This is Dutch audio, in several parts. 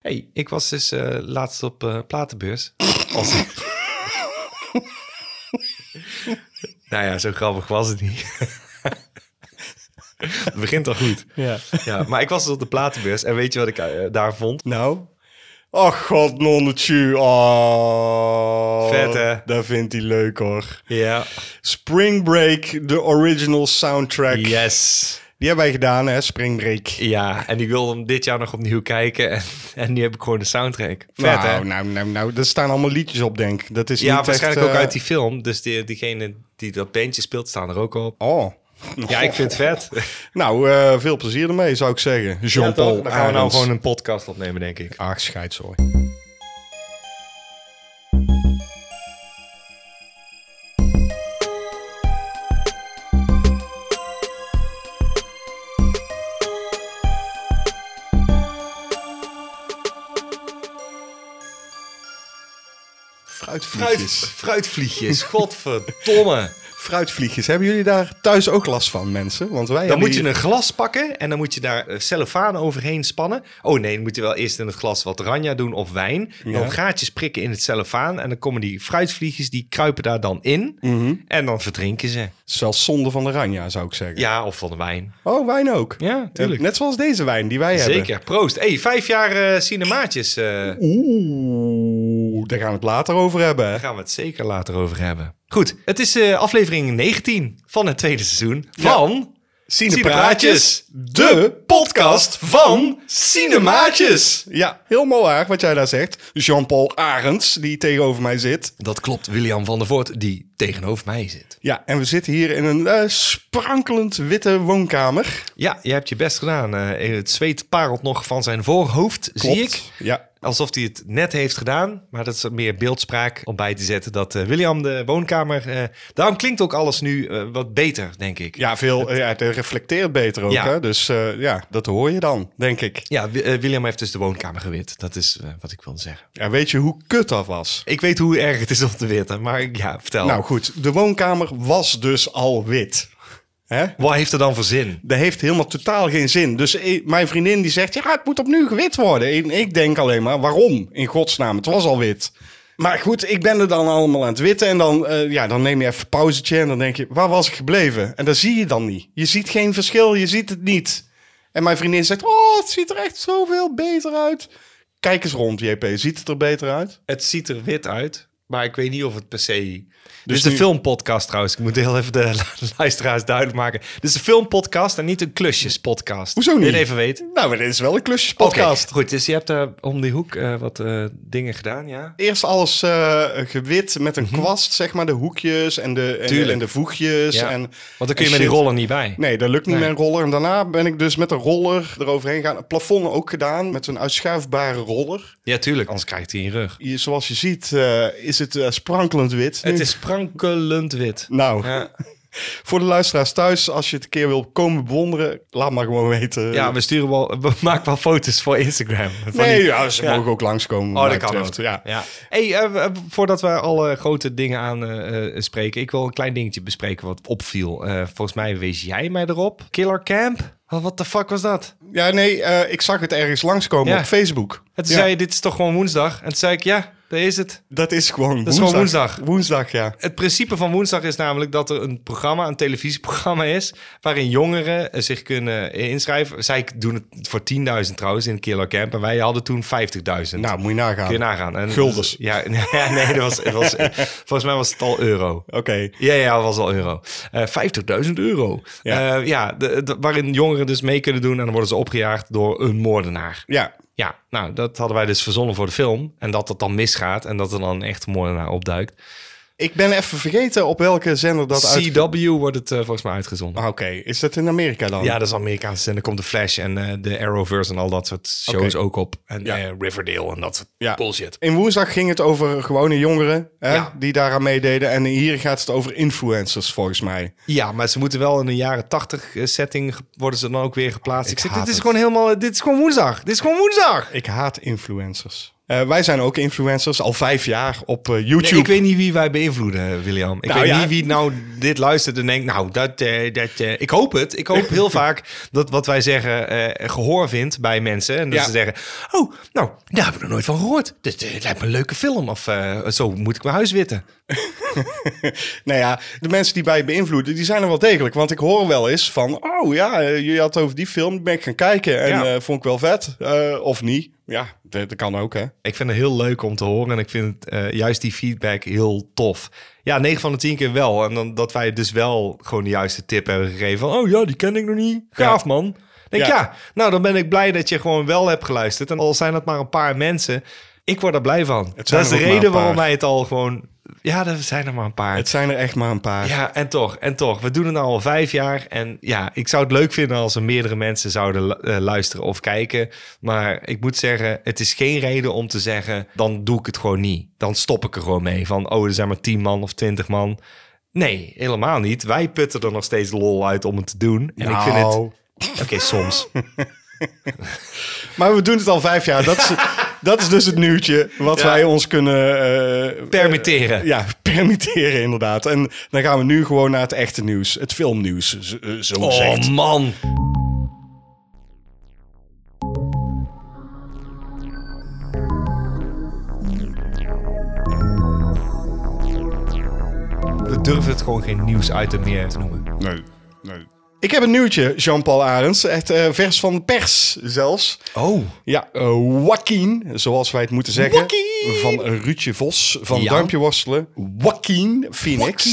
hey, ik was dus eh, laatst op eh, platenbeurs. Als... nou ja, zo grappig was het niet. het begint al goed. Ja. Ja, maar ik was dus op de platenbeurs en weet je wat ik eh, daar vond? Nou? Oh god, nonnetje. Oh. Vet, hè? Dat vindt hij leuk hoor. Ja. Spring Break, de original soundtrack. Yes. Die hebben wij gedaan, hè? Spring Break. Ja, en ik wilde hem dit jaar nog opnieuw kijken. En, en nu heb ik gewoon de soundtrack. Vet, nou, hè? nou, nou, nou, er staan allemaal liedjes op, denk ik. Dat is Ja, niet waarschijnlijk echt, ook eh, uit die film. Dus die, diegene die dat bandje speelt, staan er ook op. Oh. Ja, ik vind het vet. Nou, eh, veel plezier ermee, zou ik zeggen. Ja? Jean-Paul Dan gaan we nou gewoon een podcast opnemen, denk ik. Ach, scheidzooi. Fruit, Fruitvliegjes. fruitvliegjes, godverdomme. Fruitvliegjes. Hebben jullie daar thuis ook last van, mensen? Want wij Dan moet je hier- een glas pakken en dan moet je daar eh, cellofaan overheen spannen. Oh nee, dan moet je wel eerst in het glas wat oranje doen of wijn. Ja. Dan gaatjes prikken in het cellofaan en dan komen die fruitvliegjes, die kruipen daar dan in. Mhm. En dan verdrinken ze. Zelfs zonde van de ranja, zou ik zeggen. Ja, of van de wijn. Oh, wijn ook. Ja, tuurlijk. Net zoals deze wijn die wij hebben. Zeker, proost. hey, vijf jaar eh, cinemaatjes. eh, Oeh, daar gaan we het later over hebben. Daar gaan we het zeker later over hebben. Goed, het is eh, aflevering 19 van het tweede seizoen van Cinepraatjes, de podcast van Cinemaatjes. Ja, helemaal waar wat jij daar zegt. Jean-Paul Arends, die tegenover mij zit. Dat klopt, William van der Voort, die tegenover mij zit. Ja, en we zitten hier in een eh, sprankelend witte woonkamer. Ja, je hebt je best gedaan. Eh, het zweet parelt nog van zijn voorhoofd, zie ik. Ja, Alsof hij het net heeft gedaan. Maar dat is meer beeldspraak om bij te zetten. Dat eh, William de woonkamer... eh, daarom klinkt ook alles nu eh, wat beter, denk ik. ja, veel, eh, ja, het reflecteert beter ook. Ja. Hè? Dus ja, dat hoor je dan, denk ik. Ja, Wi- William heeft dus de woonkamer gewit. Dat is wat ik wilde zeggen. Ja, weet je hoe kut dat was? Ik weet hoe erg het is om te witten, maar ja, vertel. Nou goed, de woonkamer was dus al wit. Hè? wat heeft er dan voor zin? Dat heeft helemaal totaal geen zin. Dus eh, mijn vriendin die zegt, ja, het moet opnieuw gewit worden. En ik denk alleen maar, waarom? In godsnaam, het was al wit. Maar goed, ik ben er dan allemaal aan het witten. En dan, eh, ja, dan neem je even een pauzetje en dan denk je, waar was ik gebleven? En dat zie je dan niet. Je ziet geen verschil, je ziet het niet. En mijn vriendin zegt, oh, het ziet er echt zoveel beter uit. Kijk eens rond, JP. Ziet het er beter uit? Het ziet er wit uit, maar ik weet niet of het per se... Dus is nu- een filmpodcast trouwens. Ik moet heel even de luisteraars duidelijk maken. Dit is een filmpodcast en niet een klusjespodcast. Hoezo Wil je niet? het even weten? Nou, maar dit is wel een klusjespodcast. Goed. Dus je hebt daar om die hoek eh, wat eh, dingen gedaan, ja? Eerst alles eh, gewit met een kwast, zeg maar. De hoekjes en de, en de, en de voegjes. ja. En, Want dan kun je met die roller niet bij. Nee, dat lukt niet Nee. met een roller. En daarna ben ik dus met een roller eroverheen gegaan. Het plafond ook gedaan met een uitschuifbare roller. Ja, tuurlijk. Anders krijgt hij een rug. Hier, zoals je ziet eh, is het eh, sprankelend wit. Het is sprankelend wit. Nou, Ja, voor de luisteraars thuis, als je het een keer wil komen bewonderen, laat maar gewoon weten. ja we sturen wel... We maken wel foto's voor Instagram. Van nee, die- ja, ze Ja. mogen ook langskomen. Oh, dat kan ook. Ja. Ja. Hey, eh, eh, voordat we alle grote dingen aan spreken, ik wil een klein dingetje bespreken wat opviel. Volgens mij wees jij mij erop. Killer Camp? Wat de fuck was dat? ja, nee, ik zag het ergens langskomen Ja. op Facebook. En toen Ja, zei je, dit is toch gewoon woensdag? En toen zei ik, ja, daar is het. Dat is gewoon is gewoon woensdag. Woensdag, ja. Het principe van woensdag is namelijk dat er een programma, een televisieprogramma is, waarin jongeren eh, zich kunnen inschrijven. Zij doen het voor 10.000 trouwens in Killer Camp en wij hadden toen 50.000. Nou, moet je nagaan. Kun je nagaan. En, Guldens. Ja, nee, dat was, het was, volgens mij was het al euro. Oké. Ja, ja, dat was al euro. Eh 50.000 euro. Ja. Ja, ja de, de- waarin jongeren dus mee kunnen doen en dan worden ze opgejaagd door een moordenaar. Ja, Ja, nou, dat hadden wij dus verzonnen voor de film. En dat het dan misgaat en dat er dan een echte moordenaar opduikt. Ik ben even vergeten op welke zender dat uit... CW wordt het eh, volgens mij uitgezonden. Ah, Oké, is dat in Amerika dan? Ja, dat is Amerikaanse zender. komt de Flash en eh, de Arrowverse en al dat soort shows ook op. En Ja. eh, Riverdale en dat soort Ja. bullshit. In woensdag ging het over gewone jongeren hè, Ja. die daaraan meededen. En hier gaat het over influencers, volgens mij. Ja, maar ze moeten wel in een jaren tachtig setting worden ze dan ook weer geplaatst. Ik, Ik zeg, dit is het. gewoon helemaal, dit is gewoon woensdag. Dit is gewoon woensdag. Ik haat influencers. Eh, wij zijn ook influencers, al vijf jaar op eh, Nee, YouTube. ik weet niet wie wij beïnvloeden, William. Ik Nou weet ja. niet wie nou dit luistert en denkt, nou, dat, eh, dat, ik hoop het. Ik hoop heel vaak dat wat wij zeggen eh, gehoor vindt bij mensen. En dat Ja. ze zeggen, oh, nou, daar heb ik nog nooit van gehoord. Dit lijkt me een leuke film. Of zo moet ik mijn huis witten. Nou ja, de mensen die wij beïnvloeden, die zijn er wel degelijk. Want ik hoor wel eens van, oh ja, je had over die film, ben ik gaan kijken. En Ja. vond ik wel vet, of niet. Ja, dat, dat kan ook, hè. Ik vind het heel leuk om te horen en ik vind eh, juist die feedback heel tof. Ja, 9 van de 10 keer wel. En dan dat wij dus wel gewoon de juiste tip hebben gegeven. Van, oh ja, die ken ik nog niet. Gaaf man. Denk Ja. ja. nou dan ben ik blij dat je gewoon wel hebt geluisterd. En al zijn het maar een paar mensen, ik word er blij van. Dat is de reden waarom wij het al gewoon... Ja, er zijn er maar een paar. Het zijn er echt maar een paar. Ja, en toch, en toch. We doen het nou al vijf jaar. En ja, ik zou het leuk vinden als er meerdere mensen zouden eh, luisteren of kijken. Maar ik moet zeggen, het is geen reden om te zeggen, dan doe ik het gewoon niet. Dan stop ik er gewoon mee. Van, oh, er zijn maar tien man of twintig man. Nee, helemaal niet. Wij putten er nog steeds lol uit om het te doen. En ik vind het... Nou. Oké, soms. Maar we doen het al vijf jaar. Dat is, dat is dus het nieuwtje wat Ja. wij ons kunnen... eh, Permitteren. ja, permitteren inderdaad. En dan gaan we nu gewoon naar het echte nieuws. Het filmnieuws, zo, eh, zo Oh gezegd. man. We durven het gewoon geen nieuwsitem meer te noemen. Nee, nee. Ik heb een nieuwtje, Jean-Paul Arends. Echt eh, vers van de pers zelfs. Oh. Ja, eh Joaquin, zoals wij het moeten zeggen. Joaquin! Van Ruudje Vos, van Ja. Duimpje Worstelen. Joaquin Phoenix.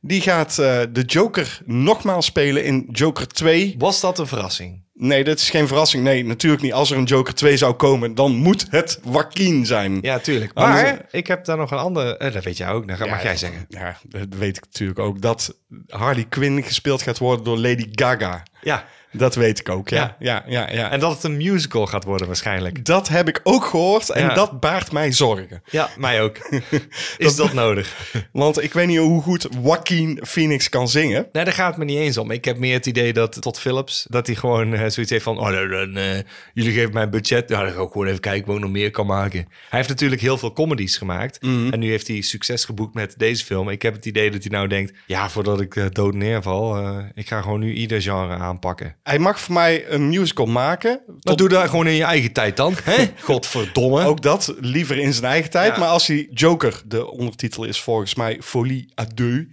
Die gaat eh, de Joker nogmaals spelen in Joker 2. Was dat een verrassing? Nee, dat is geen verrassing. Nee, natuurlijk niet. Als er een Joker 2 zou komen, dan moet het Joaquin zijn. Ja, tuurlijk. Anders- Maar ik heb daar nog een andere... eh, dat weet jij ook. Dat mag jij zeggen. Ja, dat weet ik natuurlijk ook. Dat Harley Quinn gespeeld gaat worden door Lady Gaga. Ja. Dat weet ik ook, ja. Ja. Ja, ja, ja. En dat het een musical gaat worden waarschijnlijk. dat heb ik ook gehoord en Ja. dat baart mij zorgen. Ja, mij ook. Is dat nodig? Want ik weet niet hoe goed Joaquin Phoenix kan zingen. Nee, daar gaat het me niet eens om. Ik heb meer het idee dat tot Philips, dat hij gewoon eh, zoiets heeft van, oh, dan, dan, eh, jullie geven mij een budget, nou, dan ga ik gewoon even kijken wat ik nog meer kan maken. Hij heeft natuurlijk heel veel comedies gemaakt en nu heeft hij succes geboekt met deze film. Ik heb het idee dat hij nou denkt, ja, voordat ik eh, dood neerval, eh, ik ga gewoon nu ieder genre aanpakken. Hij mag voor mij een musical maken. Tot doe dat gewoon in je eigen tijd dan, hè? Godverdomme. ook dat liever in zijn eigen tijd. Ja. Maar als hij Joker, de ondertitel is volgens mij Folie à deux.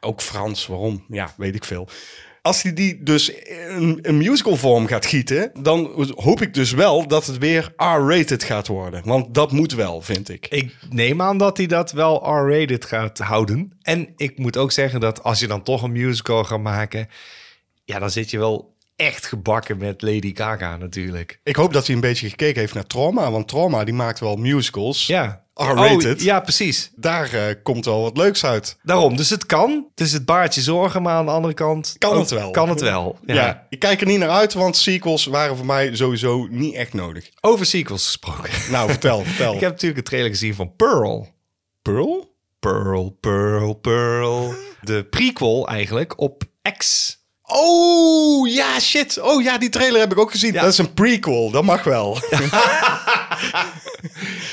Ook Frans, waarom? Ja, weet ik veel. Als hij die dus een musical vorm gaat gieten, dan hoop ik dus wel dat het weer R-rated gaat worden. Want dat moet wel, vind ik. Ik neem aan dat hij dat wel R-rated gaat houden. En ik moet ook zeggen dat als je dan toch een musical gaat maken... ja, dan zit je wel echt gebakken met Lady Gaga natuurlijk. Ik hoop dat hij een beetje gekeken heeft naar Trauma, want Trauma die maakt wel musicals. Ja. R-rated. Oh, ja, precies. Daar eh, komt wel wat leuks uit. Daarom. Dus het kan. Dus het baart je zorgen, maar aan de andere kant... Kan ook het wel. Kan het wel. Ja. Ja. ik kijk er niet naar uit, want sequels waren voor mij sowieso niet echt nodig. Over sequels gesproken. Nou, vertel, vertel. ik heb natuurlijk een trailer gezien van Pearl. Pearl? Pearl, Pearl, Pearl. De prequel eigenlijk op X. Oh, ja, shit. Oh ja, die trailer heb ik ook gezien. Ja. Dat is een prequel, dat mag wel.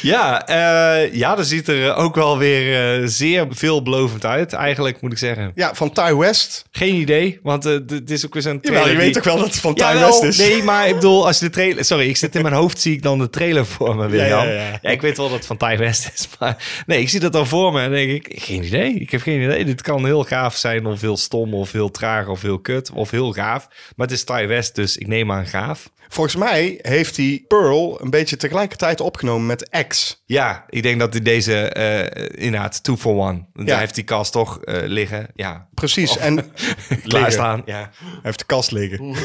Ja, eh, ja, dat ziet er ook wel weer eh, zeer veelbelovend uit, eigenlijk moet ik zeggen. Ja, van Ty West. Geen idee, want eh, d- dit is ook weer zo'n Jawel, trailer. je weet die- toch wel dat het van Ty Jawel, West is? Nee, maar ik bedoel, als je de trailer... Sorry, ik zit in mijn hoofd, zie ik dan de trailer voor me, William. ja, ja. Ja, ik weet wel dat het van Ty West is, maar... Nee, ik zie dat dan voor me en denk ik, geen idee. Ik heb geen idee. Dit kan heel gaaf zijn of heel stom of heel traag of heel kut of heel gaaf. Maar het is Ty West, dus ik neem aan gaaf. Volgens mij heeft hij Pearl een beetje tegelijkertijd opgenomen met X. Ja, ik denk dat hij deze eh inderdaad two for one. Ja. Hij heeft die kast toch eh, liggen. Ja, Precies, en klaarstaan. Ja. Hij heeft de kast liggen.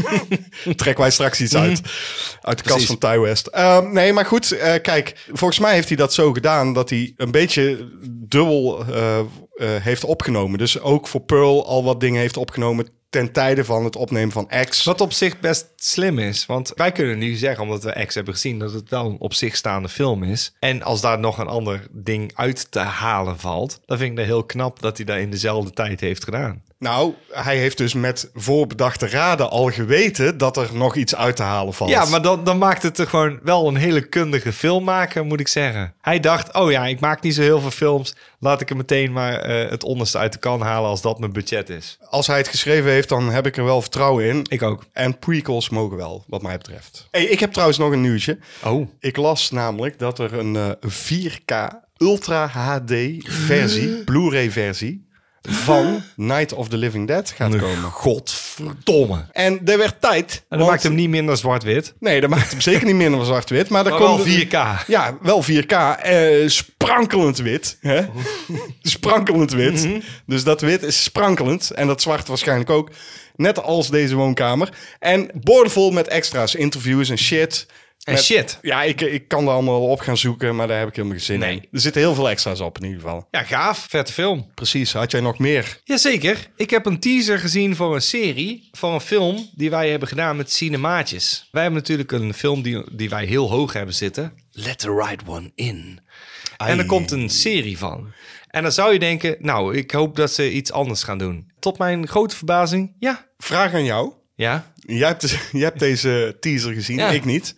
Trekken wij straks iets uit. Uit de kast van Ty West. Ehm, nee, maar goed. eh, kijk, volgens mij heeft hij dat zo gedaan dat hij een beetje dubbel heeft opgenomen. Dus ook voor Pearl al wat dingen heeft opgenomen ten tijde van het opnemen van X. Wat op zich best slim is. Want wij kunnen nu zeggen, omdat we X hebben gezien, dat het wel een op zich staande film is. En als daar nog een ander ding uit te halen valt, dan vind ik dat heel knap dat hij dat in dezelfde tijd heeft gedaan. Nou, hij heeft dus met voorbedachte raden al geweten dat er nog iets uit te halen valt. Ja, maar dan, dan maakt het er gewoon wel een hele kundige filmmaker, moet ik zeggen. Hij dacht, oh ja, ik maak niet zo heel veel films. Laat ik er meteen maar eh, het onderste uit de kan halen als dat mijn budget is. Als hij het geschreven heeft, dan heb ik er wel vertrouwen in. Ik ook. En prequels mogen wel, wat mij betreft. Hey, ik heb trouwens nog een nieuwtje. Oh. Ik las namelijk dat er een eh, 4K Ultra HD versie, Blu-ray versie van Night of the Living Dead gaat komen. Godverdomme. En er werd tijd. En dat want- maakt hem niet minder zwart-wit. Nee, dat maakt hem zeker niet minder zwart-wit. Maar, Maar wel komt 4K. Ja, wel 4K. eh, sprankelend wit. Hè? sprankelend wit. Mhm. Dus dat wit is sprankelend. En dat zwart waarschijnlijk ook. Net als deze woonkamer. En boordevol met extra's. Interviews en shit. En Met- shit. Ja, ik, ik kan er allemaal op gaan zoeken. Maar daar heb ik helemaal geen zin Nee. in. Er zitten heel veel extra's op in ieder geval. Ja, gaaf. Vette film. Precies. Had jij nog meer? Jazeker. Ik heb een teaser gezien voor een serie, voor een film die wij hebben gedaan met cinemaatjes. Wij hebben natuurlijk een film die, die wij heel hoog hebben zitten. Let the right one in. En er komt een serie van. En dan zou je denken, nou, ik hoop dat ze iets anders gaan doen. Tot mijn grote verbazing, ja. Vraag aan jou. Ja, Jij hebt, jij hebt deze teaser gezien. Ja. Ik niet.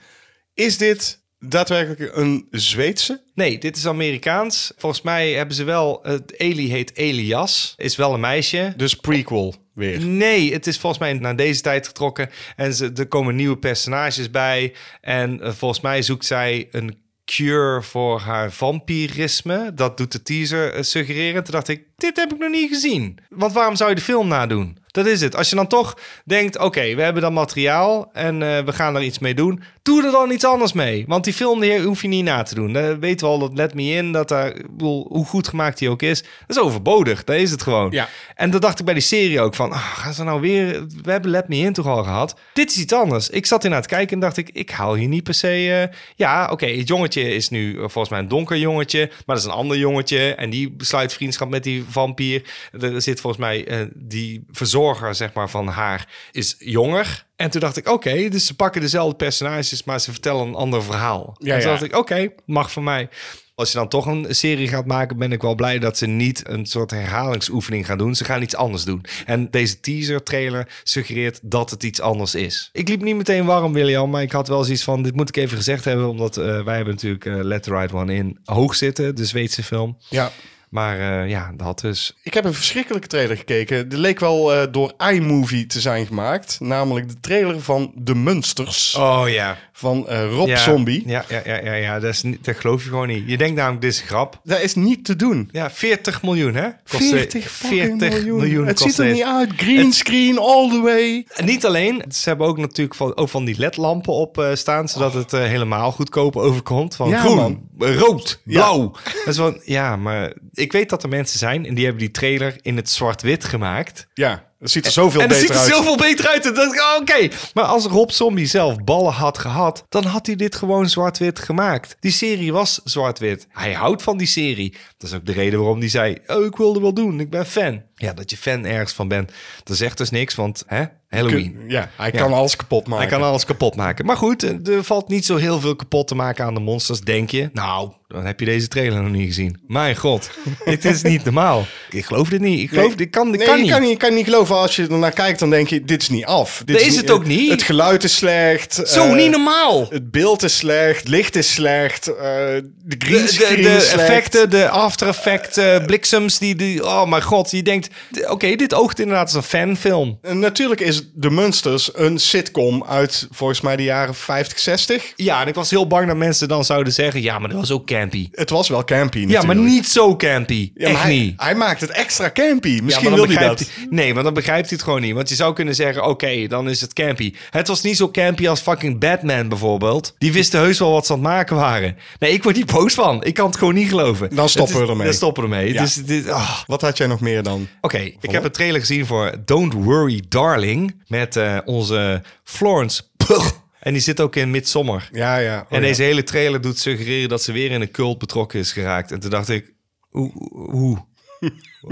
Is dit daadwerkelijk een Zweedse? Nee, dit is Amerikaans. Volgens mij hebben ze wel... Het Eli heet Elias. Is wel een meisje. Dus prequel weer. Nee, het is volgens mij naar deze tijd getrokken. En ze, er komen nieuwe personages bij. En eh, volgens mij zoekt zij een cure voor haar vampirisme. Dat doet de teaser eh, suggereren. Toen dacht ik, dit heb ik nog niet gezien. Want waarom zou je de film nadoen? Dat is het. Als je dan toch denkt, oké, we hebben dan materiaal en eh, we gaan er iets mee doen. Doe er dan iets anders mee. Want die film die hoef je niet na te doen. Dan weten we al dat Let Me In, dat daar, ik bedoel, hoe goed gemaakt die ook is, dat is overbodig. Dat is het gewoon. Ja. En dat dacht ik bij die serie ook van, ah, gaan ze nou weer, we hebben Let Me In toch al gehad. Dit is iets anders. Ik zat naar het kijken en dacht ik, ik haal hier niet per se, eh, ja, oké, het jongetje is nu eh, volgens mij een donker jongetje, maar dat is een ander jongetje en die besluit vriendschap met die vampier. Er zit volgens mij eh, die verzorger, zeg maar, van haar is jonger. En toen dacht ik, oké, dus ze pakken dezelfde personages, maar ze vertellen een ander verhaal. Ja, en toen ja. dacht ik, oké, mag van mij. Als je dan toch een serie gaat maken, ben ik wel blij dat ze niet een soort herhalingsoefening gaan doen. Ze gaan iets anders doen. En deze teaser trailer suggereert dat het iets anders is. Ik liep niet meteen warm, William, maar ik had wel zoiets van: dit moet ik even gezegd hebben, omdat eh, wij hebben natuurlijk eh, Let the Right One in hoog zitten, de Zweedse film. Ja. Maar eh, ja, dat dus. Ik heb een verschrikkelijke trailer gekeken. Die leek wel eh, door iMovie te zijn gemaakt. Namelijk de trailer van De Munsters Oh ja. van eh, Rob ja. Zombie. Ja, ja, ja, ja, ja. Dat, is niet, dat geloof je gewoon niet. Je denkt namelijk, dit is grap. Dat is niet te doen. Ja, 40 miljoen, hè? Kost, eh, 40, 40 miljoen. Het ziet er niet uit. Green screen all the way. En Niet alleen, ze hebben ook natuurlijk van, ook van die ledlampen op staan, zodat het helemaal goedkoop overkomt. Van Ja, groen, man. rood, blauw. Dat is van, ja, maar ik weet dat er mensen zijn en die hebben die trailer in het zwart-wit gemaakt. Ja, het ziet er zoveel en het beter ziet er uit. zoveel beter uit. En oh, oké. Maar als Rob Zombie zelf ballen had gehad, dan had hij dit gewoon zwart-wit gemaakt. Die serie was zwart-wit. Hij houdt van die serie. Dat is ook de reden waarom hij zei, oh, ik wilde wel doen. Ik ben fan. Ja, dat je fan ergens van bent, dat zegt dus niks, want hè, Halloween. Ja, hij Ja. kan alles kapot maken. Hij kan alles kapot maken. Maar goed, er valt niet zo heel veel kapot te maken aan de monsters, denk je. Nou, dan heb je deze trailer nog niet gezien. Mijn god, dit is niet normaal. Ik geloof dit niet. Ik geloof, dit kan, dit nee, kan niet. kan niet, je kan niet geloven. Als je ernaar kijkt, dan denk je, dit is niet af. Dit Dat is het ook niet. Het geluid is slecht. Zo eh, niet normaal. Het beeld is slecht. Licht is slecht. eh, de De, green de, screen de is slecht. effecten, de after effect, eh, bliksems, die, die, oh mijn god, je denkt, oké, dit oogt inderdaad als een fanfilm. En natuurlijk is The Munsters een sitcom uit volgens mij de jaren 50, 60. Ja, en ik was heel bang dat mensen dan zouden zeggen, ja, maar dat was ook campy. Het was wel campy Ja, maar niet zo campy. Ja, Echt hij, niet. hij maakt het extra campy. Misschien ja, wil hij dat. Nee, maar dan begrijpt hij het gewoon niet. Want je zou kunnen zeggen, oké, dan is het campy. Het was niet zo campy als fucking Batman bijvoorbeeld. Die wisten heus wel wat ze aan het maken waren. Nee, ik word niet boos van. Ik kan het gewoon niet geloven. Dan stoppen is- we ermee. Dan stoppen we ermee. Ja. Het is- ah. Wat had jij nog meer dan? Oké, ik heb een trailer gezien voor Don't Worry Darling. Met eh, onze Florence Pugh. En die zit ook in Midsommar. Ja, ja. Oh, en ja. deze hele trailer doet suggereren dat ze weer in een cult betrokken is geraakt. En toen dacht ik, hoe? hoe?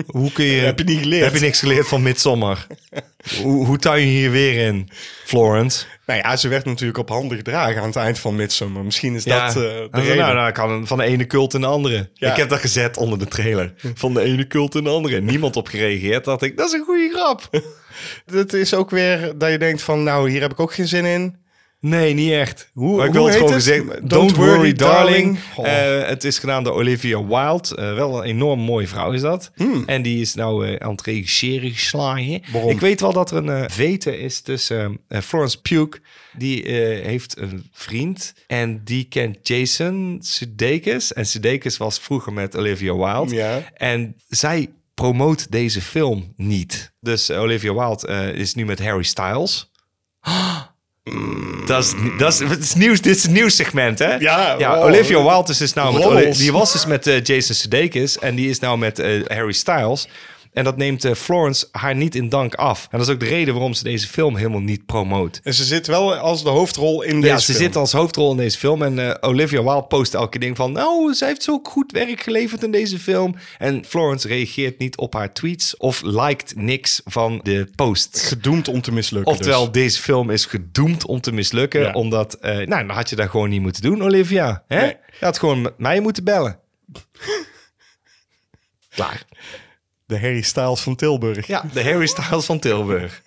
Hoe kun je... Heb je niet geleerd? Heb je niks geleerd van Midsommar? hoe, hoe tuin je hier weer in, Florence? Nou ja, ze werd natuurlijk op handen gedragen aan het eind van Midsommar. Misschien is Ja, dat eh, de nou, reden. nou, nou, kan van de ene cult in de andere. Ja. Ik heb dat gezet onder de trailer. Van de ene cult in de andere. Niemand op gereageerd. Dacht ik, dat is een goede grap. Het is ook weer dat je denkt van, nou, hier heb ik ook geen zin in. Nee, niet echt. Hoe- maar ik hoe wil het heet gewoon het? gezegd. Don't Don't, worry, darling. darling. Oh. Eh, het is gedaan door Olivia Wilde. Eh, wel een enorm mooie vrouw is dat. En die is nou eh, aan het regisseren geslagen. Waarom? Ik weet wel dat er een eh, vete is tussen eh, Florence Pugh. Die eh, heeft een vriend. En die kent Jason Sudeikis. En Sudeikis was vroeger met Olivia Wilde. Ja. En zij promoot deze film niet. Dus eh, Olivia Wilde eh, is nu met Harry Styles. Dat is, dat is, het is nieuws, dit is een nieuwssegment, hè? Ja, ja wow. Olivia Wilde is dus nou met... Die was dus met eh, Jason Sudeikis en die is nou met eh, Harry Styles. En dat neemt eh, Florence haar niet in dank af. En dat is ook de reden waarom ze deze film helemaal niet promoot. En ze zit wel als de hoofdrol in deze Ja, ze film. zit als hoofdrol in deze film. En eh, Olivia Wilde post elke ding van... Nou, zij heeft zo goed werk geleverd in deze film. En Florence reageert niet op haar tweets... of liked niks van de posts. Gedoemd om te mislukken Oftewel, dus. deze film is gedoemd om te mislukken. Ja. Omdat, eh, nou, dan had je dat gewoon niet moeten doen, Olivia. Hè? Nee. Je had gewoon met mij moeten bellen. Klaar. De Harry Styles van Tilburg. Ja, de Harry Styles van Tilburg.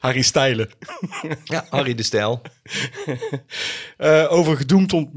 Harry Stijlen. Ja, Harry de Stijl. Eh, over gedoemd om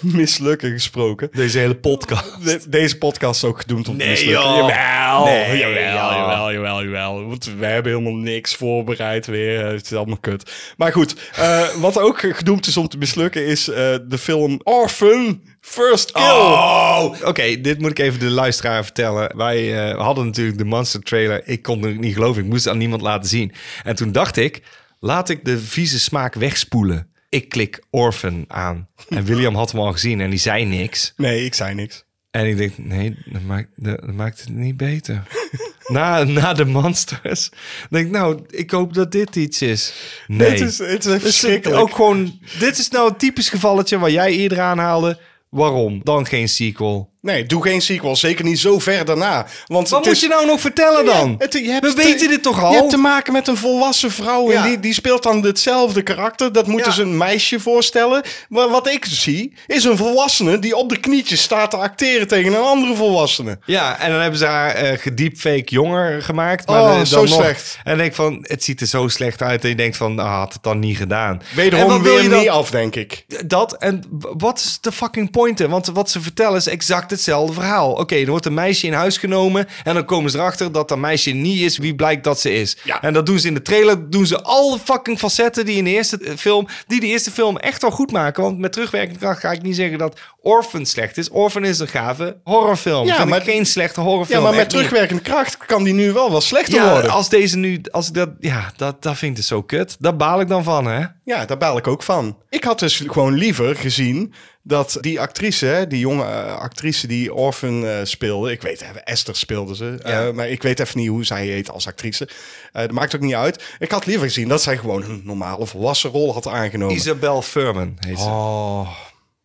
mislukken gesproken. Deze hele podcast. De- deze podcast is ook gedoemd om Nee, mislukken. joh. Jawel, Nee, jawel, jawel, jawel, jawel. Want we hebben helemaal niks voorbereid weer. Het is allemaal kut. Maar goed, eh, wat ook gedoemd is om te mislukken is eh, de film Orphan First Kill. Oh, oké. dit moet ik even de luisteraar vertellen. Wij eh, hadden natuurlijk de Monster trailer. Ik kon het niet geloven. Ik moest het aan niemand laten zien. En toen dacht ik, laat ik de vieze smaak wegspoelen. Ik klik Orphan aan. En William had hem al gezien en die zei niks. Nee, ik zei niks. En ik denk, nee, dat maakt, dat maakt het niet beter. na, na de Monsters. denk ik, nou, ik hoop dat dit iets is. Nee. Het is, het is verschrikkelijk. ook gewoon, dit is nou een typisch gevalletje waar jij eerder aanhaalde. Waarom? Dan geen sequel. Nee, doe geen sequel. Zeker niet zo ver daarna. Want Wat moet is- je nou nog vertellen dan? Ja, het- je hebt We te- weten dit toch al? Je hebt te maken met een volwassen vrouw. Ja. En die, die speelt dan hetzelfde karakter. Dat moet Ja. dus een meisje voorstellen. Maar wat ik zie, is een volwassene die op de knietjes staat te acteren tegen een andere volwassene. Ja, en dan hebben ze haar uh, gediepfake jonger gemaakt. Maar Oh, dan- dan zo nog- slecht. En dan denk ik van, het ziet er zo slecht uit. En je denkt van, ah, had het dan niet gedaan. Wederom weer niet af, denk ik. Dat en wat is de fucking pointen? Want wat ze vertellen is exact hetzelfde verhaal. Oké, er wordt een meisje in huis genomen en dan komen ze erachter dat dat meisje niet is wie blijkt dat ze is. Ja. En dat doen ze in de trailer, doen ze alle fucking facetten die in de eerste eh, film, die de eerste film echt wel goed maken. Want met terugwerkende kracht ga ik niet zeggen dat Orphan slecht is. Orphan is een gave horrorfilm. Ja, Vind maar- geen slechte horrorfilm. Ja, maar met niet. terugwerkende kracht kan die nu wel wat slechter Ja, worden. als deze nu, als ik dat, ja, dat, dat vind ik dus zo kut. Daar baal ik dan van, hè? Ja, daar baal ik ook van. Ik had dus gewoon liever gezien dat die actrice, hè, die jonge eh, actrice die Orphan eh, speelde, ik weet even, Esther speelde ze, eh, Ja. maar ik weet even niet hoe zij heet als actrice. Eh, dat maakt ook niet uit. Ik had liever gezien dat zij gewoon een normale volwassen rol had aangenomen. Isabel Furman heet ze. Oh.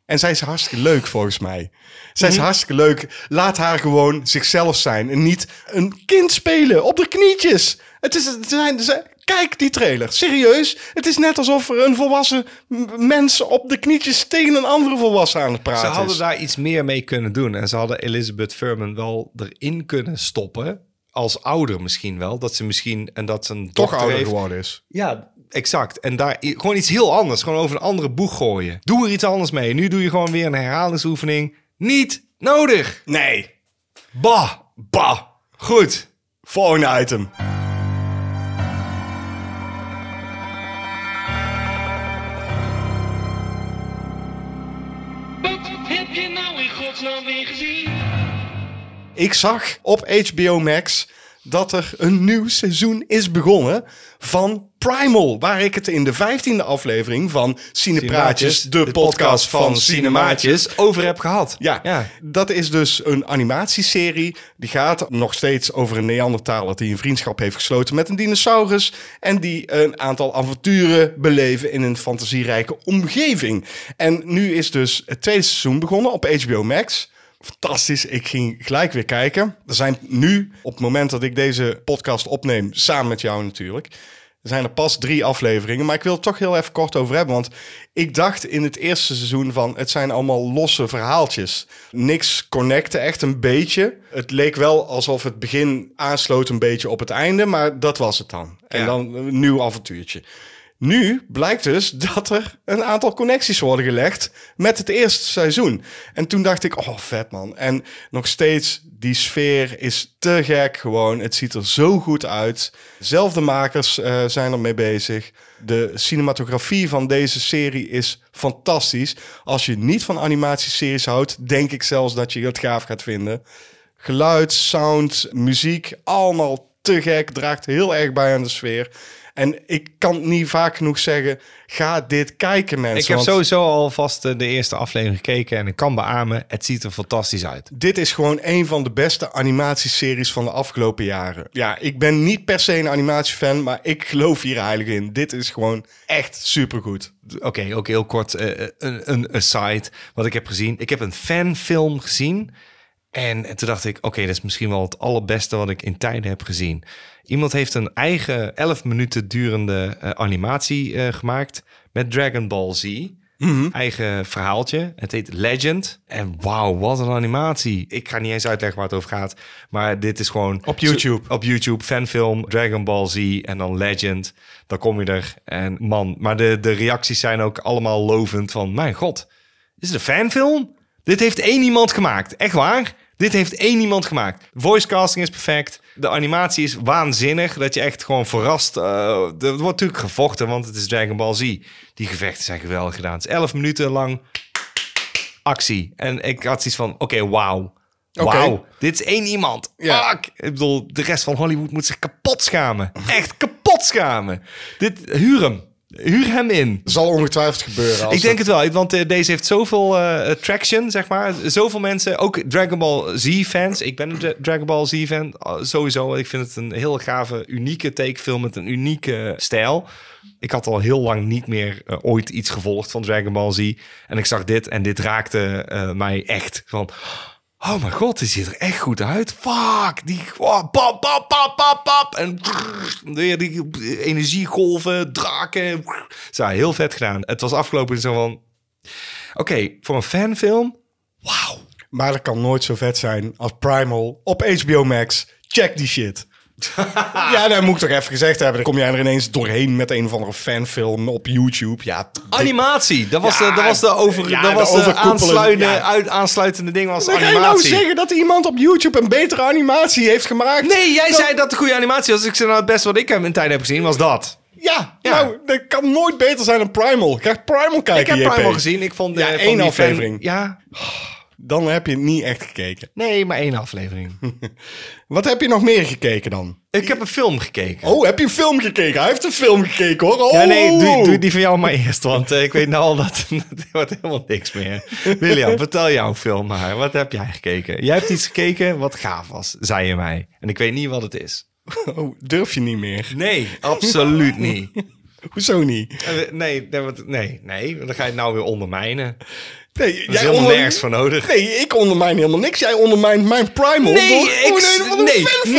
En zij is hartstikke leuk volgens mij. Zij is Mhm. hartstikke leuk. Laat haar gewoon zichzelf zijn en niet een kind spelen op de knietjes. Het is, het zijn- kijk die trailer, serieus. Het is net alsof er een volwassen mens op de knietjes tegen een andere volwassen aan het Ze praten hadden is. daar iets meer mee kunnen doen. En ze hadden Elizabeth Furman wel erin kunnen stoppen. Als ouder misschien wel. Dat ze misschien... En dat ze een Toch dochter ouder heeft. geworden is. Ja, exact. En daar gewoon iets heel anders. Gewoon over een andere boeg gooien. Doe er iets anders mee. Nu doe je gewoon weer een herhalingsoefening. Niet nodig. Nee. Bah. Bah. Goed. Volgende item. Ik zag op HBO Max dat er een nieuw seizoen is begonnen van Primal. Waar ik het in de vijftiende aflevering van Cinepraatjes, de, podcast van Cinemaatjes, over heb gehad. Ja, ja. dat is dus een animatieserie. Die gaat nog steeds over een Neandertaler die een vriendschap heeft gesloten met een dinosaurus. En die een aantal avonturen beleven in een fantasierijke omgeving. En nu is dus het tweede seizoen begonnen op HBO Max. Fantastisch. Ik ging gelijk weer kijken. Er zijn nu, op het moment dat ik deze podcast opneem, samen met jou natuurlijk, er zijn er pas drie afleveringen. Maar ik wil het toch heel even kort over hebben. Want ik dacht in het eerste seizoen van het zijn allemaal losse verhaaltjes. Niks connecte echt een beetje. Het leek wel alsof het begin aansloot een beetje op het einde. Maar dat was het dan. En Ja. dan een nieuw avontuurtje. Nu blijkt dus dat er een aantal connecties worden gelegd met het eerste seizoen. En toen dacht ik, oh vet man. En nog steeds, die sfeer is te gek gewoon. Het ziet er zo goed uit. Zelfde makers eh, zijn ermee bezig. De cinematografie van deze serie is fantastisch. Als je niet van animatieseries houdt, denk ik zelfs dat je het gaaf gaat vinden. Geluid, sound, muziek, allemaal te gek. Draagt heel erg bij aan de sfeer. En ik kan niet vaak genoeg zeggen, ga dit kijken mensen. Ik heb want sowieso alvast eh, de eerste aflevering gekeken en ik kan beamen, het ziet er fantastisch uit. Dit is gewoon een van de beste animatieseries van de afgelopen jaren. Ja, ik ben niet per se een animatiefan, maar ik geloof hier eigenlijk in. Dit is gewoon echt supergoed. Oké, ook heel kort eh, een, een aside wat ik heb gezien. Ik heb een fanfilm gezien en toen dacht ik, oké, dat is misschien wel het allerbeste wat ik in tijden heb gezien. Iemand heeft een eigen 11 minuten durende eh, animatie eh, gemaakt met Dragon Ball Z. Eigen verhaaltje. Het heet Legend. En wauw, wat een animatie. Ik ga niet eens uitleggen waar het over gaat. Maar dit is gewoon... Op YouTube. Op YouTube, fanfilm, Dragon Ball Z en dan Legend. Dan kom je er. En man, maar de, de reacties zijn ook allemaal lovend van... Mijn god, is het een fanfilm? Dit heeft één iemand gemaakt. Echt waar? Dit heeft één iemand gemaakt. Voice casting is perfect. De animatie is waanzinnig. Dat je echt gewoon verrast. eh, er wordt natuurlijk gevochten, want het is Dragon Ball Z. Die gevechten zijn geweldig gedaan. Het is 11 minuten lang actie. En ik had zoiets van, oké, wauw. Oké. Wauw, dit is één iemand. Ja. Fuck. Ik bedoel, de rest van Hollywood moet zich kapot schamen. Echt kapot schamen. Dit, huur hem. Huur hem in. Zal ongetwijfeld gebeuren. Als Ik denk het wel, want eh, deze heeft zoveel eh, traction, zeg maar. Zoveel mensen, ook Dragon Ball Z-fans. Ik ben een Dra- Dragon Ball Z-fan, uh, sowieso. Ik vind het een heel gave, unieke takefilm met een unieke stijl. Ik had al heel lang niet meer eh, ooit iets gevolgd van Dragon Ball Z. En ik zag dit en dit raakte eh, mij echt van... Oh mijn god, die ziet er echt goed uit. Fuck, die... Oh, pap, pap, pap, pap, pap. En weer die energiegolven, draken. Zo, heel vet gedaan. Het was afgelopen zo van... Oké, voor een fanfilm... Wauw. Maar dat kan nooit zo vet zijn als Primal op HBO Max. Check die shit. ja, dat moet ik toch even gezegd hebben. Dan kom jij er ineens doorheen met een of andere fanfilm op YouTube. Ja, Animatie, dat was, Ja, de, dat was de, over, ja, dat de was de overkoepelende- aansluitende, ja. uit, aansluitende ding was Dan ga je nou animatie. zeggen dat iemand op YouTube een betere animatie heeft gemaakt? nee, jij Dan- zei dat de goede animatie was. Ik zei nou het beste wat ik in tijd heb gezien was dat. Ja, nou, dat kan nooit beter zijn dan Primal. Ga Primal kijken, Ik heb JP. Primal gezien. Ik vond de, Ja, van één aflevering. Fan, ja, Dan heb je het niet echt gekeken. nee, maar één aflevering. Wat heb je nog meer gekeken dan? ik heb een film gekeken. Oh, heb je een film gekeken? Hij heeft een film gekeken, hoor. Oh. Ja, nee, doe, doe die van jou maar eerst, want eh, ik weet nou al dat het wordt helemaal niks meer. William, vertel jouw film maar. Wat heb jij gekeken? Jij hebt iets gekeken wat gaaf was, zei je mij. En ik weet niet wat het is. Oh, durf je niet meer? Nee, absoluut niet. Hoezo niet? Eh, Nee, nee, nee, nee, dan ga je het nou weer ondermijnen. Nee, is helemaal nergens voor nodig. Nee, ik ondermijn helemaal niks. Jij ondermijnt mijn Primal. Nee, door ik, een of nee,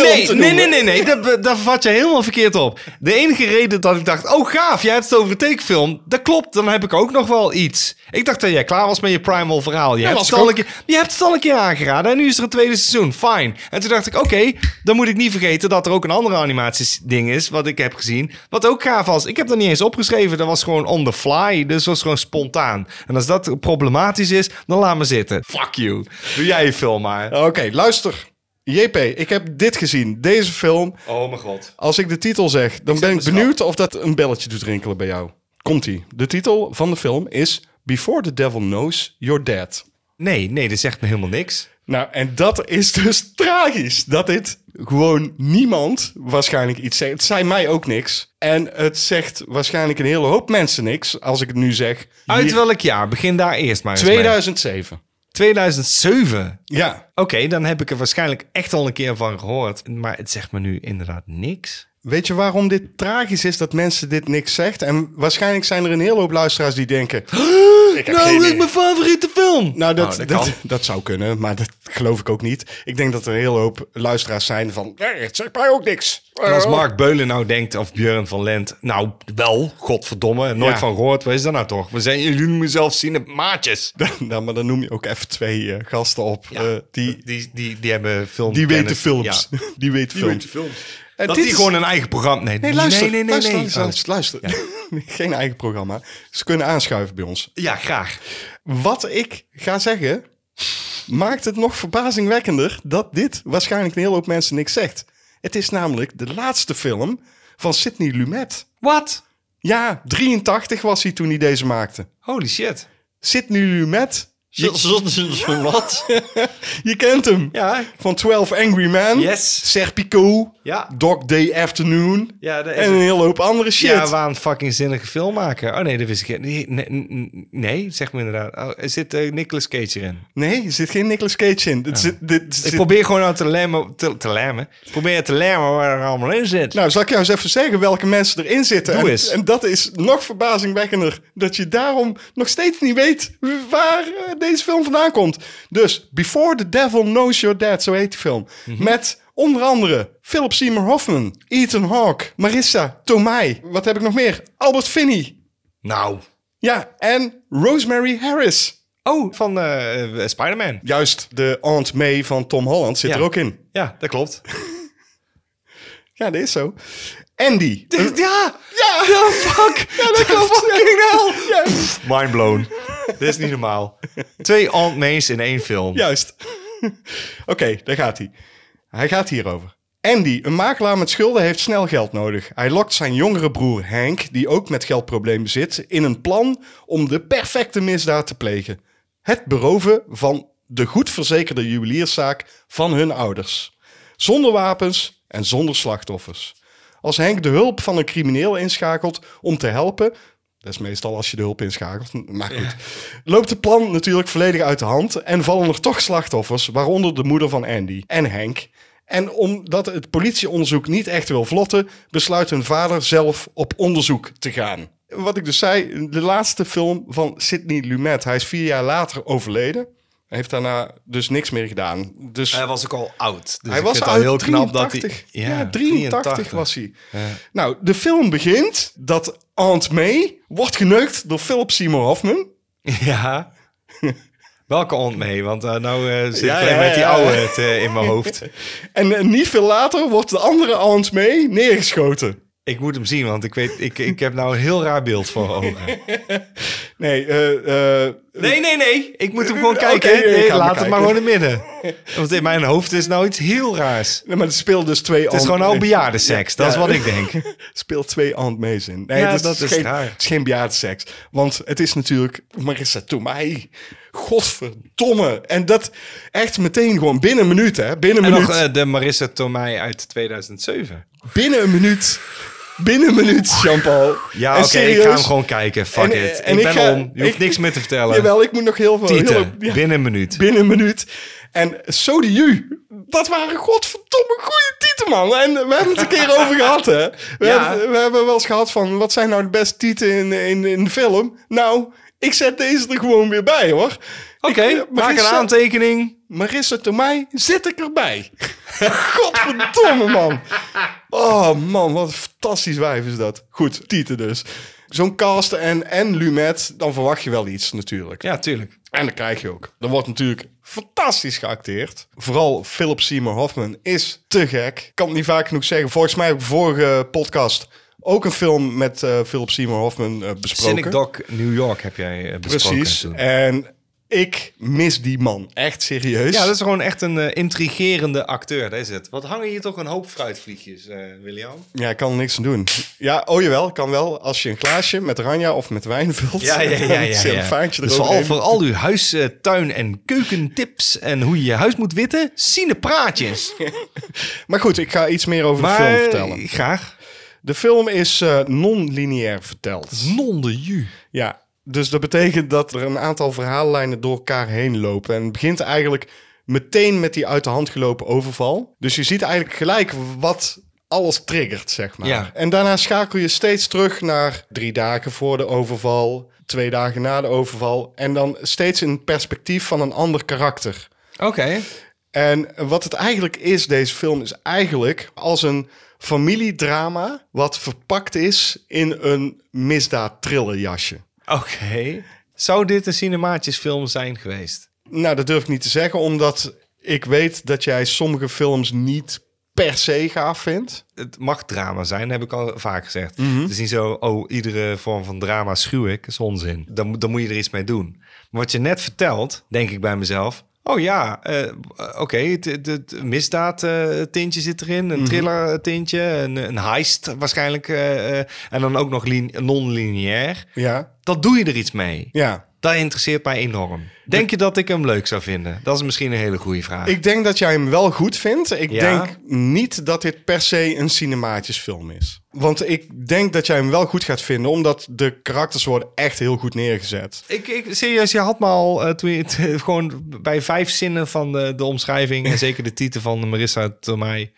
nee, te nee, noemen. nee, nee, nee, dat, dat vat je helemaal verkeerd op. De enige reden dat ik dacht, oh gaaf, jij hebt het over een tekenfilm. Dat klopt, dan heb ik ook nog wel iets. Ik dacht dat jij klaar was met je Primal verhaal. Je, hebt het, al ook. een keer, je hebt het al een keer aangeraden en nu is er een tweede seizoen. Fine. En toen dacht ik, oké, dan moet ik niet vergeten dat er ook een andere animatieding is, wat ik heb gezien, wat ook gaaf was. Ik heb dat niet eens opgeschreven, dat was gewoon on the fly, dus was gewoon spontaan. En als dat problematisch is, dan laat me zitten. Fuck you. Doe jij je film maar. Oké, luister. JP, ik heb dit gezien. Deze film. Oh mijn god. Als ik de titel zeg, dan ben ik benieuwd of dat een belletje doet rinkelen bij jou. Komt-ie. De titel van de film is Before the Devil Knows You're Dead. Nee, nee, dat zegt me helemaal niks. Nou, en dat is dus tragisch. Dat dit gewoon niemand waarschijnlijk iets zegt. Het zei mij ook niks. En het zegt waarschijnlijk een hele hoop mensen niks, als ik het nu zeg. Uit Hier- welk jaar? Begin daar eerst maar eens mee. 2007. 2007. Ja. Oké, dan heb ik er waarschijnlijk echt al een keer van gehoord. Maar het zegt me nu inderdaad niks. Weet je waarom dit tragisch is dat mensen dit niks zegt? En waarschijnlijk zijn er een hele hoop luisteraars die denken... ik heb geen Nou, dit is idee. mijn favoriete film. Nou, dat, Nou, dat dat, kan. zou kunnen, maar dat geloof ik ook niet. Ik denk dat er een hele hoop luisteraars zijn van... Nee, het zegt mij ook niks. En als Mark Beulen nou denkt, of Björn van Lent, nou wel, godverdomme, nooit Ja. van gehoord. Wat is dat nou toch? We zijn, jullie noemen zelf zien maatjes. Nou, maar dan noem je ook even twee eh, gasten op. Ja, eh, die, die, die, die hebben film. die weten films. Ja. Die weten films. films. En Dat dit die is- gewoon een eigen programma... Nee, Nee, luister. nee, nee, nee. luister, nee. luister, luister, luister. Geen eigen programma. Ze kunnen aanschuiven bij ons. Oh, Ja, graag. Wat ik ga zeggen, maakt het nog verbazingwekkender dat dit waarschijnlijk een hele hoop mensen niks zegt. Het is namelijk de laatste film van Sidney Lumet. Wat? Ja, 83 was hij toen hij deze maakte. Holy shit. Sidney Lumet, Wat? je kent hem. Ja. Van 12 Angry Men, Yes. Serpico, Ja. Dog Day Afternoon Ja, en een hele hoop andere shit. Ja, we gaan een fucking zinnige film maken. Oh nee, dat wist ik niet. Nee, nee, nee, nee, zeg me inderdaad. Oh, er zit eh, Nicolas Cage erin. Nee, er zit geen Nicolas Cage in. Zit, dit Ik zit- probeer gewoon nou te lemmen, te, te lemmen. Ik probeer te lemmen waar er allemaal in zit. Nou, zal ik jou eens even zeggen welke mensen erin zitten? Doe en, eens. en dat is nog verbazingwekkender. Dat je daarom nog steeds niet weet waar eh, deze film vandaan komt. Dus, Before the Devil Knows You're Dead, zo heet die film. Mhm. Met onder andere Philip Seymour Hoffman, Ethan Hawke, Marissa Tomei. Wat heb ik nog meer? Albert Finney. Nou. Ja, en Rosemary Harris. Oh, van eh, Spider-Man. Juist, de Aunt May van Tom Holland zit Ja. er ook in. Ja, dat klopt. Ja, dat is zo. Andy. ja! Ja, Ja, fuck! Ja, dat klopt. Fucking hell! Ja. Mind blown. Dit is niet normaal. Twee Aunt May's in één film. Juist. Oké, daar gaat hij. Hij gaat hierover. Andy, een makelaar met schulden, heeft snel geld nodig. Hij lokt zijn jongere broer Hank, die ook met geldproblemen zit, in een plan om de perfecte misdaad te plegen. Het beroven van de goed verzekerde juwelierszaak van hun ouders. Zonder wapens en zonder slachtoffers. Als Hank de hulp van een crimineel inschakelt om te helpen, dat is meestal als je de hulp inschakelt, maar goed, loopt het plan natuurlijk volledig uit de hand en vallen er toch slachtoffers, waaronder de moeder van Andy en Hank. En omdat het politieonderzoek niet echt wil vlotten, besluit hun vader zelf op onderzoek te gaan. Wat ik dus zei, de laatste film van Sidney Lumet, hij is vier jaar later overleden. Hij heeft daarna dus niks meer gedaan. Dus Hij was ook al oud. Dus hij was al heel knap dat 83. hij... Ja, 83, was hij. Ja. Nou, de film begint dat Aunt May wordt geneukt door Philip Seymour Hoffman. Ja. Welke Aunt May? Want eh, nou eh, zit Ja, met die oude het, eh, in mijn hoofd. En niet veel later wordt de andere Aunt May neergeschoten. Ik moet hem zien, want ik weet, ik, ik heb nou een heel raar beeld voor ogen. Nee, eh, eh, Nee, nee, nee. Ik moet hem gewoon kijken. nee, laat het maar gewoon in het midden. Want in mijn hoofd is nou iets heel raars. nee, maar er speelt dus twee Het is gewoon nou bejaardenseks. Dat is wat ik denk. speelt twee Aunt May's in. Nee, Ja, het dat is geen, raar. Het is geen bejaardenseks. Want het is natuurlijk Marissa Tomei. Godverdomme. En dat echt meteen gewoon binnen een minuut, hè. Binnen een En minuut. nog eh, de Marissa Tomei uit 2007. Binnen een minuut. Binnen een minuut, Jean-Paul. Ja, oké, ik ga hem gewoon kijken. Fuck En, it. en ik ben ga- om. Je hoeft ik- niks meer te vertellen. Jawel, ik moet nog heel veel... Tieten. heel- ja, Binnen een minuut. binnen een minuut. En so do you. Dat waren godverdomme goede tieten, man. En we hebben het een keer over gehad, hè. We, Ja. hebben, we hebben wel eens gehad van... wat zijn nou de beste tieten in, in, in de film? Nou, ik zet deze er gewoon weer bij, hoor. Oké, Ik- maak een aantekening. Marissa Tomei zit ik erbij. Godverdomme, man. Oh, man, wat een fantastisch wijf is dat. Goed, Tieten dus. Zo'n cast en, en Lumet, dan verwacht je wel iets natuurlijk. Ja, tuurlijk. En dat krijg je ook. Er wordt natuurlijk fantastisch geacteerd. Vooral Philip Seymour Hoffman is te gek. Ik kan het niet vaak genoeg zeggen. Volgens mij heb ik vorige podcast ook een film met eh, Philip Seymour Hoffman eh, besproken. Cynic Doc New York heb jij eh, besproken Precies. toen. En ik mis die man. Echt serieus. Ja, dat is gewoon echt een eh, intrigerende acteur, dat is het. Wat hangen hier toch een hoop fruitvliegjes, eh William? Ja, ik kan er niks aan doen. Ja, oh jawel, kan wel. Als je een glaasje met oranje of met wijn vult. Ja, ja, ja. ja, Dus vooral voor al uw huis, eh, tuin en keukentips en hoe je je huis moet witten, praatjes. Maar goed, ik ga iets meer over de film vertellen. graag. De film is non-lineair verteld. Non de ju. Ja, dus dat betekent dat er een aantal verhaallijnen door elkaar heen lopen. En het begint eigenlijk meteen met die uit de hand gelopen overval. Dus je ziet eigenlijk gelijk wat alles triggert, zeg maar. Ja. En daarna schakel je steeds terug naar drie dagen voor de overval, twee dagen na de overval. En dan steeds in perspectief van een ander karakter. Oké. En wat het eigenlijk is, deze film, is eigenlijk als een familiedrama... wat verpakt is in een misdaad-thrillerjasje. Oké. Zou dit een cinemaatjesfilm zijn geweest? Nou, dat durf ik niet te zeggen, omdat ik weet dat jij sommige films niet per se gaaf vindt. Het mag drama zijn, heb ik al vaak gezegd. Het is niet zo, oh, iedere vorm van drama schuw ik. Dat is onzin. Dan, moet- dan moet je er iets mee doen. Maar wat je net vertelt, denk ik bij mezelf... Oh ja, eh, oké, het, het, misdaad eh, tintje zit erin. Een thriller tintje, een, een heist waarschijnlijk. en dan ook nog lin- non-lineair. Ja, Dat doe je er iets mee. ja. Dat interesseert mij enorm. Denk je dat ik hem leuk zou vinden? Dat is misschien een hele goede vraag. Ik denk dat jij hem wel goed vindt. Ik Ja? denk niet dat dit per se een cinemaatjesfilm is. Want ik denk dat jij hem wel goed gaat vinden, omdat de karakters worden echt heel goed neergezet. Ik, ik, serieus, je had me al eh, toen je het, gewoon bij vijf zinnen van de, de omschrijving en zeker de titel van Marissa Tomei.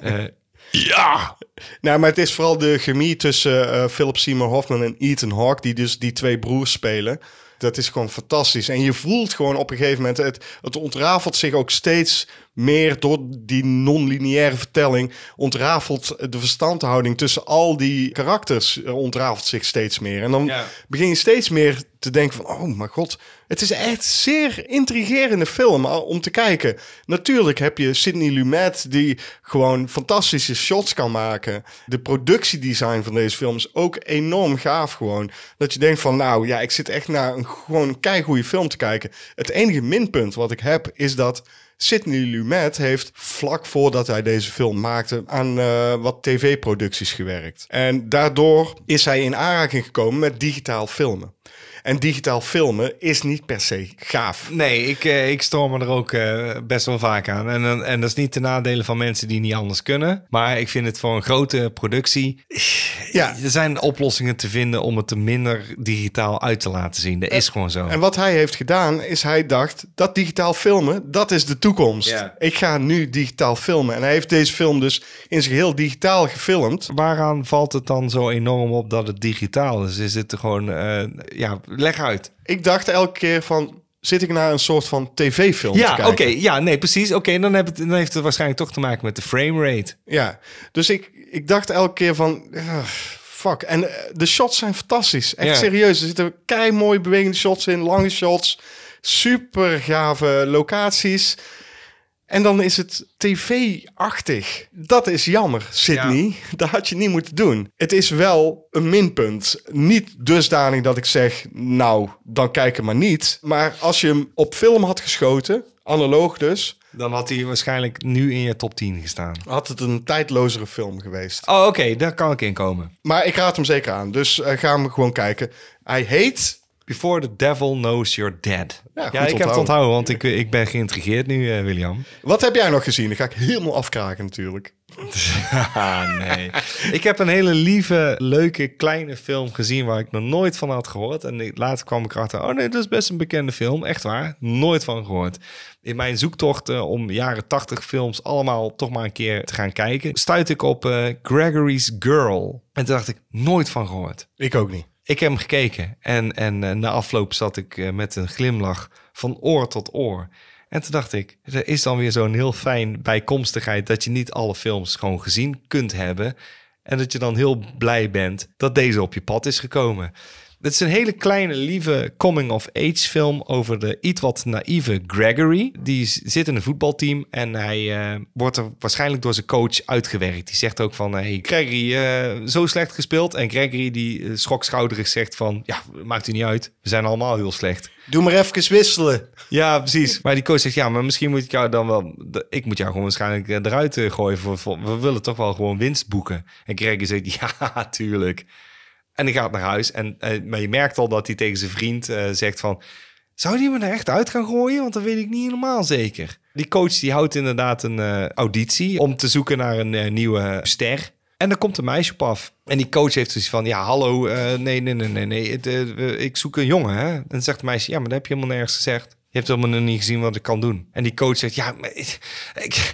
eh ja, Nou, maar het is vooral de chemie tussen eh, Philip Seymour Hoffman en Ethan Hawke, die dus die twee broers spelen. Dat is gewoon fantastisch. En je voelt gewoon op een gegeven moment, het, het ontrafelt zich ook steeds meer door die non-lineaire vertelling. Ontrafelt de verstandhouding tussen al die karakters, eh, ontrafelt zich steeds meer. En dan Ja. begin je steeds meer te denken van, oh mijn god, het is echt zeer intrigerende film om te kijken. Natuurlijk heb je Sidney Lumet die gewoon fantastische shots kan maken. De productiedesign van deze film is ook enorm gaaf gewoon. Dat je denkt van, nou ja, ik zit echt naar een gewoon keigoede film te kijken. Het enige minpunt wat ik heb is dat Sidney Lumet heeft vlak voordat hij deze film maakte aan eh, wat tv-producties gewerkt. En daardoor is hij in aanraking gekomen met digitaal filmen. En digitaal filmen is niet per se gaaf. nee, ik, eh, ik storm me er ook eh, best wel vaak aan. En, en dat is niet ten nadele van mensen die niet anders kunnen. Maar ik vind het voor een grote productie... Ja. Er zijn oplossingen te vinden om het er minder digitaal uit te laten zien. Dat is gewoon zo. En wat hij heeft gedaan, is hij dacht, dat digitaal filmen, dat is de toekomst. Ja. Ik ga nu digitaal filmen. En hij heeft deze film dus in zijn geheel digitaal gefilmd. Waaraan valt het dan zo enorm op dat het digitaal is? Is het gewoon... eh, ja, leg uit. Ik dacht elke keer van, zit ik naar een soort van tv-film te Ja, kijken? oké. ja, nee, precies. Oké, dan, heb het- dan heeft het waarschijnlijk toch te maken met de framerate. Ja, dus ik, ik dacht elke keer van, ah, fuck. En eh, de shots zijn fantastisch. Echt Ja. serieus. Er zitten kei mooi bewegende shots in, lange shots. Super gave locaties. En dan is het tv-achtig. Dat is jammer, Sydney. Dat had je niet moeten doen. Het is wel een minpunt. Niet dusdanig dat ik zeg, nou, dan kijk hem maar niet. Maar als je hem op film had geschoten, analoog dus, Dan had hij waarschijnlijk nu in je top 10 gestaan. had het een tijdlozere film geweest. Oh, oké. daar kan ik in komen. Maar ik raad hem zeker aan. Dus eh, ga hem gewoon kijken. Hij heet... Before the devil knows you're dead. Ja, ik heb het onthouden. want ik, ik ben geïntrigeerd nu, eh, William. Wat heb jij nog gezien? Dan ga ik helemaal afkraken natuurlijk. Ah, nee. ik heb een hele lieve, leuke, kleine film gezien waar ik nog nooit van had gehoord. En later kwam ik erachter, oh nee, dat is best een bekende film. Echt waar, nooit van gehoord. In mijn zoektocht eh, om jaren 80 films allemaal toch maar een keer te gaan kijken, stuitte ik op eh, Gregory's Girl. En toen dacht ik, nooit van gehoord. Ik ook niet. Ik heb hem gekeken en, en eh, na afloop zat ik eh, met een glimlach van oor tot oor. En toen dacht ik, er is dan weer zo'n heel fijn bijkomstigheid dat je niet alle films gewoon gezien kunt hebben. En dat je dan heel blij bent dat deze op je pad is gekomen. Het is een hele kleine, lieve coming-of-age film over de iets wat naïeve Gregory. Die zit in een voetbalteam en hij eh, wordt er waarschijnlijk door zijn coach uitgewerkt. Die zegt ook van, hey Gregory, eh, zo slecht gespeeld. En Gregory die eh, schokschouderig zegt van, ja, maakt u niet uit. We zijn allemaal heel slecht. Doe maar even wisselen. Ja, precies. Maar die coach zegt, ja, maar misschien moet ik jou dan wel... Ik moet jou gewoon waarschijnlijk eh, eruit eh, gooien. Voor, voor- we willen toch wel gewoon winst boeken. En Gregory zegt, ja, tuurlijk. En hij gaat naar huis. En, eh, maar je merkt al dat hij tegen zijn vriend eh, zegt van... Zou die me er echt uit gaan gooien? Want dat weet ik niet helemaal zeker. Die coach die houdt inderdaad een eh, auditie... om te zoeken naar een nieuwe ster. En dan komt een meisje op af. En die coach heeft zoiets van... Ja, hallo, nee, nee, nee, nee, nee. Het, ik zoek een jongen, hè? En dan zegt de meisje... Ja, maar dat heb je helemaal nergens gezegd. Je hebt helemaal nog niet gezien wat ik kan doen. En die coach zegt, ja, maar ik, ik-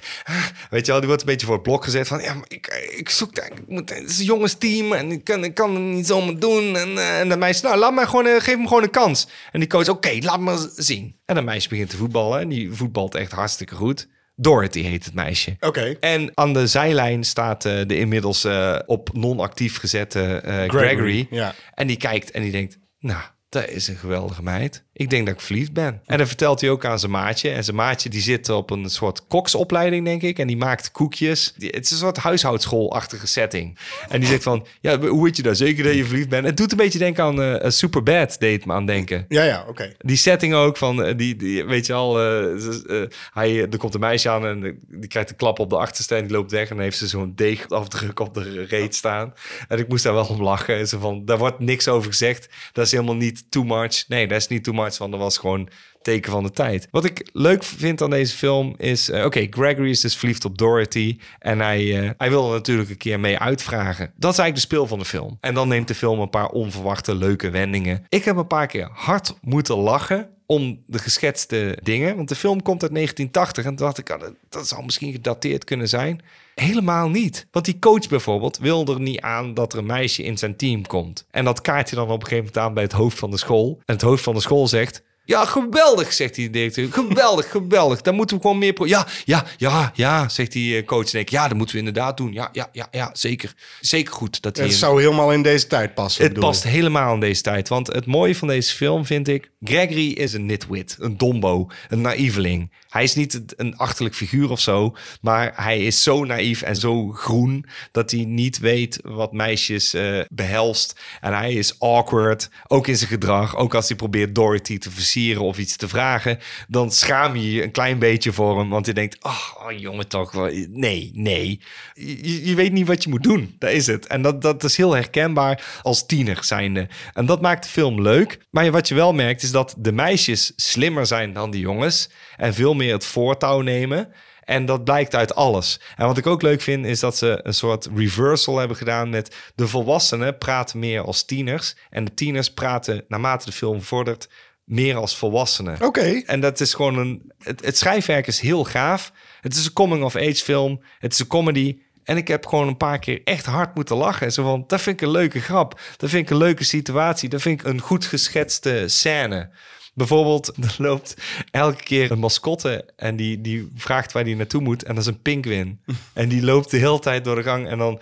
weet je wel, die wordt een beetje voor het blok gezet van, ja, maar ik, ik zoek daar, ik moet, het is een jongensteam en ik kan, ik kan het niet zomaar doen. En, eh, en de meisje, nou, laat maar gewoon, eh, geef hem gewoon een kans. En die coach, oké, laat maar zien. En de meisje begint te voetballen en die voetbalt echt hartstikke goed. Dorothy heet het meisje. Oké. En aan de zijlijn staat eh, de inmiddels op non-actief gezette Gregory. Gregory, ja. En die kijkt en die denkt, nou, dat is een geweldige meid. Ik denk dat ik verliefd ben. En dan vertelt hij ook aan zijn maatje. En zijn maatje die zit op een soort koksopleiding, denk ik. En die maakt koekjes. Het is een soort huishoudschoolachtige setting. En die zegt van, ja, hoe weet je daar zeker dat je verliefd bent? Het doet een beetje denken aan eh Superbad, deed het me aan denken. Ja, ja, oké. Die setting ook van, eh, die, die weet je al, eh, ze- hij, er komt een meisje aan en die krijgt een klap op de achterste en die loopt weg en dan heeft ze zo'n deegafdruk op de reet staan. En ik moest daar wel om lachen. Zo van, daar wordt niks over gezegd. Dat is helemaal niet too much. Nee, dat is niet too much, want dat was gewoon teken van de tijd. Wat ik leuk vind aan deze film is, eh, oké, Gregory is dus verliefd op Dorothy en hij, eh, hij wil er natuurlijk een keer mee uitvragen. Dat is eigenlijk de speel van de film. En dan neemt de film een paar onverwachte leuke wendingen. Ik heb een paar keer hard moeten lachen om de geschetste dingen. Want de film komt uit 1980 en dacht ik, ah, dat zou misschien gedateerd kunnen zijn. Helemaal niet. Want die coach bijvoorbeeld wil er niet aan dat er een meisje in zijn team komt. En dat kaart hij dan op een gegeven moment aan bij het hoofd van de school. En het hoofd van de school zegt... Ja, geweldig, zegt die directeur. Geweldig, geweldig. Daar moeten we gewoon meer... Pro ja, ja, ja, ja, zegt die eh, coach. En ik, ja, dat moeten we inderdaad doen. Ja, ja, ja, ja, zeker. Zeker goed. Dat hij Het een- zou helemaal in deze tijd passen. het past ik. helemaal in deze tijd. Want het mooie van deze film vind ik... Gregory is een nitwit, een dombo, een naïveling. Hij is niet een achterlijk figuur of zo... maar hij is zo naïef en zo groen... dat hij niet weet wat meisjes eh, behelst. En hij is awkward, ook in zijn gedrag. Ook als hij probeert Dorothy te versieren of iets te vragen... dan schaam je je een klein beetje voor hem. Want je denkt, oh, jongen toch, nee, nee. Je, je weet niet wat je moet doen, dat is het. En dat, dat is heel herkenbaar als tiener zijnde. En dat maakt de film leuk. Maar wat je wel merkt is dat de meisjes slimmer zijn dan de jongens... en veel meer het voortouw nemen... En dat blijkt uit alles. En wat ik ook leuk vind, is dat ze een soort reversal hebben gedaan met de volwassenen praten meer als tieners. En de tieners praten, naarmate de film vordert, meer als volwassenen. Oké. En dat is gewoon een. Het, het schrijfwerk is heel gaaf. Het is een coming-of-age film. Het is een comedy. En ik heb gewoon een paar keer echt hard moeten lachen. Zo van, dat vind ik een leuke grap. Dat vind ik een leuke situatie. Dat vind ik een goed geschetste scène. Bijvoorbeeld, er loopt elke keer een mascotte en die, die vraagt waar die naartoe moet. En dat is een pinguïn. En die loopt de hele tijd door de gang en dan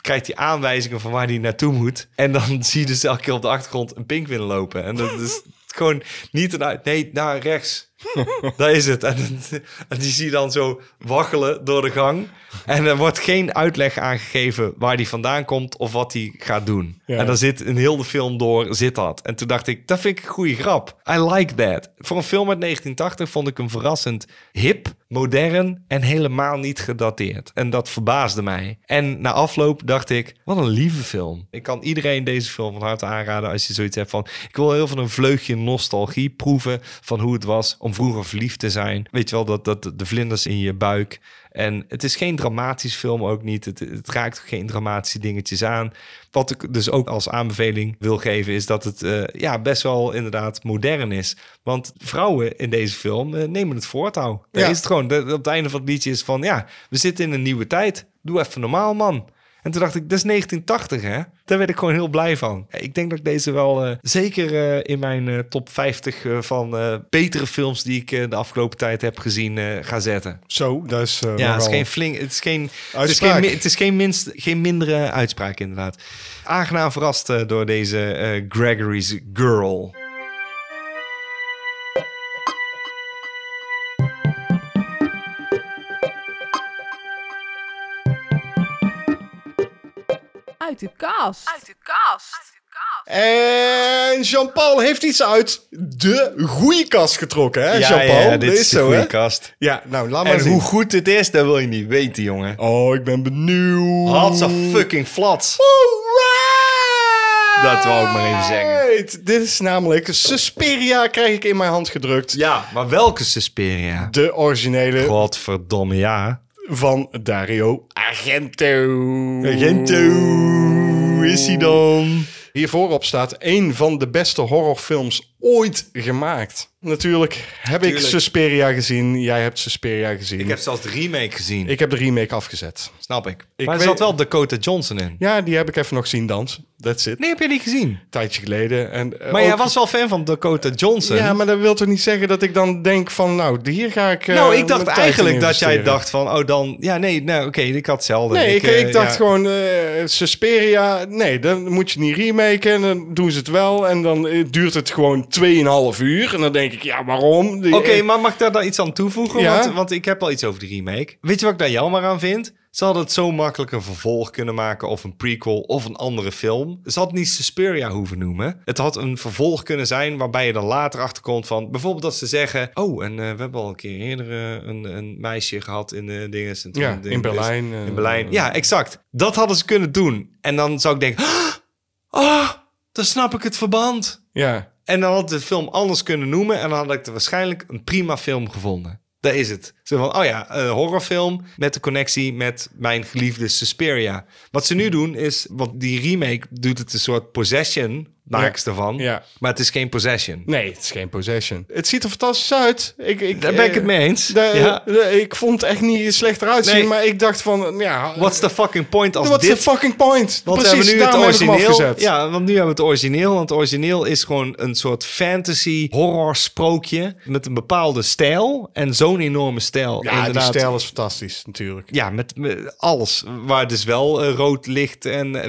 krijgt hij aanwijzingen van waar hij naartoe moet. En dan zie je dus elke keer op de achtergrond een pinguïn lopen. En dat is gewoon niet een. Nee, naar rechts. Daar is het. En, en die zie je dan zo waggelen door de gang. En er wordt geen uitleg aangegeven waar die vandaan komt of wat hij gaat doen. Ja. En dan zit in heel de film door zit dat. En toen dacht ik, dat vind ik een goede grap. I like that. Voor een film uit 1980 vond ik hem verrassend hip, modern en helemaal niet gedateerd. En dat verbaasde mij. En na afloop dacht ik, wat een lieve film. Ik kan iedereen deze film van harte aanraden als je zoiets hebt van... ik wil heel veel een vleugje nostalgie proeven van hoe het was om vroeger verliefd te zijn. Weet je wel, dat, dat de vlinders in je buik... En het is geen dramatisch film ook niet. Het, het raakt geen dramatische dingetjes aan. Wat ik dus ook als aanbeveling wil geven... is dat het eh, ja, best wel inderdaad modern is. Want vrouwen in deze film eh, nemen het voortouw. Daar Ja. is het gewoon. De- op het einde van het liedje is van... ja, we zitten in een nieuwe tijd. Doe even normaal, man. En toen dacht ik, dat is 1980, hè? Daar werd ik gewoon heel blij van. Ik denk dat ik deze wel eh, zeker eh, in mijn eh, top 50 eh, van betere films... die ik de afgelopen tijd heb gezien, ga zetten. Zo, dat is. Ja, het is geen flink. Het is geen. Het is geen, het is geen, minst, geen mindere uitspraak, inderdaad. Aangenaam verrast door deze Gregory's Girl. Uit de kast. Uit de kast. En Jean-Paul heeft iets uit de goede kast getrokken, hè, Ja, Jean-Paul? ja, dit Dat is de zo, goede kast. Ja, nou, laat maar En zien. hoe goed het is, dat wil je niet weten, jongen. Oh, ik ben benieuwd. Hatsa fucking flats. Alright! Dat wou ik maar even zeggen. Dit is namelijk Suspiria krijg ik in mijn hand gedrukt. Ja, maar welke Suspiria? De originele Godverdomme, ja. Van Dario Argento. Argento, is hij dan? Hier voorop staat een van de beste horrorfilms ooit gemaakt. Natuurlijk heb ik Tuurlijk. Suspiria gezien. Jij hebt Suspiria gezien. Ik heb zelfs de remake gezien. Ik heb de remake afgezet. Snap ik. Ik maar er weet- zat wel Dakota Johnson in. Ja, die heb ik even nog zien dansen. That's it. Nee, heb je niet gezien. tijdje geleden. En, eh, Maar ook- jij was wel fan van Dakota Johnson. Ja, maar dat wil toch niet zeggen dat ik dan denk van... Nou, hier ga ik eh, nou, ik dacht eigenlijk dat jij dacht van, oh dan, ja nee, nou oké, ik had hetzelfde. Nee, ik, eh, ik dacht ja. gewoon, Suspiria, nee, dan moet je niet remaken. En dan doen ze het wel. En dan duurt het gewoon 2,5 uur. En dan denk ik, ja, waarom? Oké, eh, maar mag ik daar dan iets aan toevoegen? Ja. Want, want ik heb al iets over de remake. Weet je wat ik daar jammer aan vind? Ze hadden het zo makkelijk een vervolg kunnen maken of een prequel of een andere film. Ze had niet Suspiria hoeven noemen. Het had een vervolg kunnen zijn waarbij je dan later achterkomt van... Bijvoorbeeld dat ze zeggen... Oh, en eh, we hebben al een keer eerder eh, een, een meisje gehad in de dingen. Ja, in Berlijn, eh, in Berlijn. Ja, exact. Dat hadden ze kunnen doen. En dan zou ik denken... Oh, dan snap ik het verband. ja, En dan had de film anders kunnen noemen. En dan had ik er waarschijnlijk een prima film gevonden. Daar is het. Zo van, oh ja, een horrorfilm met de connectie met mijn geliefde Suspiria. Wat ze nu doen is, want die remake doet het een soort possession, ze ervan. Ja. Maar het is geen possession. nee, het is geen possession. Het ziet er fantastisch uit. Ik, ik, Daar ben ik eh, het mee eens. de- ja. de- ik vond het echt niet slecht eruit zien, Nee. maar ik dacht van, ja... What's the fucking point als what's dit... the fucking point? Want Precies, we hebben nu het origineel. Ja, want nu hebben we het origineel. Want het origineel is gewoon een soort fantasy horror sprookje met een bepaalde stijl en zo'n enorme stijl. Ja, die Inderdaad. stijl is fantastisch, natuurlijk. Ja, met, met alles. Waar dus wel eh, rood licht en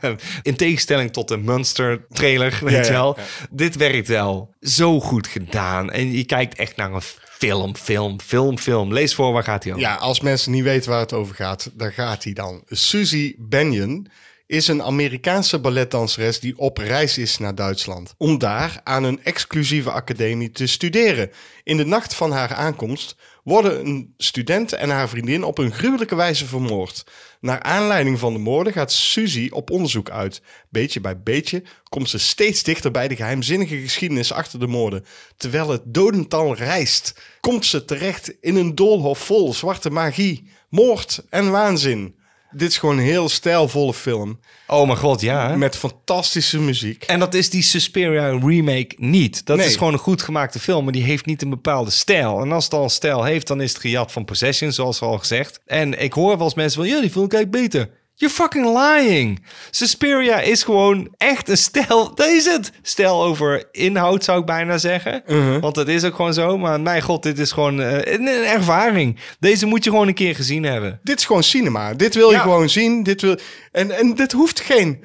eh, in tegenstelling tot de Monster trailer, weet je wel. Dit werkt wel. Zo goed gedaan. En je kijkt echt naar een film, film, film, film. Lees voor, waar gaat hij over? Ja, als mensen niet weten waar het over gaat, dan gaat hij dan. Susie Benyon is een Amerikaanse balletdanseres die op reis is naar Duitsland. Om daar aan een exclusieve academie te studeren. In de nacht van haar aankomst worden een student en haar vriendin op een gruwelijke wijze vermoord. Naar aanleiding van de moorden gaat Susie op onderzoek uit. Beetje bij beetje komt ze steeds dichter bij de geheimzinnige geschiedenis achter de moorden. Terwijl het dodental rijst, komt ze terecht in een doolhof vol zwarte magie, moord en waanzin. Dit is gewoon een heel stijlvolle film Oh mijn god, ja. met fantastische muziek. En dat is die Suspiria remake niet. Dat Nee. is gewoon een goed gemaakte film, maar die heeft niet een bepaalde stijl. En als het al een stijl heeft, dan is het gejat van Possession, zoals al gezegd. En ik hoor wel eens mensen van, ja, die ik eigenlijk beter. You're fucking lying. Suspiria is gewoon echt een. Dat is het. Stijl over inhoud, zou ik bijna zeggen. Want dat is ook gewoon zo. Maar mijn god, dit is gewoon eh, een, een ervaring. Deze moet je gewoon een keer gezien hebben. Dit is gewoon cinema. Dit wil je gewoon zien. Dit wil... en, en dit hoeft geen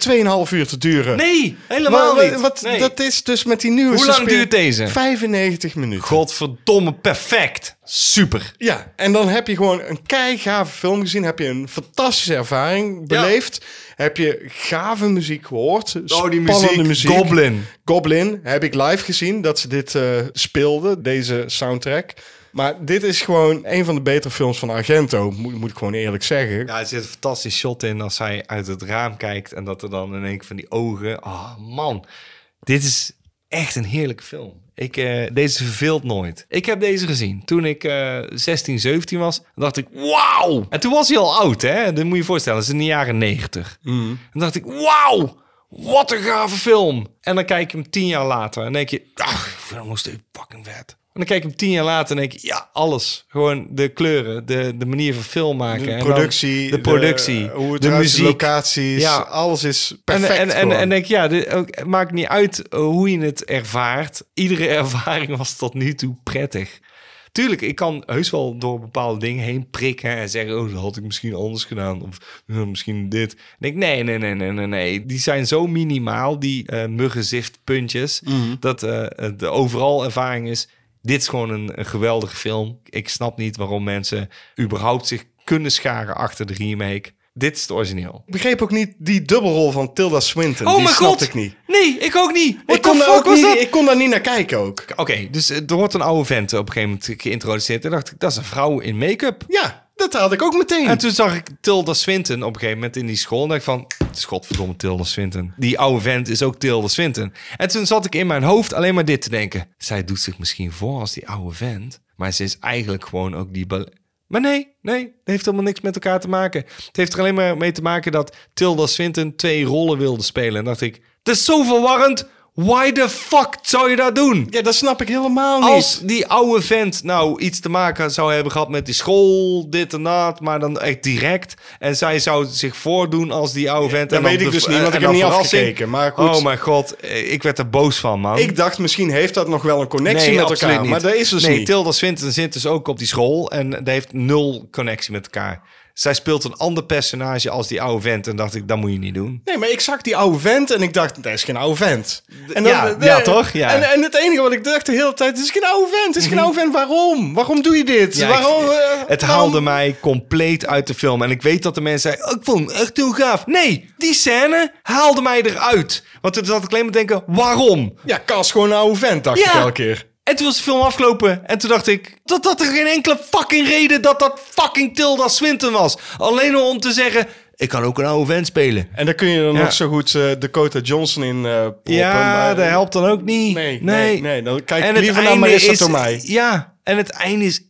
2,5 uur te duren. Nee, helemaal niet. Wat, Nee. Dat is dus met die nieuwe... Hoe lang Suspiria- duurt deze? 95 minuten. Godverdomme, perfect. Super. Ja, en dan heb je gewoon een keigave film gezien. Heb je een fantastische ervaring beleefd. Heb je gave muziek gehoord. Oh, die spannende muziek. Goblin. Goblin heb ik live gezien dat ze dit eh, speelden, deze soundtrack. Maar dit is gewoon een van de betere films van Argento, moet, moet ik gewoon eerlijk zeggen. Ja, er zit een fantastisch shot in als hij uit het raam kijkt en dat er dan in één keer van die ogen. Oh man, dit is echt een heerlijke film. Ik, eh, deze verveelt nooit. Ik heb deze gezien toen ik eh 16, 17 was. Dan dacht ik, wauw! En toen was hij al oud, hè? Dat moet je je voorstellen. Dat is in de jaren 90. En dan dacht ik, wauw! Wat een gave film! En dan kijk je hem tien jaar later en denk je, ach, ik vind hem nog steeds fucking vet. En dan kijk je hem tien jaar later en denk je, ja, alles. Gewoon de kleuren, de, de manier van film maken. De En productie, de productie, de, hoe het de muziek. locaties, Ja. alles is En, perfect en, en, gewoon. en denk ja, dit, ook, het maakt niet uit eh, hoe je het ervaart. Iedere ervaring was tot nu toe prettig. Tuurlijk, ik kan heus wel door bepaalde dingen heen prikken en zeggen, oh, dat had ik misschien anders gedaan. Of eh, misschien dit. Denk ik, nee, nee, nee, nee, nee, nee. Die zijn zo minimaal, die eh muggenziftpuntjes, Mhm. dat eh, de overal ervaring is. Dit is gewoon een, een geweldige film. Ik snap niet waarom mensen überhaupt zich kunnen scharen achter de remake. Dit is het origineel. Ik begreep ook niet die dubbelrol van Tilda Swinton. Oh die mijn snapte god! ik niet. Nee, ik ook niet. What Ik kon, daar fuck ook was niet dat? ik kon daar niet naar kijken ook. Oké, dus eh, er wordt een oude vent op een gegeven moment geïntroduceerd. En dacht ik, dat is een vrouw in make-up. Ja, dat had ik ook meteen. En toen zag ik Tilda Swinton op een gegeven moment in die school. En dacht ik van, het godverdomme Tilda Swinton. Die oude vent is ook Tilda Swinton. En toen zat ik in mijn hoofd alleen maar dit te denken. Zij doet zich misschien voor als die oude vent. Maar ze is eigenlijk gewoon ook die... Maar nee, nee, dat heeft helemaal niks met elkaar te maken. Het heeft er alleen maar mee te maken dat Tilda Swinton twee rollen wilde spelen. En dacht ik, dat is zo verwarrend. Why the fuck zou je dat doen? Ja, dat snap ik helemaal niet. Als die oude vent nou iets te maken zou hebben gehad met die school, dit en dat, maar dan echt direct. En zij zou zich voordoen als die oude vent. dat en dan weet ik dus niet, want ik heb niet afgekeken. Maar goed, Oh mijn god, ik werd er boos van, man. ik dacht misschien heeft dat nog wel een connectie met elkaar. niet. Maar dat is dus nee, niet. Tilda Swinton zit dus ook op die school en dat heeft nul connectie met elkaar. Zij speelt een ander personage als die oude vent en dacht ik, dat moet je niet doen. Nee, maar ik zag die oude vent en ik dacht, dat is geen oude vent. En Ja, ja, toch? Ja. En, en het enige wat ik dacht de hele tijd, het is geen oude vent. Het is geen oude vent. Waarom? Waarom doe je dit? Ja, waarom? ik- eh, het waarom- haalde mij compleet uit de film. En ik weet dat de mensen zeiden, oh, ik vond het echt heel gaaf. Nee, die scène haalde mij eruit. Want toen zat ik alleen maar te denken, waarom? Ja, Cas gewoon een oude vent, dacht ik elke keer. En toen was de film afgelopen. En toen dacht ik, dat dat er geen enkele fucking reden dat dat fucking Tilda Swinton was. Alleen om te zeggen, ik kan ook een oude vent spelen. En dan kun je er Ja. nog zo goed eh, Dakota Johnson in eh proppen. Ja, maar- dat helpt dan ook niet. Nee, nee, nee. Dan kijk En liever naar Marissa is- Tomei. Ja, en het einde is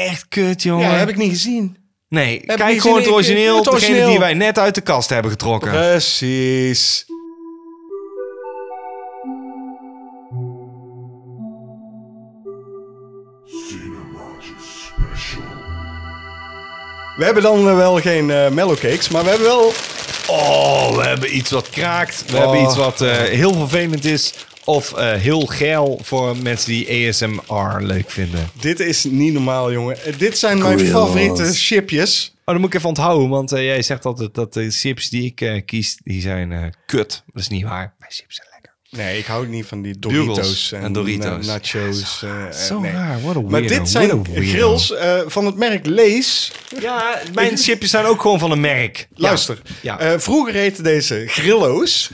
echt kut, jongen. Ja, heb ik niet gezien. Nee, kijk gewoon het origineel. het Degene origineel. die wij net uit de kast hebben getrokken. Precies. We hebben dan eh, wel geen eh mellowcakes, maar we hebben wel... Oh, we hebben iets wat kraakt. We Oh. hebben iets wat eh, heel vervelend is. Of eh, heel geil voor mensen die ASMR leuk vinden. Dit is niet normaal, jongen. Dit zijn mijn favoriete chipjes. Oh, dan moet ik even onthouden. Want jij zegt altijd dat de chips die ik eh, kies, die zijn eh, kut. Dat is niet waar. Mijn chips zijn. Nee, ik hou niet van die Doritos en, en Doritos. na- nachos. eh, Zo nee. raar. What a Maar dit zijn grills eh, van het merk Lees. Ja, mijn chipjes zijn ook gewoon van een merk. Luister, Ja. eh, vroeger heette deze Grillo's.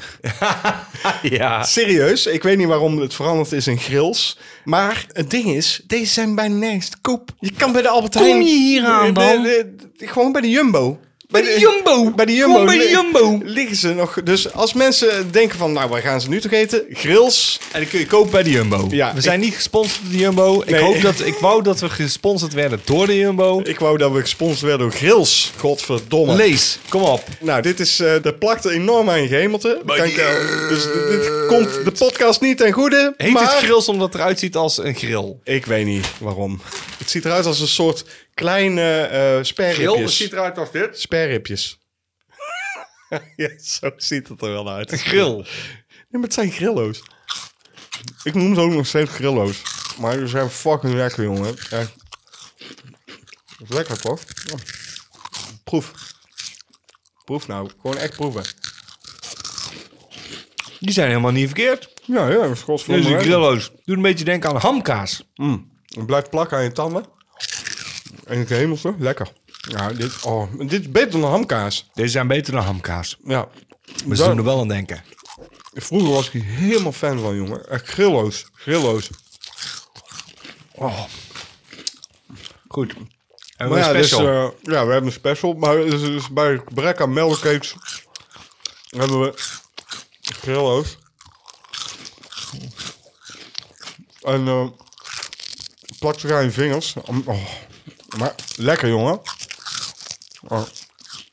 ja. Serieus, ik weet niet waarom het veranderd is in grills. Maar het ding is, deze zijn bijna nergens te koop. Je kan bij de Albert Kom Heijn... je hier aan de- dan? de- de- gewoon bij de Jumbo. Bij de Jumbo. Bij de Jumbo. Bij de Jumbo. Liggen ze nog. Dus als mensen denken van, nou, waar gaan ze nu toch eten? Grills. En die kun je kopen bij de Jumbo. Ja, we zijn niet gesponsord door de Jumbo. Ik, hoop dat, ik wou dat we gesponsord werden door de Jumbo. Ik wou dat we gesponsord werden door Grills. Godverdomme. Lees, kom op. Nou, dit is, eh dat plakt enorm aan je eh, dus dit, dit komt de podcast niet ten goede. Heet maar... het grills omdat het eruit ziet als een grill? Ik weet niet waarom. Het ziet eruit als een soort kleine eh sperripjes. eruit als dit. Sperripjes. ja, zo ziet het er wel uit. Een grill. Nee, maar het zijn grillo's. Ik noem ze ook nog steeds grillo's. Maar ze zijn fucking lekker, jongen. Echt. Dat is lekker, toch? Ja. Proef. Proef nou. Gewoon echt proeven. Die zijn helemaal niet verkeerd. Ja, ja, is godverdomme Deze grillo's. Doe een beetje denken aan hamkaas. Mm. Het blijft plakken aan je tanden. En het hemelste. Lekker. Ja, dit, oh, dit is beter dan hamkaas. Deze zijn beter dan hamkaas. Ja. Maar ze Daar- doen er wel aan denken. Vroeger was ik helemaal fan van, jongen. Echt grillo's. Grillo's. Goed. En Maar ja, dus, special. eh, ja, we hebben een special. Maar dus, dus bij gebrek aan melkcakes hebben we grillo's. En eh plak er aan je vingers. Oh, maar lekker, jongen. Oh.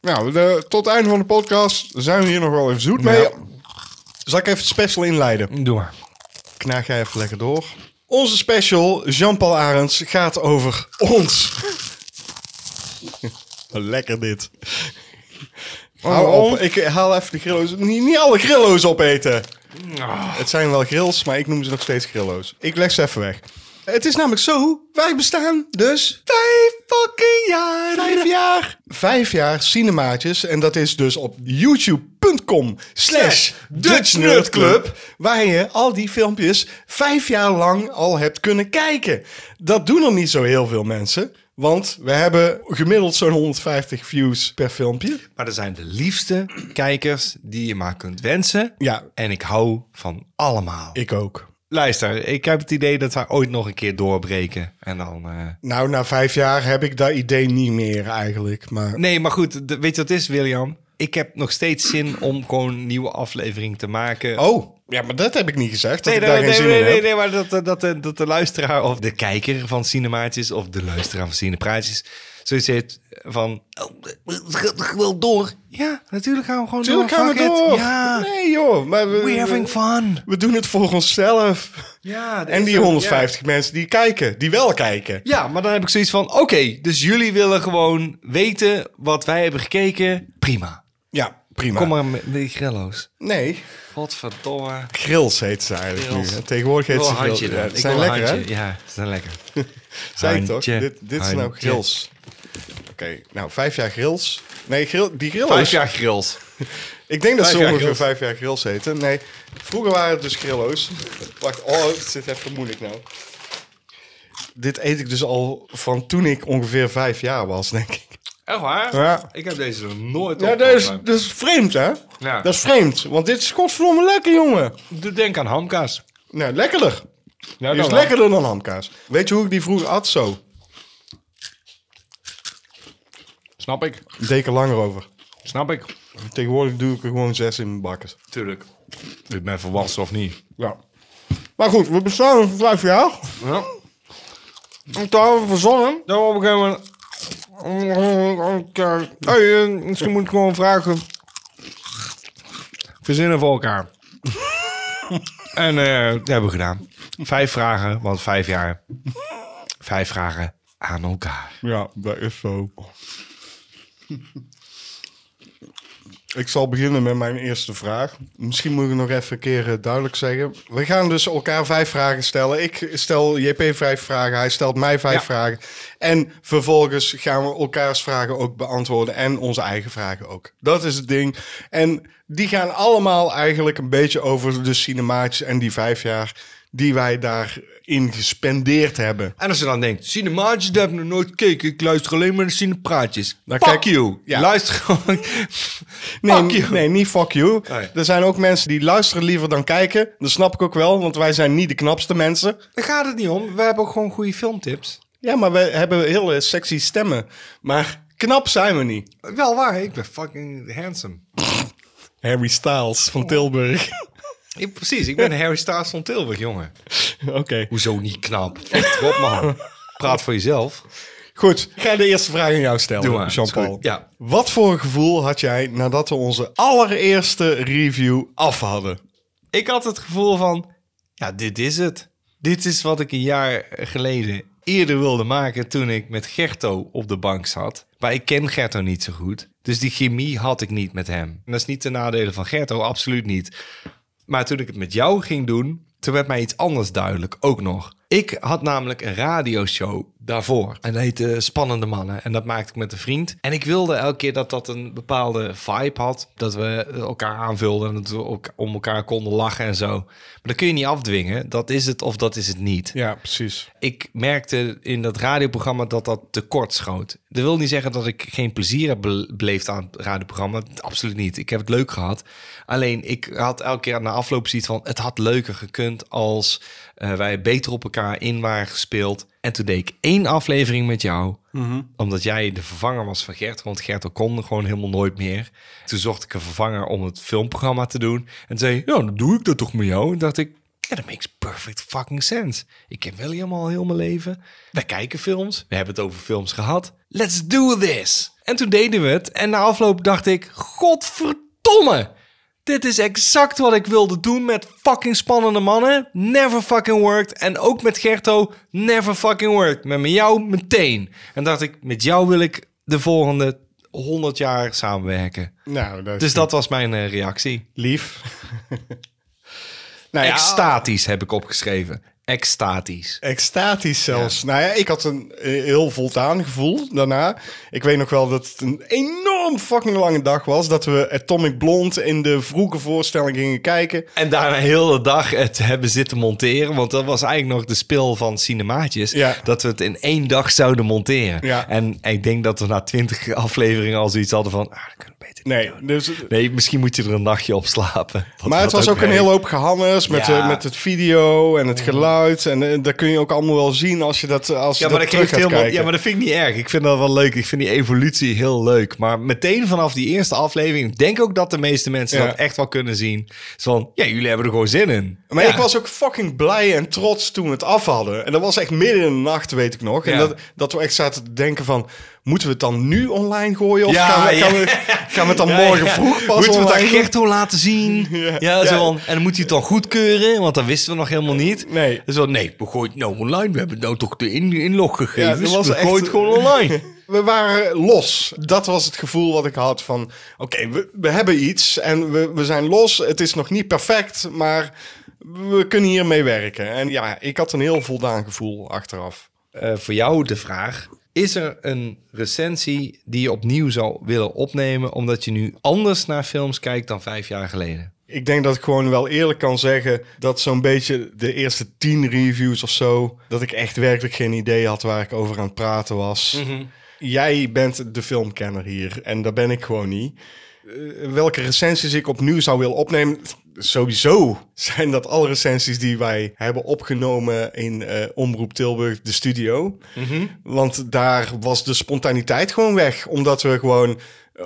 Nou, de, tot het einde van de podcast zijn we hier nog wel even zoet mee. Ja. Zal ik even het special inleiden? Doe maar. Knaag jij even lekker door. Onze special, Jean-Paul Arends, gaat over ons. lekker dit. Hou op, ik haal even de grillo's. Niet, niet alle grillo's opeten. Het zijn wel grills, maar ik noem ze nog steeds grillo's. Ik leg ze even weg. Het is namelijk zo, wij bestaan dus vijf fucking jaar. Vijf jaar. Vijf jaar cinemaatjes. En dat is dus op youtube.com slash Dutch Nerd Club. Waar je al die filmpjes vijf jaar lang al hebt kunnen kijken. Dat doen er niet zo heel veel mensen. Want we hebben gemiddeld zo'n 150 views per filmpje. Maar er zijn de liefste kijkers die je maar kunt wensen. Ja, En ik hou van allemaal. ik ook. Luister, ik heb het idee dat wij ooit nog een keer doorbreken. En dan... eh, Nou, na vijf jaar heb ik dat idee niet meer eigenlijk. Maar Nee, maar goed, weet je wat het is, William? Ik heb nog steeds zin om gewoon een nieuwe aflevering te maken. Oh, ja, maar dat heb ik niet gezegd. Dat Nee, ik nee, daar nee, geen zin nee, in nee, heb. nee, maar dat, dat, dat, dat de luisteraar of de kijker van Cinemaatjes of de luisteraar van Cinepraatjes zoiets heeft van... Oh, het gaat toch wel door? Ja, natuurlijk gaan we gewoon Tuurlijk door. gaan we door. Ja, Nee joh, maar we, we're having fun. we doen het voor onszelf. Ja, En die ook- 150 mensen die kijken, die wel kijken. Ja. maar dan heb ik zoiets van... Oké, dus jullie willen gewoon weten wat wij hebben gekeken. Prima. Ja, prima. Kom maar met die grillo's. Nee, Godverdomme. grills heet ze eigenlijk Grills. nu. Tegenwoordig heet ze grills. Ja, zijn lekker hè? Ja, ze zijn lekker. Ik toch? Dit, dit is nou handje. grills. Oké, nou vijf jaar grills. Nee, grill, die grills. Vijf jaar grills. Ik denk dat Vijf ze ongeveer vijf jaar grills heten. Nee, vroeger waren het dus grillo's. Wacht, oh, het zit even moeilijk nou. Dit eet ik dus al van toen ik ongeveer vijf jaar was, denk ik. Echt waar? Ja. Ik heb deze nog nooit Ja, dat is, dat is vreemd, hè? Ja. Dat is vreemd, want dit is godverdomme lekker, jongen. Doe denk aan hamkaas. Nou, lekkerder. Ja, Die is lekkerder dan hamkaas. Weet je hoe ik die vroeger at? Zo. Snap ik. Een deken langer over. Snap ik. Tegenwoordig doe ik er gewoon zes in mijn bakken. Tuurlijk. Ik ben volwassen of niet. Ja. Maar goed, we bestaan over vijf jaar. Ja. En toen hebben we verzonnen. Dan op een gegeven moment... Hey, eh, misschien moet ik gewoon vragen... Verzinnen voor elkaar. en eh, dat hebben we gedaan. Vijf vragen, want vijf jaar. Vijf vragen aan elkaar. Ja, dat is zo. Ik zal beginnen met mijn eerste vraag. Misschien moet ik nog even een keer eh, duidelijk zeggen. We gaan dus elkaar vijf vragen stellen. Ik stel JP vijf vragen, hij stelt mij vijf Ja. vragen. En vervolgens gaan we elkaars vragen ook beantwoorden en onze eigen vragen ook. Dat is het ding. En die gaan allemaal eigenlijk een beetje over de cinemaatjes en die vijf jaar die wij daarin gespendeerd hebben. En als je dan denkt, cinemaatjes, dat heb ik nog nooit gekeken. Ik luister alleen maar naar cinepraatjes. Nou, Fuck kijk, you. ja. Luister gewoon. Nee, Fuck you. nee, niet fuck you. Nee. Er zijn ook mensen die luisteren liever dan kijken. Dat snap ik ook wel, want wij zijn niet de knapste mensen. Daar gaat het niet om. We hebben ook gewoon goede filmtips. Ja, maar we hebben hele sexy stemmen. Maar knap zijn we niet. Wel waar, ik ben fucking handsome. Harry Styles van Tilburg. Ja, precies, ik ben Harry Styles van Tilburg, jongen. Oké. Hoezo niet knap? Erop, man. Praat voor jezelf. Goed, ik ga de eerste vraag aan jou stellen, Jean-Paul. Ja. Wat voor gevoel had jij nadat we onze allereerste review af hadden? Ik had het gevoel van, ja, dit is het. Dit is wat ik een jaar geleden eerder wilde maken toen ik met Gerto op de bank zat. Maar ik ken Gerto niet zo goed. Dus die chemie had ik niet met hem. En dat is niet de nadelen van Gerto, absoluut niet. Maar toen ik het met jou ging doen, toen werd mij iets anders duidelijk, ook nog. Ik had namelijk een radioshow daarvoor. En dat heette Spannende Mannen. En dat maakte ik met een vriend. En ik wilde elke keer dat dat een bepaalde vibe had. Dat we elkaar aanvulden en dat we ook om elkaar konden lachen en zo. Maar dat kun je niet afdwingen. Dat is het of dat is het niet. Ja, precies. Ik merkte in dat radioprogramma dat dat tekort schoot. Dat wil niet zeggen dat ik geen plezier heb be- beleefd aan het radioprogramma. Absoluut niet. Ik heb het leuk gehad. Alleen ik had elke keer na afloop zoiets van... het had leuker gekund als eh, wij beter op elkaar in waren gespeeld. En toen deed ik één aflevering met jou. Omdat jij de vervanger was van Gert. Want Gert kon gewoon helemaal nooit meer. Toen zocht ik een vervanger om het filmprogramma te doen. En zei, ja, dan doe ik dat toch met jou. En dacht ik, ja, dat makes perfect fucking sense. Ik ken William al heel mijn leven. Wij kijken films. We hebben het over films gehad. Let's do this. En toen deden we het. En na afloop dacht ik, godverdomme. Dit is exact wat ik wilde doen met fucking spannende mannen. Never fucking worked. En ook met Gerto, never fucking worked. Maar met jou meteen. En dacht ik, met jou wil ik de volgende 100 jaar samenwerken. Nou, dat Dus dat was mijn eh, reactie. lief. nou ja, Extatisch heb ik opgeschreven. Extatisch. Extatisch zelfs. Nou ja, ik had een heel voldaan gevoel daarna. Ik weet nog wel dat het een enorm fucking lange dag was. Dat we Atomic Blonde in de vroege voorstelling gingen kijken. En daarna heel de dag het hebben zitten monteren. Want dat was eigenlijk nog de spil van cinemaatjes. Ja. Dat we het in één dag zouden monteren. Ja. En ik denk dat we na twintig afleveringen al zoiets hadden van... Ah, beter niet Nee, doen. dus... Nee, misschien moet je er een nachtje op slapen. Maar het was ook een hele hoop gehannes met, Ja. eh, met het video en het geluid. En eh, dat kun je ook allemaal wel zien als je dat, als je Ja maar, dat dat geeft gaat helemaal, kijken. ja, maar dat vind ik niet erg. Ik vind dat wel leuk. Ik vind die evolutie heel leuk. Maar meteen vanaf die eerste aflevering... ik denk ook dat de meeste mensen Ja. dat echt wel kunnen zien. Zo van, ja, jullie hebben er gewoon zin in. Maar Ja. ik was ook fucking blij en trots toen we het af hadden. En dat was echt midden in de nacht, weet ik nog. En Ja. dat, dat we echt zaten te denken van... Moeten we het dan nu online gooien? Of Ja, gaan, we, ja. gaan, we, gaan we het dan morgen vroeg pas Moeten we het aan? Gerto laten zien? Ja, zo en dan moet hij het dan goedkeuren, want dat wisten we nog helemaal niet. Nee. Dus nee, we gooien het nou online. We hebben nou toch de in dat was we echt- gooien het gewoon online. We waren los. Dat was het gevoel wat ik had van... Oké, we, we hebben iets en we, we zijn los. Het is nog niet perfect, maar we kunnen hiermee werken. En ja, ik had een heel voldaan gevoel achteraf. Eh, voor jou de vraag. Is er een recensie die je opnieuw zou willen opnemen... omdat je nu anders naar films kijkt dan vijf jaar geleden? Ik denk dat ik gewoon wel eerlijk kan zeggen dat zo'n beetje de eerste tien reviews of zo, dat ik echt werkelijk geen idee had waar ik over aan het praten was. Jij bent de filmkenner hier en daar ben ik gewoon niet. Eh, welke recensies ik opnieuw zou willen opnemen? Sowieso zijn dat alle recensies die wij hebben opgenomen in eh, Omroep Tilburg, de studio. Want daar was de spontaniteit gewoon weg, omdat we gewoon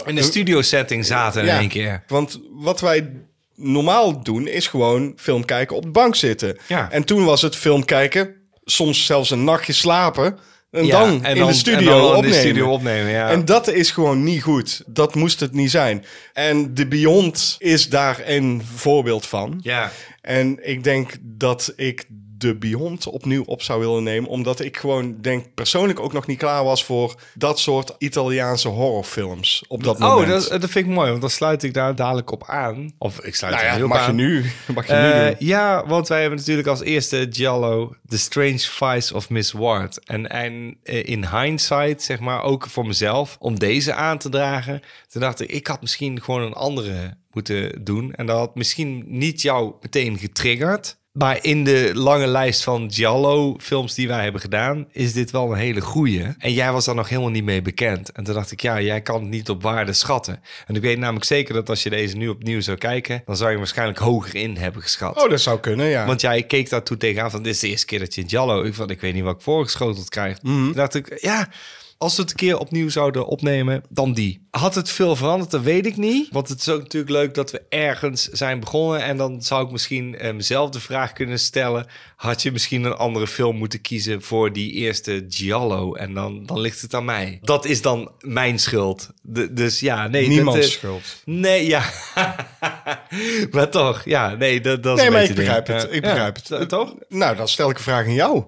In de studio setting zaten in één keer. Want wat wij normaal doen, is gewoon film kijken op de bank zitten. Ja. En toen was het film kijken, soms zelfs een nachtje slapen. En Ja, dan en in de studio en dan in opnemen. de studio opnemen, ja. En dat is gewoon niet goed. Dat moest het niet zijn. En de Beyond is daar een voorbeeld van. ja. En ik denk dat ik de Beyond opnieuw op zou willen nemen. Omdat ik gewoon denk persoonlijk ook nog niet klaar was voor dat soort Italiaanse horrorfilms op dat Oh, moment. dat, dat vind ik mooi, want dan sluit ik daar dadelijk op aan. Of ik sluit nou ja, op mag je nu, mag je nu Eh, doen. ja, want wij hebben natuurlijk als eerste Giallo The Strange Vice of Miss Ward. En, en eh, in hindsight, zeg maar, ook voor mezelf, om deze aan te dragen. Toen dacht ik, ik had misschien gewoon een andere moeten doen. En dat had misschien niet jou meteen getriggerd. Maar in de lange lijst van Giallo-films die wij hebben gedaan, is dit wel een hele goeie. En jij was daar nog helemaal niet mee bekend. En toen dacht ik, ja, jij kan het niet op waarde schatten. En ik weet namelijk zeker dat als je deze nu opnieuw zou kijken, dan zou je hem waarschijnlijk hoger in hebben geschat. Oh, dat zou kunnen, ja. Want jij keek daar toen tegenaan van, dit is de eerste keer dat je Jallo... Ik, van, ik weet niet wat ik voorgeschoteld krijg. Toen dacht ik, ja, als we het een keer opnieuw zouden opnemen, dan die. Had het veel veranderd, dat weet ik niet. Want het is ook natuurlijk leuk dat we ergens zijn begonnen. En dan zou ik misschien eh, mezelf de vraag kunnen stellen... had je misschien een andere film moeten kiezen voor die eerste Giallo? En dan, dan ligt het aan mij. Dat is dan mijn schuld. De, dus ja, nee. Niemands dat, eh, schuld. Nee, ja. maar toch, ja, nee, dat, dat is Nee, maar ik begrijp ding. het. Ik begrijp Ja, het. toch? Nou, dan stel ik een vraag aan jou.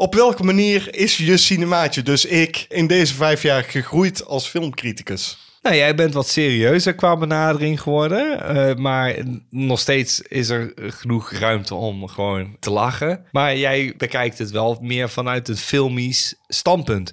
Op welke manier is je cinemaatje, dus ik, in deze vijf jaar gegroeid als filmcriticus? Nou, jij bent wat serieuzer qua benadering geworden. eh, maar nog steeds is er genoeg ruimte om gewoon te lachen. Maar jij bekijkt het wel meer vanuit een filmisch standpunt.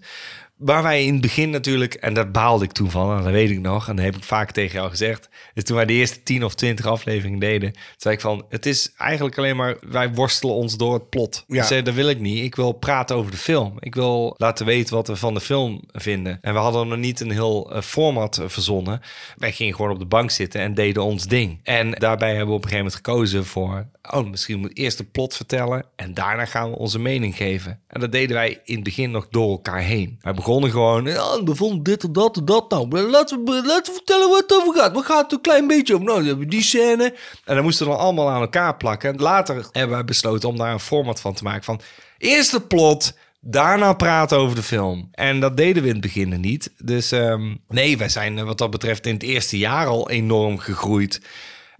Waar wij in het begin natuurlijk, en daar baalde ik toen van, en dat weet ik nog, en dat heb ik vaak tegen jou gezegd. Dus toen wij de eerste 10 of 20 afleveringen deden, zei ik van: Het is eigenlijk alleen maar, wij worstelen ons door het plot. Ja. Dus, eh, dat wil ik niet. Ik wil praten over de film. Ik wil laten weten wat we van de film vinden. En we hadden nog niet een heel eh, format verzonnen. Wij gingen gewoon op de bank zitten en deden ons ding. En daarbij hebben we op een gegeven moment gekozen voor... oh, misschien moet eerst de plot vertellen... en daarna gaan we onze mening geven. En dat deden wij in het begin nog door elkaar heen. Begonnen gewoon... ja, we vonden dit en dat en dat. Nou, laten we, laten we vertellen waar het over gaat. Waar gaat het een klein beetje om? Nou, dan hebben we die scène. En dan moesten we dan allemaal aan elkaar plakken. En later hebben wij besloten om daar een format van te maken van... eerst de plot... Daarna praten over de film. En dat deden we in het begin niet. Dus ehm, nee, wij zijn eh, wat dat betreft in het eerste jaar al enorm gegroeid.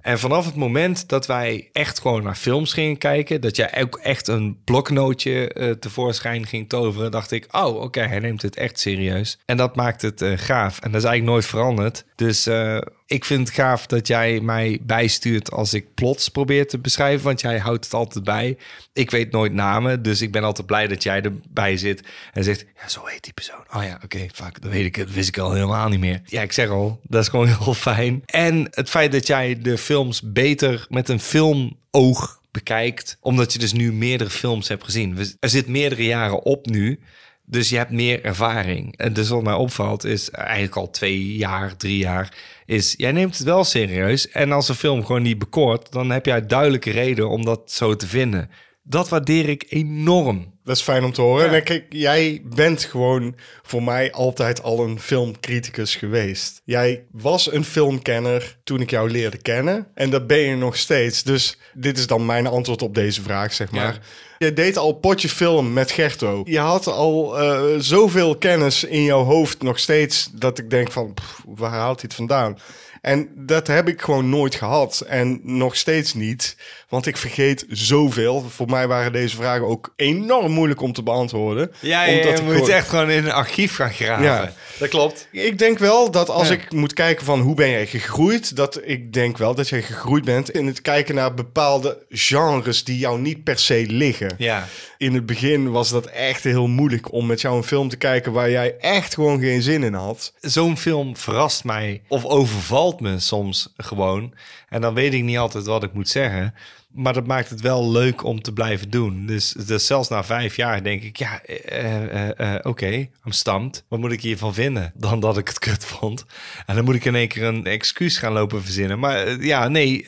En vanaf het moment dat wij echt gewoon naar films gingen kijken, dat jij ook echt een bloknootje eh, tevoorschijn ging toveren, dacht ik, oh oké, hij neemt het echt serieus. En dat maakt het eh, gaaf. En dat is eigenlijk nooit veranderd. Dus eh, ik vind het gaaf dat jij mij bijstuurt als ik plots probeer te beschrijven, want jij houdt het altijd bij. Ik weet nooit namen, dus ik ben altijd blij dat jij erbij zit en zegt, ja, zo heet die persoon. Oh ja, oké, fuck, dat weet ik, dat wist ik al helemaal niet meer. Ja, ik zeg al, dat is gewoon heel fijn. En het feit dat jij de films beter met een filmoog bekijkt, omdat je dus nu meerdere films hebt gezien. Er zit meerdere jaren op nu. Dus je hebt meer ervaring. En dus wat mij opvalt is eigenlijk al twee jaar, drie jaar... is jij neemt het wel serieus. En als een film gewoon niet bekoort... dan heb jij duidelijke reden om dat zo te vinden. Dat waardeer ik enorm. Dat is fijn om te horen. En kijk, jij bent gewoon voor mij altijd al een filmcriticus geweest. Jij was een filmkenner toen ik jou leerde kennen. En dat ben je nog steeds. Dus dit is dan mijn antwoord op deze vraag, zeg maar. Ja. Je deed al potje film met Gerto. Je had al eh, zoveel kennis in jouw hoofd nog steeds... dat ik denk van, waar haalt hij het vandaan? En dat heb ik gewoon nooit gehad. En nog steeds niet. Want ik vergeet zoveel. Voor mij waren deze vragen ook enorm moeilijk om te beantwoorden. Ja, ja, Omdat je ik moet gewoon- echt gewoon in een archief gaan graven. Ja. dat klopt. Ik denk wel dat als Ja. ik moet kijken van hoe ben jij gegroeid, dat ik denk wel dat jij gegroeid bent in het kijken naar bepaalde genres die jou niet per se liggen. Ja. In het begin was dat echt heel moeilijk om met jou een film te kijken waar jij echt gewoon geen zin in had. Zo'n film verrast mij of overvalt me soms gewoon. En dan weet ik niet altijd wat ik moet zeggen. Maar dat maakt het wel leuk om te blijven doen. Dus, dus zelfs na vijf jaar denk ik, ja, eh, eh, eh, oké, I'm stumped. Wat moet ik hiervan vinden? Dan dat ik het kut vond. En dan moet ik in één keer een excuus gaan lopen verzinnen. Maar ja, nee,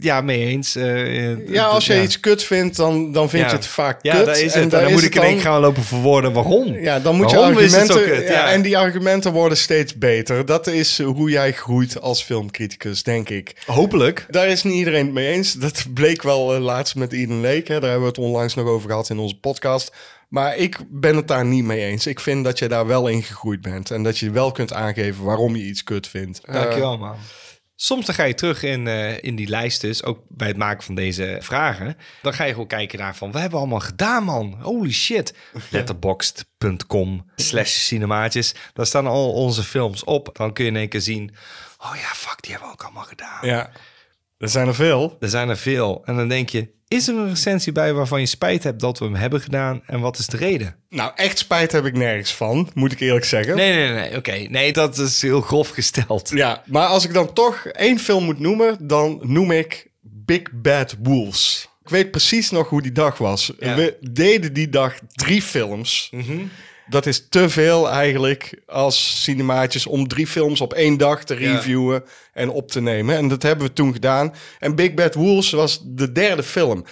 ja, mee eens. Ja, als je ja. iets kut vindt, dan, dan vind Ja. je het vaak Ja, kut. daar is het. En En, daar dan moet ik in één keer gaan lopen verwoorden waarom. Ja, dan moet je Waarom zo argumenten... kut? ja, Ja. en die argumenten worden steeds beter. Dat is hoe jij groeit als filmcriticus, denk ik. Hopelijk. Daar is niet iedereen het mee eens. Dat bleek wel eh, laatst met Eden Lake. Hè. Daar hebben we het onlangs nog over gehad in onze podcast. Maar ik ben het daar niet mee eens. Ik vind dat je daar wel in gegroeid bent. En dat je wel kunt aangeven waarom je iets kut vindt. Eh, Dankjewel, man. Soms dan ga je terug in, eh, in die lijst dus, ook bij het maken van deze vragen. Dan ga je gewoon kijken naar van, we hebben allemaal gedaan, man. Holy shit. Letterboxd.com slash cinemaatjes. Daar staan al onze films op. Dan kun je in één keer zien, oh ja, fuck, die hebben we ook allemaal gedaan. ja, er zijn er veel. Er zijn er veel. En dan denk je, is er een recensie bij waarvan je spijt hebt dat we hem hebben gedaan? En wat is de reden? Nou, echt spijt heb ik nergens van, moet ik eerlijk zeggen. Nee, nee, nee, oké. Nee, dat is heel grof gesteld. Ja, maar als ik dan toch één film moet noemen, dan noem ik Big Bad Wolves. Ik weet precies nog hoe die dag was. Ja. We deden die dag drie films. Dat is te veel eigenlijk als cinemaatjes om drie films op één dag te Ja. reviewen en op te nemen. En dat hebben we toen gedaan. En Big Bad Wolves was de derde film.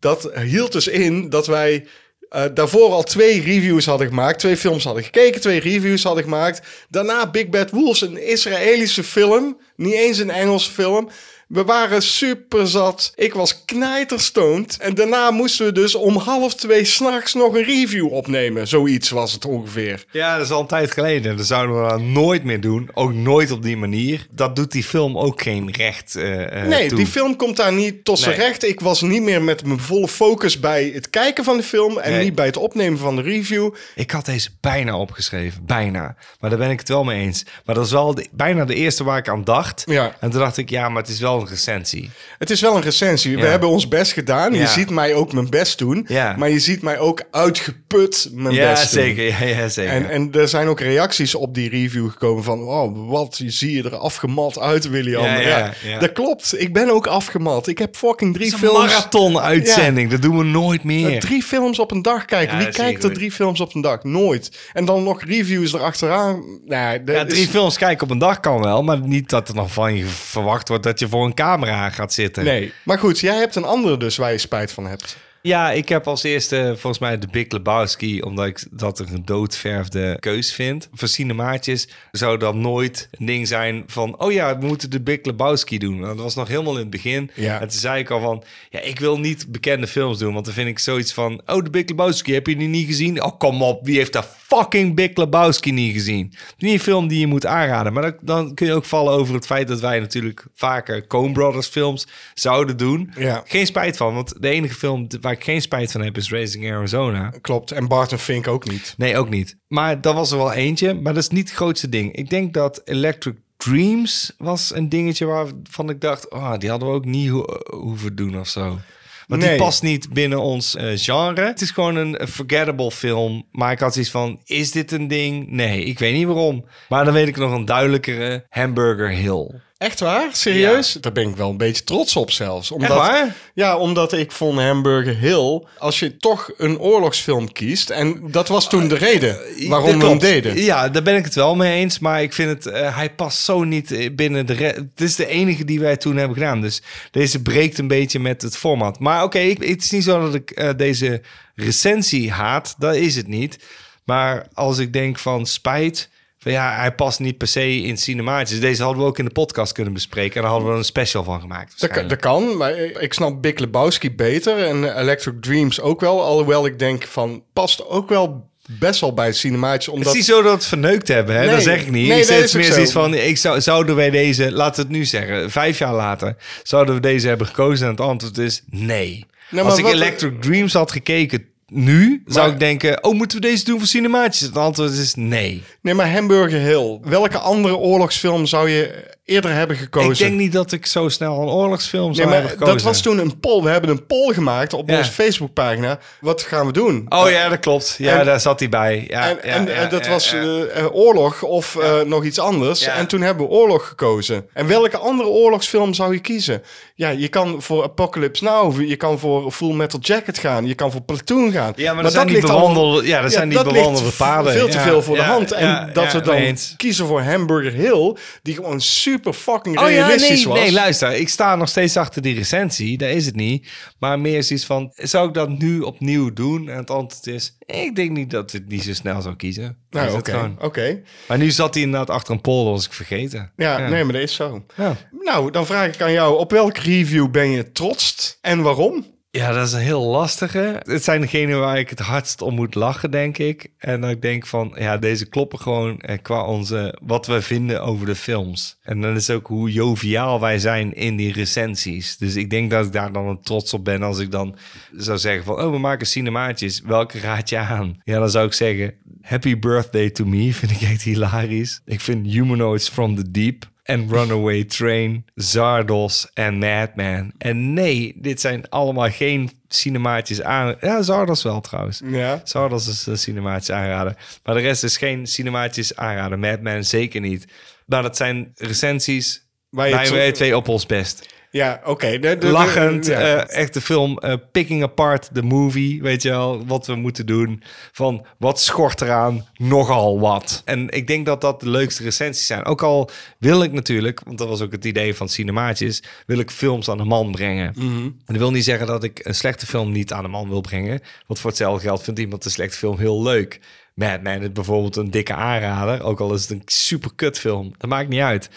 Dat hield dus in dat wij eh, daarvoor al twee reviews hadden gemaakt. Twee films hadden gekeken, twee reviews hadden gemaakt. Daarna Big Bad Wolves, een Israëlische film. Niet eens een Engelse film. We waren super zat. Ik was knijterstoned. En daarna moesten we dus om half twee s'nachts nog een review opnemen. Zoiets was het ongeveer. Ja, dat is al een tijd geleden. Dat zouden we dat nooit meer doen. Ook nooit op die manier. Dat doet die film ook geen recht eh, eh, Nee, toe. die film komt daar niet tot zijn Nee. recht. Ik was niet meer met mijn volle focus bij het kijken van de film... en Nee. niet bij het opnemen van de review. Ik had deze bijna opgeschreven. Bijna. Maar daar ben ik het wel mee eens. Maar dat is wel de- bijna de eerste waar ik aan dacht. Ja. En toen dacht ik, ja, maar het is wel een recensie. Het is wel een recensie. We Ja. hebben ons best gedaan. Je ziet mij ook mijn best doen. Ja. Maar je ziet mij ook uitgeput mijn best doen. zeker. Ja, ja, zeker. En, en er zijn ook reacties op die review gekomen van... Oh, wat zie je er afgemat uit, William. Ja. Dat klopt. Ik ben ook afgemat. Ik heb fucking drie films... marathon-uitzending. Dat doen we nooit meer. Eh, Drie films op een dag kijken. Wie kijkt zeker. er drie films op een dag? Nooit. En dan nog reviews erachteraan. Dat Ja, drie is- films kijken op een dag kan wel, maar niet dat er nog van je verwacht wordt dat je voor een camera gaat zitten. Nee. Maar goed, jij hebt een andere dus waar je spijt van hebt. Ja, ik heb als eerste volgens mij de Big Lebowski, omdat ik dat een doodverfde keus vind. Voor cinemaatjes zou dat nooit een ding zijn van, oh ja, we moeten de Big Lebowski doen. Dat was nog helemaal in het begin. Ja. En toen zei ik al van, ja, ik wil niet bekende films doen, want dan vind ik zoiets van, oh, de Big Lebowski, heb je die niet gezien? Oh, kom op, wie heeft dat fucking Big Lebowski niet gezien? Niet een film die je moet aanraden, maar dan, dan kun je ook vallen over het feit dat wij natuurlijk vaker Coen Brothers films zouden doen. Ja. Geen spijt van, want de enige film waar ik geen spijt van heb is Racing Arizona. Klopt. En Barton Fink ook niet. Nee, ook niet. Maar dat was er wel eentje, maar dat is niet het grootste ding. Ik denk dat Electric Dreams was een dingetje waarvan ik dacht, oh, die hadden we ook niet ho- hoeven doen of zo. Want Nee. die past niet binnen ons eh, genre. Het is gewoon een een forgettable film. Maar ik had zoiets van, is dit een ding? Nee, ik weet niet waarom. Maar dan weet ik nog een duidelijkere Hamburger Hill. Echt waar? Serieus? Daar ben ik wel een beetje trots op zelfs. Omdat, Echt waar? Ja, omdat ik vond Hamburger Hill... Als je toch een oorlogsfilm kiest... En dat was toen de reden waarom Dat we hem deden. Ja, daar ben ik het wel mee eens. Maar ik vind het, eh, hij past zo niet eh, binnen de... Het is de enige die wij toen hebben gedaan. Dus deze breekt een beetje met het format. Maar oké, ik- het is niet zo dat ik eh, deze recensie haat. Dat is het niet. Maar als ik denk van spijt... Van ja, hij past niet per se in cinemaatjes. Deze hadden we ook in de podcast kunnen bespreken. En daar hadden we een special van gemaakt. Dat, kan- dat kan, maar ik snap Big Lebowski beter en Electric Dreams ook wel. Alhoewel ik denk van, past ook wel best wel bij cinemaatjes. Het Omdat, is niet zo dat we het verneukt hebben, hè? Nee. dat zeg ik niet. Nee, ik zeg dat het meer zo. zoiets van, ik zou, zouden wij deze, laten we het nu zeggen, vijf jaar later, zouden we deze hebben gekozen? En het antwoord is nee. Nou, Als ik Electric Dreams had gekeken nu, zou ik denken, oh, moeten we deze doen voor cinemaatjes? Het antwoord is nee. nee, maar Hamburger Hill. Welke andere oorlogsfilm zou je eerder hebben gekozen? Ik denk niet dat ik zo snel een oorlogsfilm Nee, zou maar hebben gekozen. dat was toen een poll. We hebben een poll gemaakt op Ja. onze Facebookpagina. Wat gaan we doen? Oh ja, dat klopt. Ja, En- daar zat hij bij. Ja, en ja, en eh, dat was eh, eh, oorlog of eh, nog iets anders. En toen hebben we oorlog gekozen. En welke andere oorlogsfilm zou je kiezen? Ja, je kan voor Apocalypse Now, je kan voor Full Metal Jacket gaan, je kan voor Platoon gaan. Ja, maar dat zijn die ligt bewandelde- ja, dat zijn die dat ligt bewandelde paden. Veel te veel voor de hand. En dat we dan kiezen voor Hamburger Hill, die gewoon super fucking Oh ja, realistisch nee, was. nee, luister. Ik sta nog steeds achter die recensie. Dat is het niet. Maar meer zoiets van, zou ik dat nu opnieuw doen? En het antwoord is, ik denk niet dat ik het niet zo snel zou kiezen. Nou, is oké. oké. Maar nu zat hij inderdaad achter een poll, dat was ik vergeten. Ja, nee, maar dat is zo. Ja. Nou, dan vraag ik aan jou, op welke review ben je trotst en waarom? Ja, dat is een heel lastige. Het zijn degenen waar ik het hardst om moet lachen, denk ik. En dan ik denk van, ja, deze kloppen gewoon eh, qua onze, wat we vinden over de films. En dan is ook hoe joviaal wij zijn in die recensies. Dus ik denk dat ik daar dan trots op ben als ik dan zou zeggen van, oh, we maken cinemaatjes. Welke raad je aan? Ja, dan zou ik zeggen, Happy Birthday to Me vind ik echt hilarisch. Ik vind Humanoids from the Deep en Runaway Train, Zardos en Madman. En nee, dit zijn allemaal geen cinemaatjes aan. Ja, Zardos wel trouwens. Ja. Zardos is een cinematisch aanrader. Maar de rest is geen cinemaatjes aanrader. Madman zeker niet. Maar dat zijn recensies wij twee op ons best. Ja, oké. De- de- de- Lachend, ja. eh, echt de film eh, Picking Apart the Movie, weet je wel, wat we moeten doen. Van wat schort eraan, nogal wat. En ik denk dat dat de leukste recensies zijn. Ook al wil ik natuurlijk, want dat was ook het idee van cinemaatjes, wil ik films aan de man brengen. En dat wil niet zeggen dat ik een slechte film niet aan de man wil brengen. Want voor hetzelfde geld vindt iemand een slechte film heel leuk. Madman is bijvoorbeeld een dikke aanrader, ook al is het een super kut film. Dat maakt niet uit.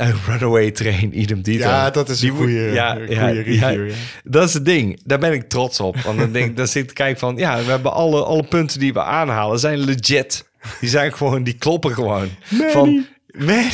En Runaway Train, idem dito. Ja, dat is een goeie- ja, een ja, review, ja. Dat is het ding. Daar ben ik trots op. Want dan, denk, dan zit ik te kijken van... Ja, we hebben alle, alle punten die we aanhalen zijn legit. Die zijn gewoon... Die kloppen gewoon. Van... Manny,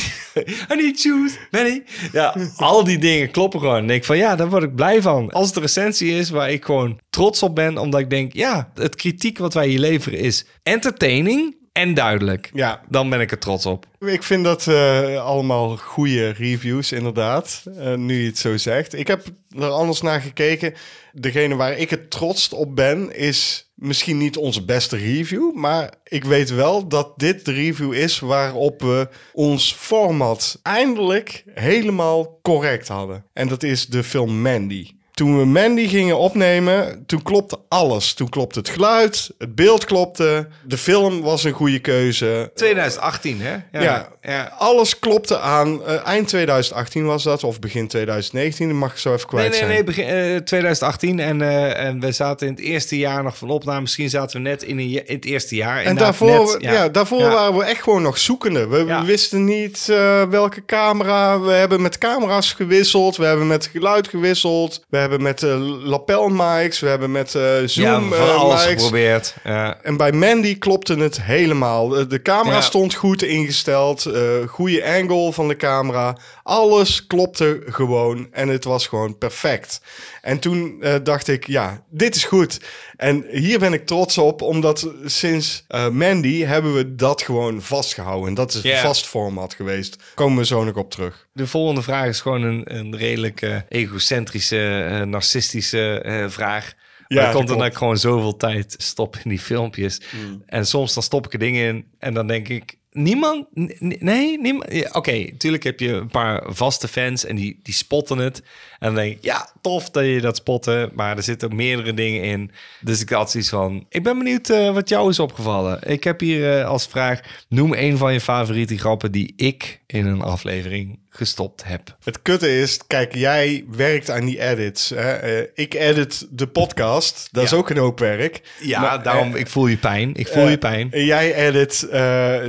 I need shoes, Manny. Ja, al die dingen kloppen gewoon. En ik denk van, ja, daar word ik blij van. Als het een recensie is waar ik gewoon trots op ben... omdat ik denk, ja, het kritiek wat wij hier leveren is entertaining en duidelijk. Ja. Dan ben ik er trots op. Ik vind dat eh, allemaal goede reviews, inderdaad. eh, nu je het zo zegt. Ik heb er anders naar gekeken. Degene waar ik het trotst op ben, is misschien niet onze beste review. Maar ik weet wel dat dit de review is waarop we ons format eindelijk helemaal correct hadden. En dat is de film Mandy. Toen we Mandy gingen opnemen, toen klopte alles. Toen klopte het geluid, het beeld klopte, de film was een goede keuze. 2018, hè? Ja, ja. Alles klopte aan. eh, eind 2018 was dat, of begin 2019. Dat mag ik zo even kwijt Nee, nee, nee, begin, eh, 2018. En, eh, en we zaten in het eerste jaar nog van opname. Misschien zaten we net in, een, ja- in het eerste jaar. En Inderdaad, daarvoor, net, ja. daarvoor Ja. waren we echt gewoon nog zoekende. We, we Ja. wisten niet eh, welke camera. We hebben met camera's gewisseld. We hebben met geluid gewisseld. We hebben met eh lapel mics. We hebben met eh Ja, Zoom eh, alles mics. geprobeerd. Ja. En bij Mandy klopte het helemaal. De- De camera Ja. stond goed ingesteld. eh goede angle van de camera. Alles klopte gewoon. En het was gewoon perfect. En toen eh, dacht ik, ja, dit is goed. En hier ben ik trots op. Omdat sinds eh, Mandy hebben we dat gewoon vastgehouden. En dat is een vast format geweest. Komen we zo nog op terug. De volgende vraag is gewoon een, een redelijk eh, egocentrische, narcistische vraag. Ja, Maar dat komt ik gewoon zoveel tijd stop in die filmpjes. En soms dan stop ik er dingen in en dan denk ik... Niemand? Nee, niemand. Oké, natuurlijk heb je een paar vaste fans en die, die spotten het. En dan denk ik, ja, tof dat je dat spotten. Maar er zitten ook meerdere dingen in. Dus ik had zoiets van, ik ben benieuwd eh, wat jou is opgevallen. Ik heb hier eh, als vraag, noem een van je favoriete grappen die ik in een aflevering gestopt heb. Het kutte is, kijk, jij werkt aan die edits. Hè? Eh, ik edit de podcast. Dat is ook een hoop werk. Ja, Maar, daarom, eh, ik voel je pijn. Ik voel eh, je pijn. en jij edit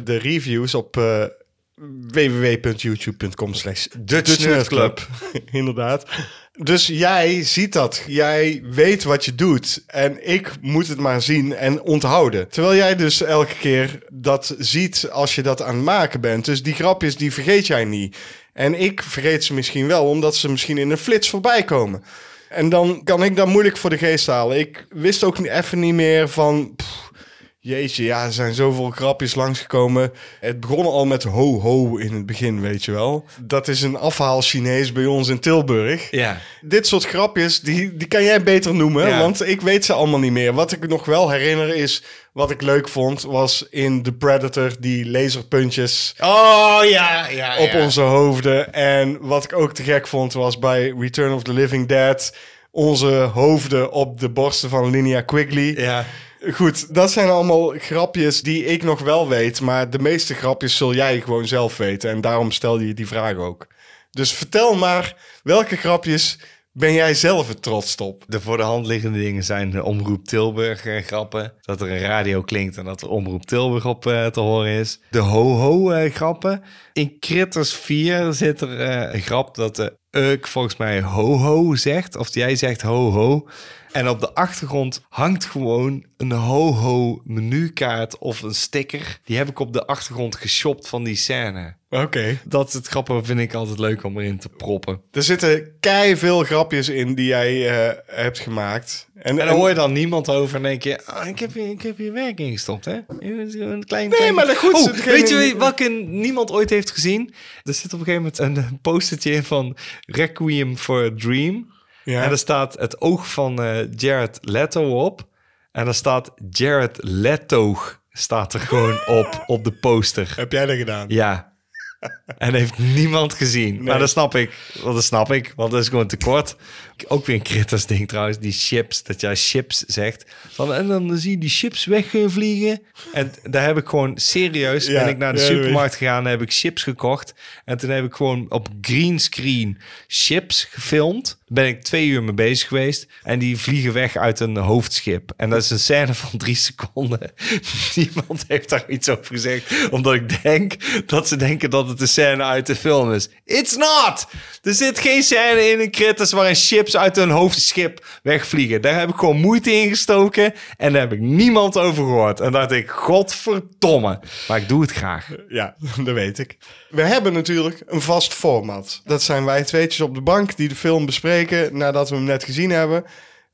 de reviews op www.youtube.com slash Club. Inderdaad. Dus jij ziet dat. Jij weet wat je doet. En ik moet het maar zien en onthouden. Terwijl jij dus elke keer dat ziet als je dat aan het maken bent. Dus die grapjes, die vergeet jij niet. En ik vergeet ze misschien wel, omdat ze misschien in een flits voorbij komen. En dan kan ik dat moeilijk voor de geest halen. Ik wist ook niet- even niet meer van... pff, Jeetje, ja, er zijn zoveel grapjes langsgekomen. Het begon al met ho-ho in het begin, weet je wel. Dat is een afhaal Chinees bij ons in Tilburg. Ja. Dit soort grapjes, die, die kan jij beter noemen, Ja. want ik weet ze allemaal niet meer. Wat ik nog wel herinner is, wat ik leuk vond, was in The Predator die laserpuntjes Oh, ja, ja, op onze hoofden. En wat ik ook te gek vond, was bij Return of the Living Dead... onze hoofden op de borsten van Linnea Quigley. Ja. Goed, dat zijn allemaal grapjes die ik nog wel weet. Maar de meeste grapjes zul jij gewoon zelf weten. En daarom stel je die vraag ook. Dus vertel maar, welke grapjes ben jij zelf het trots op? De voor de hand liggende dingen zijn de Omroep Tilburg eh, grappen. Dat er een radio klinkt en dat er Omroep Tilburg op eh, te horen is. De ho-ho eh, grappen. In Critters 4 zit er een grap dat de Euk volgens mij ho-ho zegt. Of jij zegt ho-ho. En op de achtergrond hangt gewoon een ho-ho menukaart of een sticker. Die heb ik op de achtergrond geshopt van die scène. Oké. Dat is het grappige vind ik altijd leuk om erin te proppen. Er zitten kei veel grapjes in die jij eh, hebt gemaakt. En, En en- dan hoor je dan niemand over en denk je... "Ah, ik, heb ik heb hier werk in gestopt, hè? Een klein, Nee, klein... maar dat goed, Oh, weet je welke niemand ooit heeft gezien? Er zit op een gegeven moment een, een postertje in van Requiem for a Dream. Ja. En er staat het oog van eh, Jared Leto op. En er staat Jared Leto staat er gewoon op, op de poster. Heb jij dat gedaan? Ja. En heeft niemand gezien. Maar dat snap ik. Want dat snap ik. Want dat is gewoon te kort. Ook weer een critters ding trouwens. Die chips. Dat jij chips zegt. Van, en dan zie je die chips wegvliegen. En daar heb ik gewoon serieus... Ja, ben ik naar de ja, supermarkt gegaan. En heb ik chips gekocht. En toen heb ik gewoon op greenscreen chips gefilmd. Daar ben ik twee uur mee bezig geweest. En die vliegen weg uit een hoofdschip. En dat is een scène van drie seconden. Niemand heeft daar iets over gezegd. Omdat ik denk dat ze denken dat het een scène uit de film is. It's not! Er zit geen scène in een critters waarin chips uit een hoofdschip wegvliegen. Daar heb ik gewoon moeite in gestoken. En daar heb ik niemand over gehoord. En dacht ik, godverdomme. Maar ik doe het graag. Ja, dat weet ik. We hebben natuurlijk een vast format. Dat zijn wij tweetjes op de bank die de film bespreken nadat we hem net gezien hebben.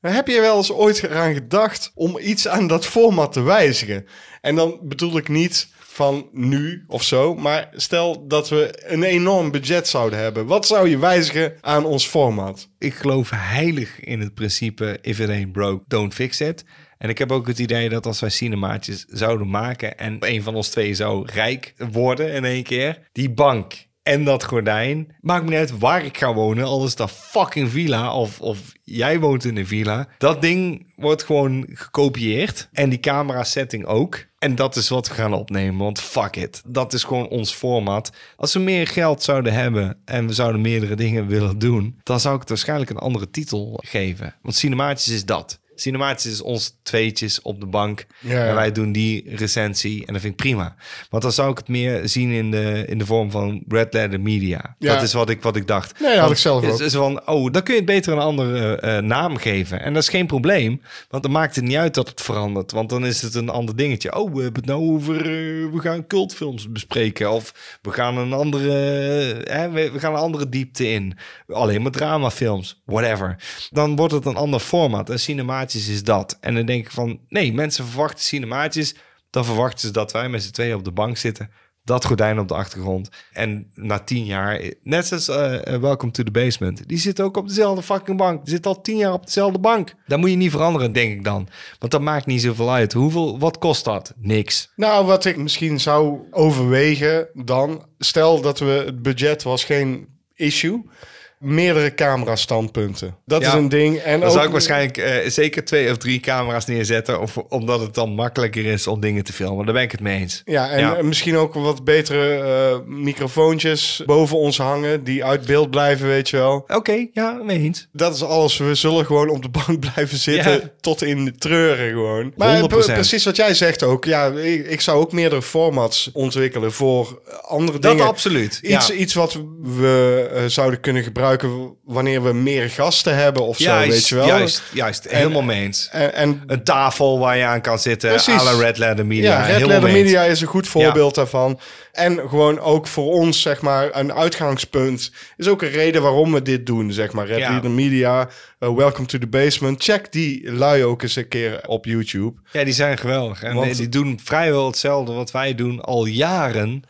Heb je wel eens ooit eraan gedacht om iets aan dat format te wijzigen? En dan bedoel ik niet van nu of zo, maar stel dat we een enorm budget zouden hebben. Wat zou je wijzigen aan ons format? ik geloof heilig in het principe if it ain't broke, don't fix it. En ik heb ook het idee dat als wij cinemaatjes zouden maken en een van ons twee zou rijk worden in één keer, die bank en dat gordijn, maakt me niet uit waar ik ga wonen, al is dat fucking villa of, of jij woont in een villa. Dat ding wordt gewoon gekopieerd en die camera setting ook. En dat is wat we gaan opnemen, want fuck it. Dat is gewoon ons format. Als we meer geld zouden hebben en we zouden meerdere dingen willen doen, dan zou ik het waarschijnlijk een andere titel geven. Want cinematisch is dat. Cinematisch is ons tweetjes op de bank. Ja. En wij doen die recensie en dat vind ik prima. Want dan zou ik het meer zien in de, in de vorm van Red Letter Media. Ja. Dat is wat ik, wat ik dacht. Nee, had ik zelf ook. is van, oh, dan kun je het beter een andere eh, naam geven. En dat is geen probleem, want dan maakt het niet uit dat het verandert. Want dan is het een ander dingetje. Oh, we hebben het nou over, eh, we gaan cultfilms bespreken. Of we gaan een andere, eh, hè, we, we gaan een andere diepte in. Alleen maar dramafilms, whatever. Dan wordt het een ander format. En cinematisch is dat. En dan denk ik van, nee, mensen verwachten cinematisch. Dan verwachten ze dat wij met z'n tweeën op de bank zitten Dat gordijn op de achtergrond. En na tien jaar, net zoals eh, Welcome to the Basement, die zit ook op dezelfde fucking bank. Die zit al tien jaar op dezelfde bank. Dat moet je niet veranderen, denk ik dan. Want dat maakt niet zoveel uit. Hoeveel, wat kost dat? Niks. Nou, wat ik misschien zou overwegen dan... Stel dat we het budget was geen issue... Meerdere camera-standpunten. Dat Ja. is een ding. En Dan ook, zou ik waarschijnlijk eh, zeker twee of drie camera's neerzetten. Of, omdat het dan makkelijker is om dingen te filmen. Daar ben ik het mee eens. Ja, en Ja. eh, misschien ook wat betere eh, microfoontjes boven ons hangen... die uit beeld blijven, weet je wel. Oké, ja, mee eens. Dat is alles. We zullen gewoon op de bank blijven zitten Ja. tot in de treuren gewoon. Maar 100%. pre- precies wat jij zegt ook. Ja, ik, ik zou ook meerdere formats ontwikkelen voor andere Dat dingen. absoluut. Iets, ja. iets wat we zouden kunnen gebruiken wanneer we meer gasten hebben of zo, juist, weet je wel. Juist, juist. Helemaal mee eens. En, en Een tafel waar je aan kan zitten. Precies. à la Red Leather Media. ja, Red. Media is een goed voorbeeld daarvan. En gewoon ook voor ons, zeg maar, een uitgangspunt. Is ook een reden waarom we dit doen, zeg maar. Red Ja. Media, eh, Welcome to the Basement. Check die lui ook eens een keer op YouTube. Ja, die zijn geweldig. En Want- die doen vrijwel hetzelfde wat wij doen al jaren.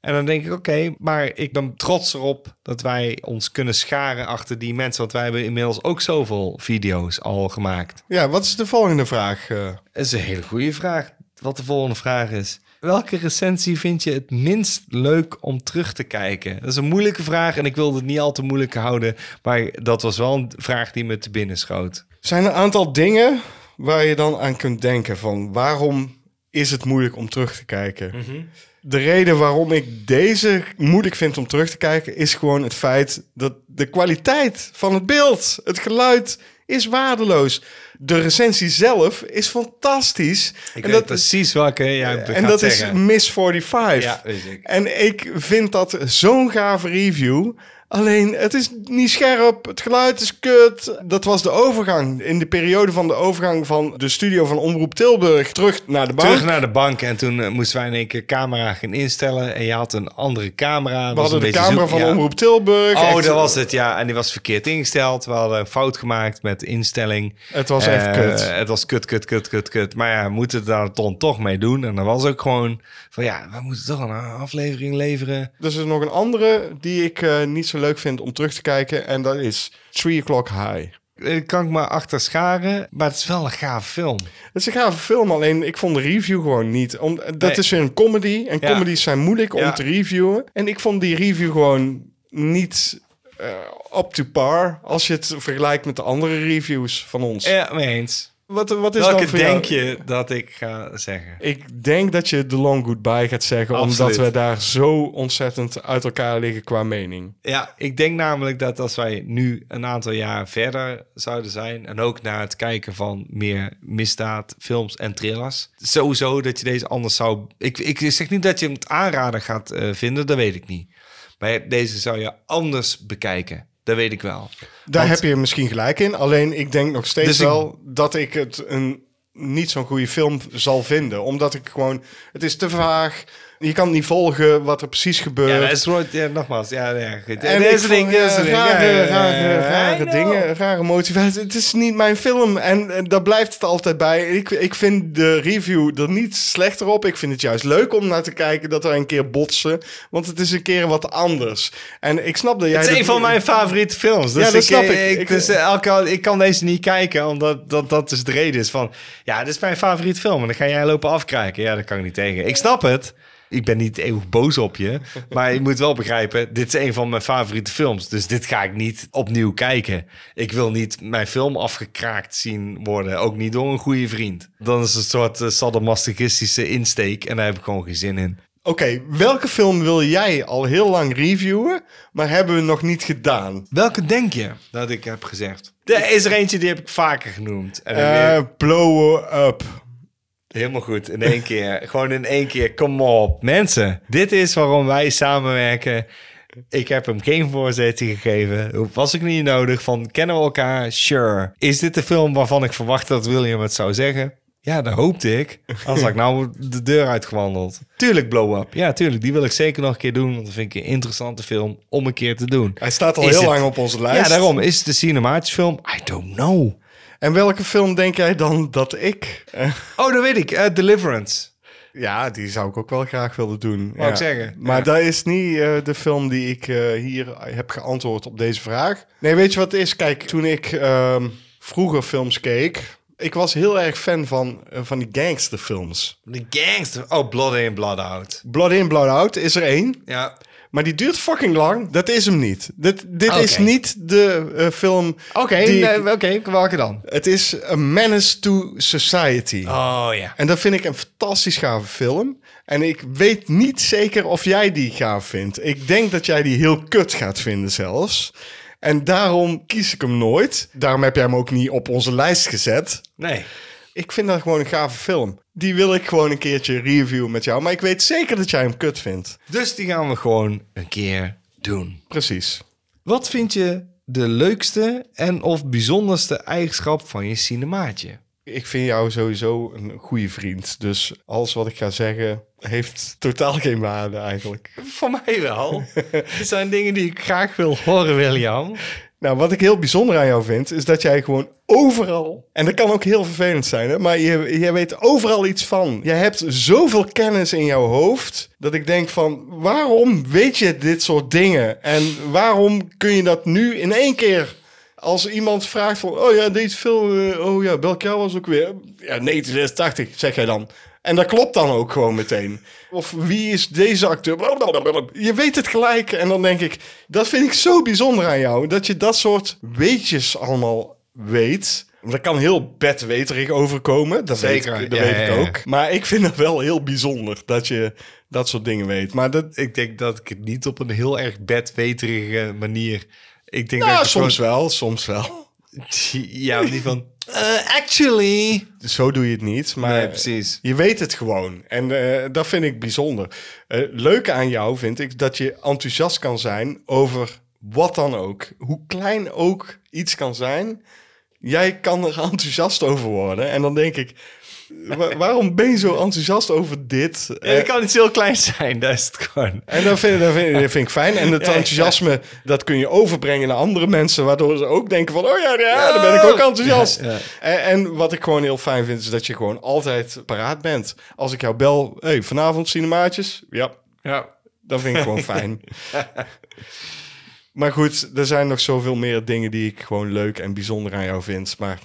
En dan denk ik, oké, maar ik ben trots erop dat wij ons kunnen scharen achter die mensen. Want wij hebben inmiddels ook zoveel video's al gemaakt. Ja, wat is de volgende vraag? eh? Dat is een hele goede vraag. Wat de volgende vraag is. Welke recensie vind je het minst leuk om terug te kijken? Dat is een moeilijke vraag en ik wilde het niet al te moeilijk houden. Maar dat was wel een vraag die me te binnen schoot. Zijn er een aantal dingen waar je dan aan kunt denken van waarom is het moeilijk om terug te kijken? De reden waarom ik deze moeilijk vind om terug te kijken is gewoon het feit dat de kwaliteit van het beeld, het geluid is waardeloos. De recensie zelf is fantastisch. Ik en dat, precies welke jij en gaat dat zeggen. is Miss 45. Ja, weet ik. En ik vind dat zo'n gave review. Alleen, het is niet scherp, het geluid is kut. Dat was de overgang. In de periode van de overgang van de studio van Omroep Tilburg terug naar de bank. Terug naar de bank en toen eh, moesten wij in één keer camera gaan instellen. En je had een andere camera. We hadden de camera van Omroep Tilburg. Oh, Echt, dat was het, ja. En die was verkeerd ingesteld. We hadden een fout gemaakt met de instelling. Het was echt Eh, kut. Het was kut, kut, kut, kut, kut. Maar ja, we moeten daar dan toch mee doen. En dan was ook gewoon van ja, we moeten toch een aflevering leveren. Dus er is nog een andere die ik eh, niet zo leuk vind om terug te kijken. En dat is 3 O'Clock High. Eh, kan ik maar achter scharen. Maar het is wel een gaaf film. Het is een gave film, alleen ik vond de review gewoon niet. Om, dat Nee. is weer een comedy. En Ja. comedies zijn moeilijk om te reviewen. En ik vond die review gewoon niet eh up to par... als je het vergelijkt met de andere reviews van ons. Ja, mee eens. Wat, wat is Welke dan voor denk jou? je dat ik ga zeggen? Ik denk dat je The Long Goodbye gaat zeggen... Absoluut. omdat we daar zo ontzettend uit elkaar liggen qua mening. Ja, ik denk namelijk dat als wij nu een aantal jaar verder zouden zijn... en ook naar het kijken van meer misdaad, films en thrillers... sowieso dat je deze anders zou... Ik, ik zeg niet dat je hem het aanraden gaat eh, vinden, dat weet ik niet. Maar deze zou je anders bekijken. Dat weet ik wel. Daar Want- heb je misschien gelijk in. Alleen ik denk nog steeds Dus ik- wel dat ik het een niet zo'n goede film zal vinden. Omdat ik gewoon... Het is te vaag. Je kan niet volgen wat er precies gebeurt. Ja, dat is ja, nogmaals, ja, ja goed. En ik is eh, een ding. rare, rare, rare dingen, rare motivatie. Het is niet mijn film en, en daar blijft het altijd bij. Ik, ik vind de review er niet slechter op. Ik vind het juist leuk om naar te kijken dat we een keer botsen. Want het is een keer wat anders. En ik snap dat jij... Het is een van mijn favoriete films. Dus Ja, dat snap ik. ik. Ik- dus, eh, elke, ik kan deze niet kijken, omdat dat, dat dus de reden is van... Ja, dit is mijn favoriete film. En dan ga jij lopen afkrijgen. Ja, dat kan ik niet tegen. Ik snap het. Ik ben niet eeuwig boos op je. Maar je moet wel begrijpen, dit is een van mijn favoriete films. Dus dit ga ik niet opnieuw kijken. Ik wil niet mijn film afgekraakt zien worden. Ook niet door een goede vriend. Dan is het een soort uh, sadomasochistische insteek. En daar heb ik gewoon geen zin in. Oké, welke film wil jij al heel lang reviewen, maar hebben we nog niet gedaan? Welke denk je dat ik heb gezegd? Er is er eentje die heb ik vaker genoemd. Weer- blow up. Helemaal goed, in één keer. Gewoon in één keer, kom op. Mensen, dit is waarom wij samenwerken. Ik heb hem geen voorzetje gegeven. Was ik niet nodig van, kennen we elkaar? Sure. Is dit de film waarvan ik verwacht dat William het zou zeggen? Ja, dat hoopte ik. Had ik nou de deur uitgewandeld. Tuurlijk Blow Up. Ja, tuurlijk. Die wil ik zeker nog een keer doen. Want dat vind ik een interessante film om een keer te doen. Hij staat al Is heel het- lang op onze lijst. Ja, daarom. Is het een cinematische film? I don't know. En welke film denk jij dan dat ik... eh, Oh, dat weet ik. Eh, Deliverance. Ja, die zou ik ook wel graag willen doen. Wou ja. ik zeggen. Maar Ja. dat is niet eh, de film die ik eh, hier heb geantwoord op deze vraag. Nee, weet je wat het is? Kijk, toen ik ehm, vroeger films keek... Ik was heel erg fan van, van die gangsterfilms. De gangster. Oh, Blood in, Blood out. Blood In, Blood Out is er één. Ja. Maar die duurt fucking lang. Dat is hem niet. Dit, dit is niet de eh, film... Nee, oké, welke dan? Het is A Menace to Society. Oh ja. En dat vind ik een fantastisch gave film. En ik weet niet zeker of jij die gaaf vindt. Ik denk dat jij die heel kut gaat vinden zelfs. En daarom kies ik hem nooit. Daarom heb jij hem ook niet op onze lijst gezet. Nee. Ik vind dat gewoon een gave film. Die wil ik gewoon een keertje reviewen met jou. Maar ik weet zeker dat jij hem kut vindt. Dus die gaan we gewoon een keer doen. Precies. Wat vind je de leukste en of bijzonderste eigenschap van je cinemaatje? Ik vind jou sowieso een goede vriend. Dus alles wat ik ga zeggen heeft totaal geen waarde eigenlijk. Voor mij wel. Dit zijn dingen die ik graag wil horen, William. Nou, wat ik heel bijzonder aan jou vind, is dat jij gewoon overal... En dat kan ook heel vervelend zijn, hè? maar je, je weet overal iets van. Je hebt zoveel kennis in jouw hoofd, dat ik denk van... Waarom weet je dit soort dingen? En waarom kun je dat nu in één keer... Als iemand vraagt van, oh ja, deze film, eh, oh ja, jaar was ook weer? Ja, 1986, zeg jij dan. En dat klopt dan ook gewoon meteen. Of wie is deze acteur? Je weet het gelijk. En dan denk ik, dat vind ik zo bijzonder aan jou. Dat je dat soort weetjes allemaal weet. Dat kan heel bedweterig overkomen. Dat Zeker, weet, ik, dat ja, weet ik ja. ook. Maar ik vind het wel heel bijzonder dat je dat soort dingen weet. Maar dat, Ik denk dat ik het niet op een heel erg bedweterige manier... Ik denk nou, dat ik soms gewoon- wel, soms wel. Ja, niet van... "Uh, actually... Zo doe je het niet. Maar Nee, precies. Je weet het gewoon. En eh, dat vind ik bijzonder. Eh leuke aan jou vind ik dat je enthousiast kan zijn over wat dan ook. Hoe klein ook iets kan zijn. Jij kan er enthousiast over worden. En dan denk ik, wa- waarom ben je zo enthousiast over dit? Ja, Eh, het kan iets heel kleins zijn, dat is het gewoon. en dat vind, dat, vind, dat vind ik fijn. En het Ja, ja. enthousiasme, dat kun je overbrengen naar andere mensen. Waardoor ze ook denken van, oh ja, ja, dan ben ik ook enthousiast. En, en wat ik gewoon heel fijn vind, is dat je gewoon altijd paraat bent. Als ik jou bel, hey, vanavond cinemaatjes? Ja, Ja. dat vind ik gewoon fijn. Maar goed, er zijn nog zoveel meer dingen die ik gewoon leuk en bijzonder aan jou vind. Maar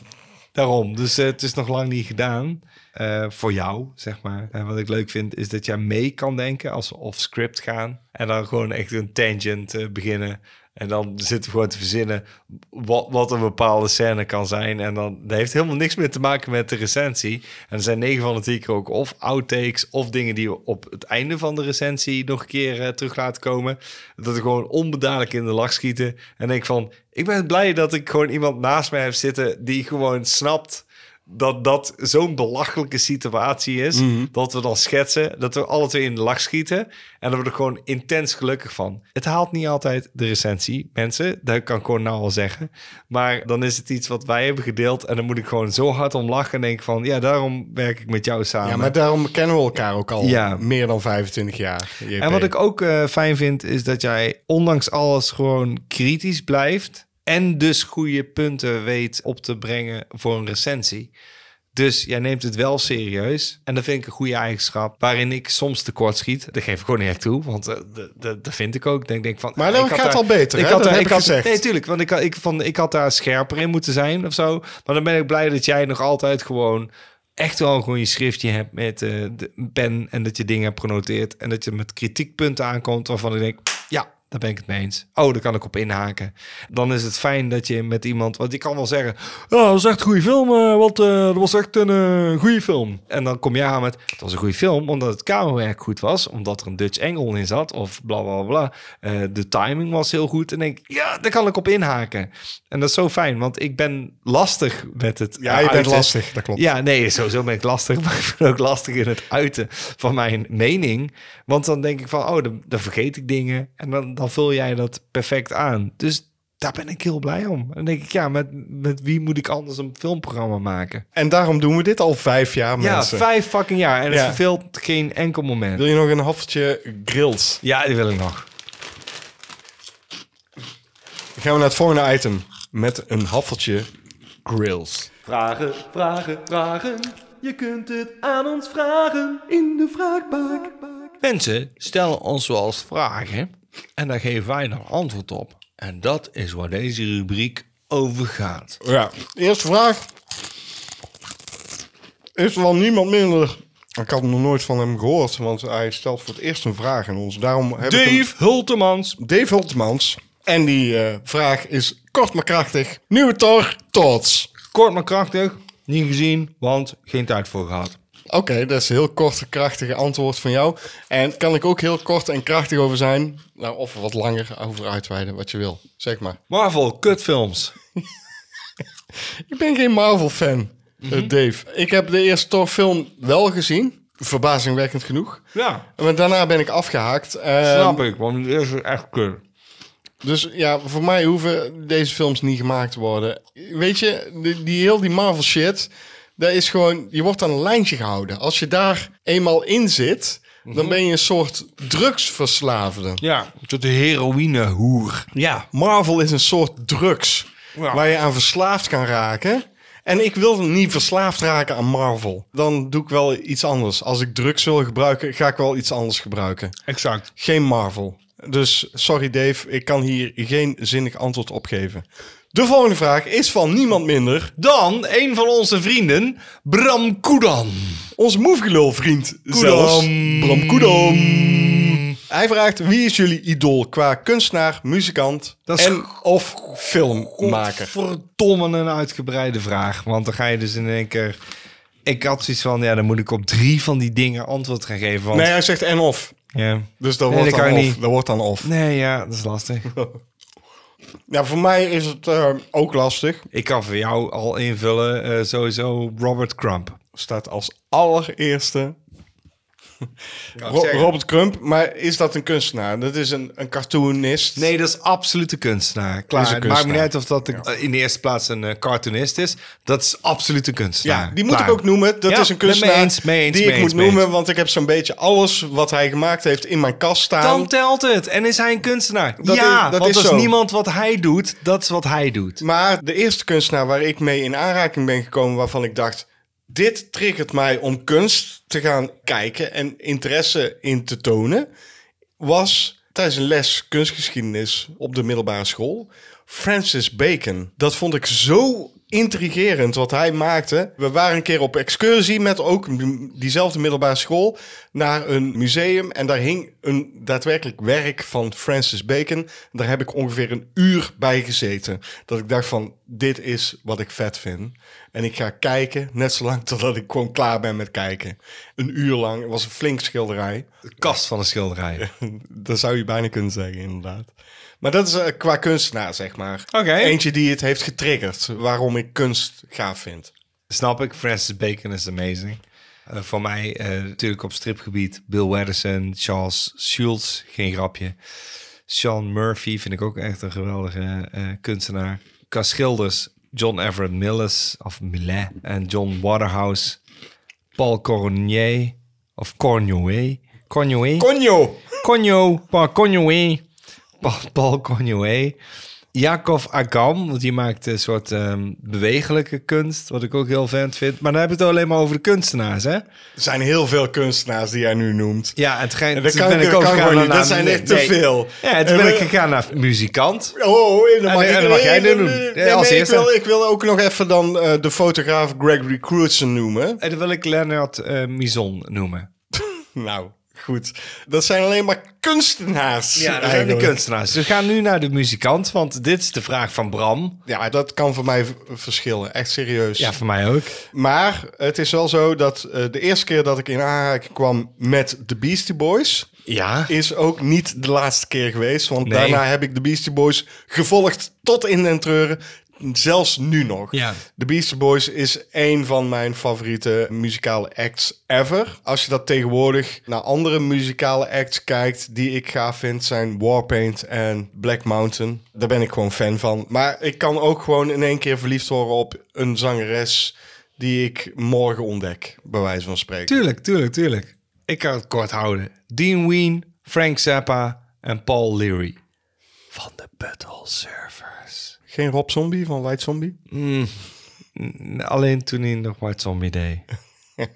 Daarom. Dus eh, het is nog lang niet gedaan. eh, voor jou, zeg maar. En wat ik leuk vind, is dat jij mee kan denken als we off script gaan. En dan gewoon echt een tangent eh, beginnen. En dan zitten we gewoon te verzinnen wat, wat een bepaalde scène kan zijn. En dan dat heeft helemaal niks meer te maken met de recensie. En er zijn 9 van de 10 keer ook of outtakes of dingen die we op het einde van de recensie nog een keer eh, terug laten komen. Dat we gewoon onbedadelijk in de lach schieten. En denk van, ik ben blij dat ik gewoon iemand naast mij heb zitten die gewoon snapt dat dat zo'n belachelijke situatie is. Dat we dan schetsen, dat we alle twee in de lach schieten. En dat we er gewoon intens gelukkig van. Het haalt niet altijd de recensie, mensen. Dat kan ik gewoon nou al zeggen. Maar dan is het iets wat wij hebben gedeeld. En dan moet ik gewoon zo hard om lachen. En denk van, ja, daarom werk ik met jou samen. ja, maar daarom kennen we elkaar ook al Ja. meer dan 25 jaar. JP. En wat ik ook eh, fijn vind, is dat jij ondanks alles gewoon kritisch blijft. En dus goede punten weet op te brengen voor een recensie. Dus jij neemt het wel serieus. En dat vind ik een goede eigenschap. Waarin ik soms tekort schiet. Dat geef ik gewoon niet echt toe. Want eh, dat- vind ik ook. Ik denk, denk van, Maar dan ik gaat het al beter, hè? had daar- heb ik had. Nee, tuurlijk. Want ik, had- ik, vond, ik had daar scherper in moeten zijn of zo. Maar dan ben ik blij dat jij nog altijd gewoon echt wel gewoon je schriftje hebt met eh, de pen en dat je dingen hebt genoteerd en dat je met kritiekpunten aankomt waarvan ik denk, ja, daar ben ik het mee eens. Oh, daar kan ik op inhaken. Dan is het fijn dat je met iemand, want je kan wel zeggen, ja, dat was echt een goede film, eh, want eh, dat was echt een eh, goede film. En dan kom je aan met, het was een goede film omdat het camerawerk goed was, omdat er een Dutch angle in zat of bla bla bla. De timing was heel goed en denk, ik, ja, daar kan ik op inhaken. En dat is zo fijn, want ik ben lastig met het Ja, je bent lastig, dat klopt. Ja, nee, sowieso ben ik lastig. Maar ik ben ook lastig in het uiten van mijn mening. Want dan denk ik van, oh, dan, dan vergeet ik dingen. En dan, dan vul jij dat perfect aan. Dus daar ben ik heel blij om. Dan denk ik, ja, met, met wie moet ik anders een filmprogramma maken? En daarom doen we dit al vijf jaar, Ja, mensen. vijf fucking jaar. En het Ja. verveelt geen enkel moment. Wil je nog een haffeltje grills? Ja, die wil ik nog. Dan gaan we naar het volgende item. Met een haffeltje grills. Vragen, vragen, vragen. Je kunt het aan ons vragen in de vraagbak. Mensen stellen ons wel eens vragen en daar geven wij dan antwoord op. En dat is waar deze rubriek over gaat. Ja, eerste vraag. Is er wel niemand minder... Ik had nog nooit van hem gehoord, want hij stelt voor het eerst een vraag aan ons. Daarom heb ik hem- Dave Hultemans. Dave Hultmans. En die eh, vraag is kort maar krachtig. Nieuwe Thor, thoughts. Kort maar krachtig. Niet gezien, want geen tijd voor gehad. Oké, dat is een heel kort en krachtige antwoord van jou. En kan ik ook heel kort en krachtig over zijn? Nou, of wat langer over uitweiden, wat je wil. Zeg maar. Marvel, kutfilms. Ik ben geen Marvel-fan, eh, Dave. Ik heb de eerste Thor-film wel gezien. Verbazingwekkend genoeg. Ja, Maar daarna ben ik afgehaakt. Eh, snap ik, want dit is echt kut. Dus ja, voor mij hoeven deze films niet gemaakt te worden. Weet je, die, die heel die Marvel shit, dat is gewoon, je wordt aan een lijntje gehouden. Als je daar eenmaal in zit, dan ben je een soort drugsverslaafde. Ja, tot de heroïnehoer. Ja, Marvel is een soort drugs Ja. waar je aan verslaafd kan raken. En ik wil niet verslaafd raken aan Marvel. Dan doe ik wel iets anders. Als ik drugs wil gebruiken, ga ik wel iets anders gebruiken. Exact. Geen Marvel. Dus sorry Dave, ik kan hier geen zinnig antwoord op geven. De volgende vraag is van niemand minder. Dan een van onze vrienden, Bram Koedan. Onze moefgelul-vriend zelfs. Bram Koedam. Hij vraagt, wie is jullie idool qua kunstenaar, muzikant Dat is en of filmmaker? Verdomme een uitgebreide vraag. Want dan ga je dus in één keer... Ik had zoiets van, ja, dan moet ik op drie van die dingen antwoord gaan geven. Want, Nee, hij zegt en of. ja. Dus dat Nee, wordt dat dan of. Dat wordt dan of. nee, ja, dat is lastig. Ja, voor mij is het eh, ook lastig. ik kan voor jou al invullen, eh, sowieso Robert Crump. Staat als allereerste Ro-. Robert Crump. Maar is dat een kunstenaar? Dat is een, een cartoonist. Nee, dat is absolute kunstenaar. Klaar. Is een Het maakt me niet kunstenaar. uit of dat in de eerste plaats een eh, cartoonist is. Dat is absolute kunstenaar. Ja, die moet Klaar. ik ook noemen. Dat Ja, is een kunstenaar mee eens, mee eens, die mee ik eens, moet mee noemen. eens. Want ik heb zo'n beetje alles wat hij gemaakt heeft in mijn kast staan. Dan telt het. En is hij een kunstenaar? Dat ja, is- dat want is als zo. niemand wat hij doet, dat is wat hij doet. Maar de eerste kunstenaar waar ik mee in aanraking ben gekomen... waarvan ik dacht, dit triggert mij om kunst te gaan kijken... en interesse in te tonen... was tijdens een les kunstgeschiedenis op de middelbare school... Francis Bacon. Dat vond ik zo intrigerend wat hij maakte. We waren een keer op excursie met ook diezelfde middelbare school... naar een museum en daar hing een daadwerkelijk werk van Francis Bacon. Daar heb ik ongeveer een uur bij gezeten. Dat ik dacht van, dit is wat ik vet vind. En ik ga kijken, net zolang totdat ik gewoon klaar ben met kijken. Een uur lang, het was een flink schilderij. De kast van een schilderij. Dat zou je bijna kunnen zeggen, inderdaad. Maar dat is eh, qua kunstenaar, zeg maar. Oké. Eentje die het heeft getriggerd. Waarom ik kunst gaaf vind. Snap ik. Francis Bacon is amazing. Eh, voor mij eh, natuurlijk op stripgebied Bill Watterson, Charles Schulz, geen grapje. Sean Murphy vind ik ook echt een geweldige eh, kunstenaar. Qua schilders John Everett Millis of Millet en John Waterhouse. Paul Cornier of Cornouet. Cornouet? Conjo! Conjo, Paul Conjoé. Paul, Paul Conjoé. Jacob Agam, want die maakt een soort ehm, bewegelijke kunst, wat ik ook heel vet vind. Maar dan hebben we het alleen maar over de kunstenaars, hè? Er zijn heel veel kunstenaars die jij nu noemt. Ja, het schijnt, En dat toen kan ben ik- ik dat ook gegaan naar- Dat zijn echt te nee. veel. Ja, toen En, ben ik gegaan naar muzikant. Oh, en dan En- mag en ik, dan mag jij nee, doen. nee, Ja, nee, als nee, ik, eerste. wil, ik wil ook nog even dan eh, de fotograaf Gregory Crutzen noemen. En dan wil ik Leonard eh Mison noemen. Nou, goed. Dat zijn alleen maar kunstenaars. Ja, dat zijn de kunstenaars. We gaan nu naar de muzikant, want dit is de vraag van Bram. Ja, dat kan voor mij verschillen. Echt serieus. Ja, voor mij ook. Maar het is wel zo dat eh, de eerste keer dat ik in aanraking kwam met de Beastie Boys... Ja. is ook niet de laatste keer geweest. Want Nee. daarna heb ik de Beastie Boys gevolgd tot in den treuren. Zelfs nu nog. Ja. De Beastie Boys is een van mijn favoriete muzikale acts ever. Als je dat tegenwoordig naar andere muzikale acts kijkt die ik gaaf vind, zijn Warpaint en Black Mountain. Daar ben ik gewoon fan van. Maar ik kan ook gewoon in één keer verliefd worden op een zangeres die ik morgen ontdek, bij wijze van spreken. Tuurlijk, tuurlijk, tuurlijk. Ik kan het kort houden. Dean Ween, Frank Zappa en Paul Leary. Van de Battle Surfers. Geen Rob Zombie van White Zombie? Alleen toen hij nog White Zombie deed.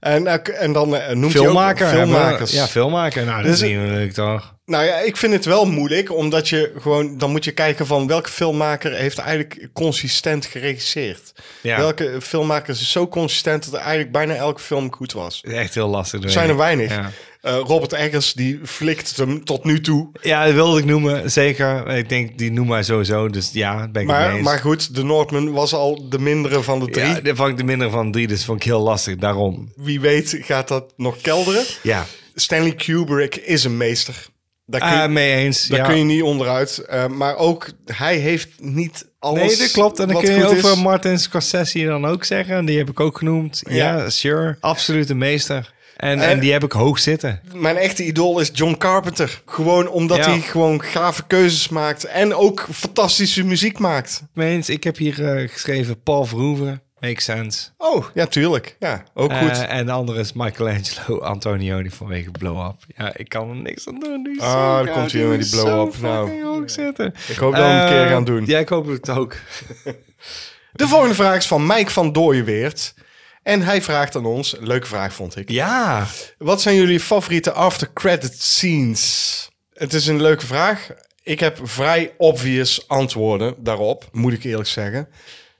En, eh, en dan eh, noemt Filmmaker. hij ook filmmakers. Ja, filmmaker. Nou, dat Dus- is niet leuk toch? Nou ja, ik vind het wel moeilijk, omdat je gewoon... Dan moet je kijken van welke filmmaker heeft eigenlijk consistent geregisseerd. Ja. Welke filmmaker is zo consistent dat eigenlijk bijna elke film goed was. Echt heel lastig. Er zijn er weinig. Ja. Eh, Robert Eggers, die flikt hem tot nu toe. Ja, dat wilde ik noemen, zeker. Ik denk, die noemen wij sowieso. Dus ja, ben ik het mee Maar, eens. maar goed, de Northman was al de mindere van de drie. Ja, dat vond ik de minder van drie, dus vond ik heel lastig. Daarom. Wie weet gaat dat nog kelderen. Ja, Stanley Kubrick is een meester. Daar kun, Ah, je, mee eens. daar ja. kun je niet onderuit. Eh, maar ook, hij heeft niet alles Nee, dat klopt. En dan kun je over is. Martin Scorsese dan ook zeggen. Die heb ik ook genoemd. Ja, Ja. sure. Absoluut een meester. En, en die heb ik hoog zitten. Mijn echte idool is John Carpenter. Gewoon omdat Ja. hij gewoon gave keuzes maakt. En ook fantastische muziek maakt. Mee eens. Ik heb hier eh, geschreven Paul Verhoeven. Makes sense. Oh, ja, tuurlijk. Ja, ook goed. Eh, en de andere is Michelangelo Antonioni vanwege Blow Up. Ja, ik kan er niks aan doen. Die Ah, gaaf. komt hij weer met die is Blow zo Up. Nou, hoog zitten. ik hoop dat we een keer Eh, gaan doen. Ja, ik hoop het ook. De volgende vraag is van Mike van Dooyeweert. En hij vraagt aan ons, leuke vraag vond ik. Ja. Wat zijn jullie favoriete after credit scenes? Het is een leuke vraag. Ik heb vrij obvious antwoorden daarop, moet ik eerlijk zeggen.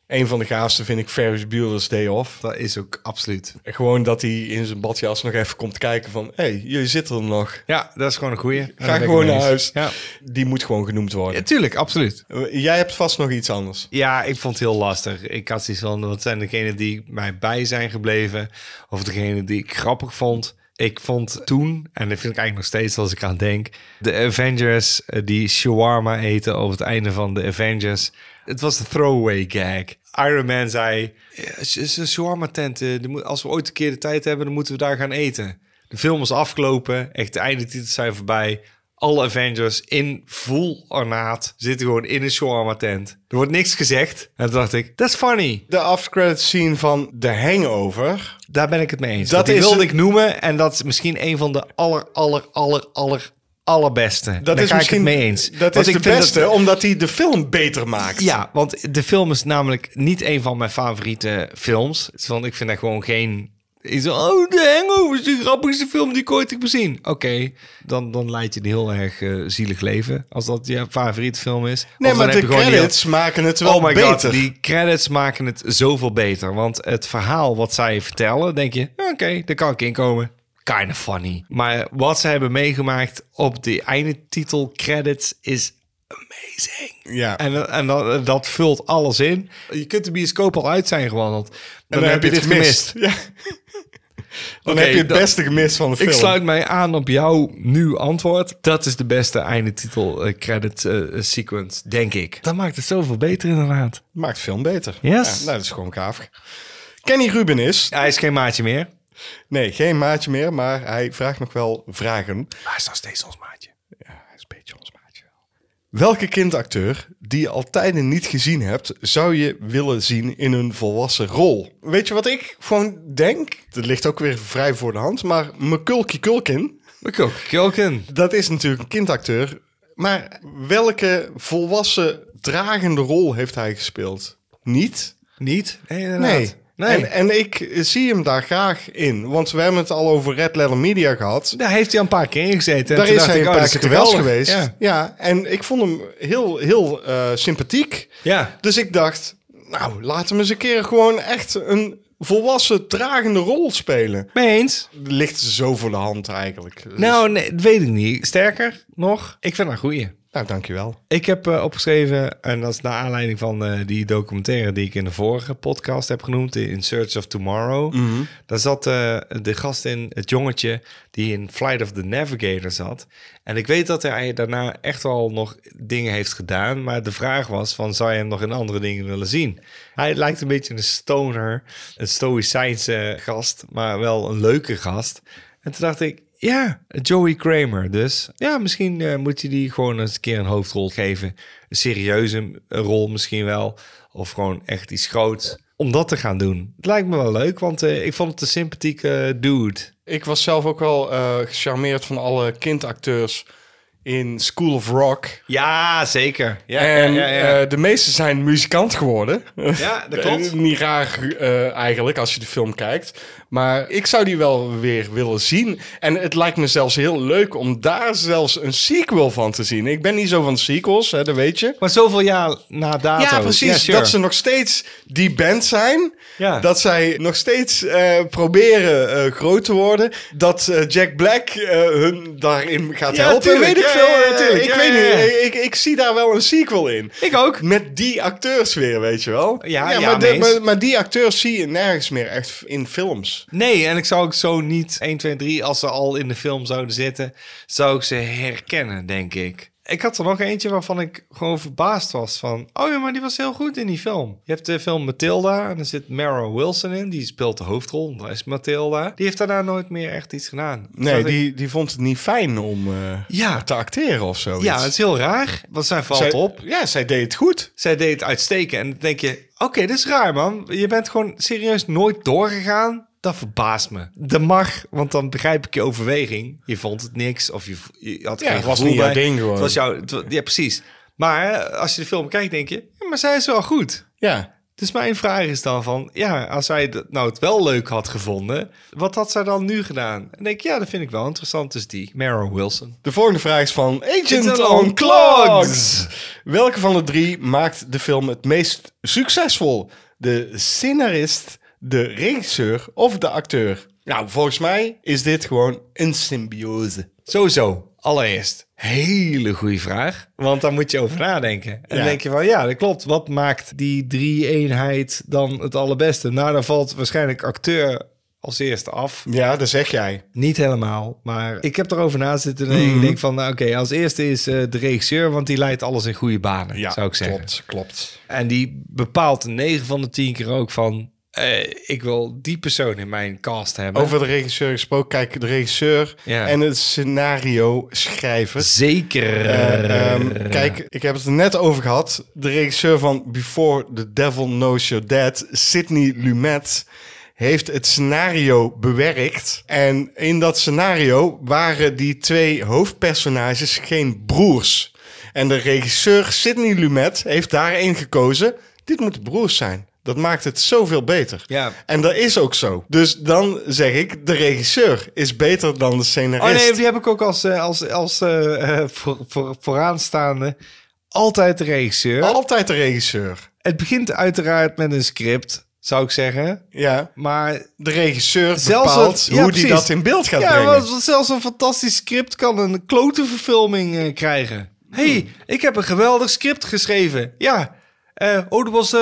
Een van de gaafste vind ik Ferris Bueller's Day Off. Dat is ook absoluut. Gewoon dat hij in zijn badjas nog even komt kijken van... hé, hey, jullie zitten er nog. Ja, dat is gewoon een goeie. Ga gewoon naar huis. Ja. Die moet gewoon genoemd worden. ja, tuurlijk, absoluut. Eh, Jij hebt vast nog iets anders. Ja, ik vond het heel lastig. Ik had zoiets van, wat zijn degenen die mij bij zijn gebleven? Of degenen die ik grappig vond? Ik vond toen, en dat vind ik eigenlijk nog steeds als ik aan denk... de Avengers eh, die shawarma eten op het einde van de Avengers. Het was een throwaway gag. Iron Man zei, "Ja, het is een shawarma tent. Als we ooit een keer de tijd hebben, dan moeten we daar gaan eten. De film is afgelopen. Echt, de eindetitels zijn voorbij. Alle Avengers in full ornaat zitten gewoon in een shawarma tent. Er wordt niks gezegd. En toen dacht ik, that's funny. De after credit scene van The Hangover. Daar ben ik het mee eens. Dat Dat is wilde een- ik noemen. En dat is misschien een van de aller, aller, aller, aller, allerbeste. Dat Daar is ga misschien ik het mee eens. Dat Want is ik de beste, dat- omdat hij de film beter maakt. ja, want de film is namelijk niet een van mijn favoriete films. Want ik vind dat gewoon geen... Oh, de Hangover is de grappigste film die ik ooit heb gezien. Oké, dan, dan leid je een heel erg eh, zielig leven. Als dat je favoriete film is. Nee, maar de credits maken het wel oh my beter. god, die credits maken het zoveel beter. Want het verhaal wat zij vertellen, denk je, oké, daar kan ik inkomen. Kind of funny. Maar wat ze hebben meegemaakt op de eindtitel credits is amazing. Ja. En, en dat, dat vult alles in. Je kunt de bioscoop al uit zijn gewandeld. Dan, En heb je dit gemist. Ja. Dan heb je het dat- beste gemist van de film. Ik sluit mij aan op jouw nu antwoord. Dat is de beste eindtitel eh, credit eh, sequence, denk ik. Dat maakt het zoveel beter inderdaad. Maakt de film beter. Yes. Ja, nou, dat is gewoon gaaf. Kenny Ruben is... Hij is geen maatje meer. Nee, geen maatje meer, maar hij vraagt nog wel vragen. Hij is nog steeds ons maatje. Hij is een beetje ons maatje. Welke kindacteur die je al tijden niet gezien hebt, zou je willen zien in een volwassen rol? Weet je wat ik gewoon denk? Dat ligt ook weer vrij voor de hand, maar McCulky Culkin, Kulken. dat is natuurlijk een kindacteur. Maar welke volwassen dragende rol heeft hij gespeeld? Niet? Niet? Nee, inderdaad. Nee. Nee. En, en ik zie hem daar graag in. Want we hebben het al over Red Letter Media gehad. Daar heeft hij een paar keer in gezeten. En Daar is hij een oh, paar keer geweldig. geweest. Ja. Ja. en ik vond hem heel, heel eh, sympathiek. ja. Dus ik dacht, nou, laten we eens een keer gewoon echt een volwassen dragende rol spelen. Mee eens? Ligt zo voor de hand eigenlijk. Dus- Nou, nee, dat weet ik niet. Sterker nog, ik vind een goeie. Nou, dankjewel. Ik heb eh, opgeschreven, en dat is naar aanleiding van eh, die documentaire die ik in de vorige podcast heb genoemd, In Search of Tomorrow. Daar zat eh, de gast in, het jongetje, die in Flight of the Navigator zat. En ik weet dat hij daarna echt wel nog dingen heeft gedaan, maar de vraag was van, zou je hem nog in andere dingen willen zien? Hij lijkt een beetje een stoner, een stoïcijnse gast, maar wel een leuke gast. En toen dacht ik, ja, Joey Kramer. Dus ja, misschien eh, moet je die gewoon eens een keer een hoofdrol geven. Een serieuze rol misschien wel. Of gewoon echt iets groots. Om dat te gaan doen. Het lijkt me wel leuk, want eh, ik vond het een sympathieke dude. Ik was zelf ook wel eh gecharmeerd van alle kindacteurs in School of Rock. Ja, zeker. Ja, en ja, eh, de meeste zijn muzikant geworden. Ja, dat klopt. Eh, Niet raar eh, eigenlijk als je de film kijkt. Maar ik zou die wel weer willen zien. En het lijkt me zelfs heel leuk om daar zelfs een sequel van te zien. Ik ben niet zo van sequels, hè, dat weet je. maar zoveel jaar na dato. Ja, precies. sure. Dat ze nog steeds die band zijn. Ja. Dat zij nog steeds eh, proberen eh, groot te worden. Dat eh, Jack Black hun daarin gaat Ja, helpen. tuurlijk. Weet ik Ja, veel. ja, ja, Eh, tuurlijk. Ik weet niet. Ik, ik zie daar wel een sequel in. Ik ook. Met die acteurs weer, weet je wel. Ja, ja, maar, de- maar, maar die acteurs zie je nergens meer echt in films. Nee, en ik zou ook zo niet 1, 2, 3, als ze al in de film zouden zitten, zou ik ze herkennen, denk ik. Ik had er nog eentje waarvan ik gewoon verbaasd was van... Oh ja, maar die was heel goed in die film. Je hebt de film Matilda en er zit Mara Wilson in. Die speelt de hoofdrol, dat is Matilda. Die heeft daarna nooit meer echt iets gedaan. Nee, ik- die, die vond het niet fijn om eh, Ja. te acteren of zo. Ja, het is heel raar, want zij valt zij, op. Ja, zij deed het goed. Zij deed het uitstekend. En dan denk je, oké, dit is raar, man. Je bent gewoon serieus nooit doorgegaan. Dat verbaast me. Dat mag, want dan begrijp ik je overweging. Je vond het niks of je, je had Ja, geen het was niet jouw ding gewoon. Het was jouw, het ja, precies. Maar eh, als je de film kijkt, denk je, ja, maar zij is wel goed. Ja. Dus mijn vraag is dan van, ja, als zij dat nou het wel leuk had gevonden, wat had zij dan nu gedaan? En denk ik, ja, dat vind ik wel interessant. Dus die, Mara Wilson. De volgende vraag is van Agent on Clogs. Welke van de drie maakt de film het meest succesvol? De scenarist, de regisseur of de acteur? Nou, volgens mij is dit gewoon een symbiose. Sowieso, allereerst, hele goede vraag. Want daar moet je over nadenken. En dan Ja. denk je van, ja, dat klopt. Wat maakt die drie-eenheid dan het allerbeste? Nou, dan valt waarschijnlijk acteur als eerste af. Ja, dat zeg jij. Niet helemaal, maar ik heb erover na zitten en ik denk van, nou, oké, als eerste is eh, de regisseur, want die leidt alles in goede banen, zou ik zeggen. Klopt, klopt. En die bepaalt 9 van de 10 keer ook van, eh, ik wil die persoon in mijn cast hebben. Over de regisseur gesproken, kijk, de regisseur Ja. en het scenario schrijver. Zeker. Eh, ehm, kijk, ik heb het er net over gehad. De regisseur van Before the Devil Knows You're Dead, Sidney Lumet, heeft het scenario bewerkt. En in dat scenario waren die twee hoofdpersonages geen broers. En de regisseur Sidney Lumet heeft daarin gekozen. Dit moeten broers zijn. Dat maakt het zoveel beter. Ja. En dat is ook zo. Dus dan zeg ik, de regisseur is beter dan de scenarist. Oh nee, die heb ik ook als, eh, als, als eh, eh, voor, voor, vooraanstaande. Altijd de regisseur. Altijd de regisseur. Het begint uiteraard met een script, zou ik zeggen. Ja. Maar de regisseur Zelfs bepaalt een- ja, hoe die dat in beeld gaat ja, brengen. want zelfs een fantastisch script kan een klote verfilming krijgen. hey, ik heb een geweldig script geschreven. Ja. Eh, oh, dit was, eh,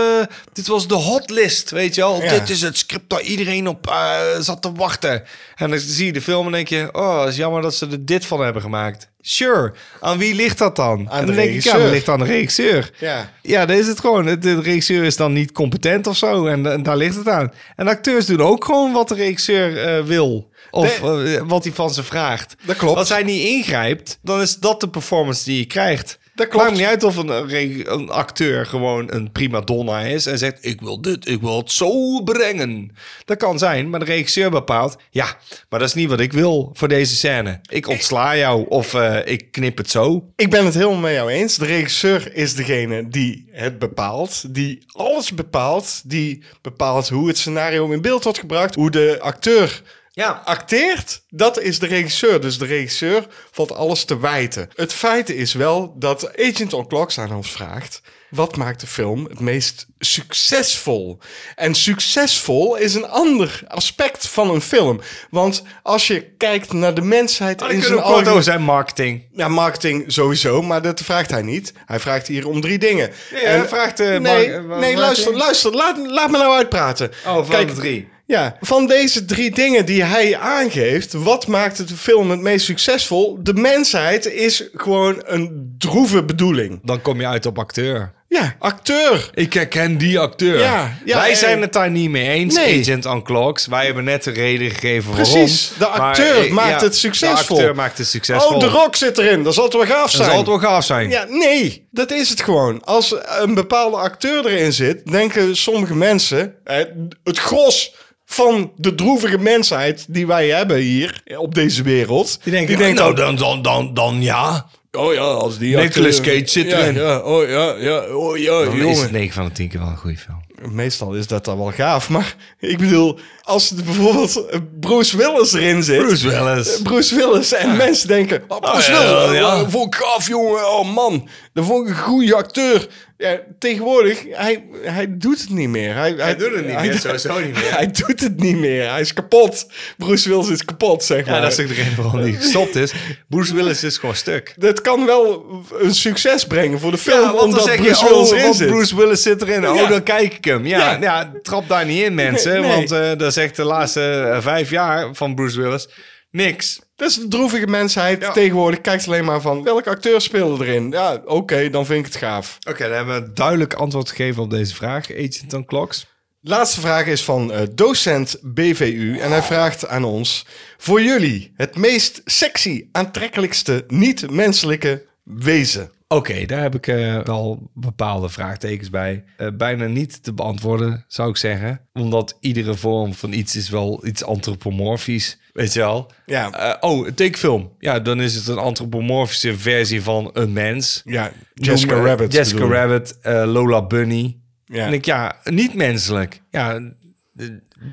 dit was de hotlist, weet je wel. Ja. Dit is het script waar iedereen op eh, zat te wachten. En dan zie je de film en denk je... Oh, het is jammer dat ze er dit van hebben gemaakt. Sure. Aan wie ligt dat dan? Aan en de dan denk ik, ja, dat ligt aan de regisseur. Ja. Ja, daar is het gewoon. De de regisseur is dan niet competent of zo. En, en daar ligt het aan. En acteurs doen ook gewoon wat de regisseur wil. Of wat hij van ze vraagt. Dat klopt. Als hij niet ingrijpt, dan is dat de performance die je krijgt. Dat klopt. Maakt niet uit of een, eh, een acteur gewoon een prima donna is en zegt: Ik wil dit, ik wil het zo brengen. Dat kan zijn, maar de regisseur bepaalt: Ja, maar dat is niet wat ik wil voor deze scène. Ik ontsla jou of eh, ik knip het zo. Ik ben het helemaal met jou eens. De regisseur is degene die het bepaalt. Die alles bepaalt. Die bepaalt hoe het scenario in beeld wordt gebracht. Hoe de acteur Ja. acteert. Dat is de regisseur. Dus de regisseur valt alles te wijten. Het feit is wel dat Agent on Clocks aan ons vraagt... Wat maakt de film het meest succesvol? En succesvol is een ander aspect van een film. Want als je kijkt naar de mensheid Dan in zijn algemeen... zijn marketing. Ja, marketing sowieso, maar dat vraagt hij niet. Hij vraagt hier om drie dingen. Ja, hij vraagt, eh, nee, wat nee luister, luister. Laat, laat me nou uitpraten. Oh, van de drie. Ja, van deze drie dingen die hij aangeeft, wat maakt het film het meest succesvol? De mensheid is gewoon een droeve bedoeling. Dan kom je uit op acteur. Ja, acteur. Ik herken die acteur. Ja, ja, Wij zijn het daar niet mee eens, nee. Agent on Clocks. Wij hebben net de reden gegeven Precies, waarom. de acteur eh, maakt het succesvol. De acteur maakt het succesvol. Oh, de rock zit erin. Dat zal het wel gaaf Dat zijn. zal het wel gaaf zijn. Ja, nee, dat is het gewoon. Als een bepaalde acteur erin zit, denken sommige mensen, eh, het gros van de droevige mensheid die wij hebben hier op deze wereld, Die denken, denkt nou, dan, dan, dan, dan ja. Oh ja, als die Nicolas acteur- Cage zit ja, erin. Ja, oh ja, ja, oh ja, Dan is jongen. het 9 van de 10 keer wel een goede film. Meestal is dat dan wel gaaf, maar ik bedoel, als er bijvoorbeeld Bruce Willis erin zit... Bruce Willis. Bruce Willis en mensen denken, oh, Bruce Oh, ja, Willis, ja. oh, vond ik gaaf, jongen. Oh man, dat vond ik een goede acteur. Ja, tegenwoordig, hij, hij doet het niet meer. Hij, hij doet het niet meer, sowieso niet meer. Hij doet het niet meer. Hij is kapot. Bruce Willis is kapot, zeg maar. Ja, dat is ook de reden waarom hij gestopt is. Bruce Willis is gewoon stuk. Dat kan wel een succes brengen voor de film, Ja, omdat Bruce je, Willis oh, erin zit. Bruce Willis zit erin. Oh, dan kijk ik hem. Ja, Ja. trap daar niet in, mensen. Nee. Want eh dat is echt de laatste eh, vijf jaar van Bruce Willis. Niks. Dat is de droevige mensheid Ja. tegenwoordig. Kijkt alleen maar van, welke acteur speelde erin? Ja, oké, dan vind ik het gaaf. Oké, dan hebben we een duidelijk antwoord gegeven op deze vraag. Agent on Clocks. Laatste vraag is van eh, docent BVU. En hij vraagt aan ons... Voor jullie het meest sexy, aantrekkelijkste niet-menselijke wezen. Oké, daar heb ik eh, wel bepaalde vraagtekens bij. Eh, bijna niet te beantwoorden, zou ik zeggen. Omdat iedere vorm van iets is wel iets antropomorfisch. Weet je wel? Ja. Eh, oh, een tekenfilm. Ja, dan is het een antropomorfische versie van een mens. Ja, Jessica Noem, Rabbit. Jessica. Rabbit, Lola Bunny. Ja. En ik, ja, niet menselijk. Ja,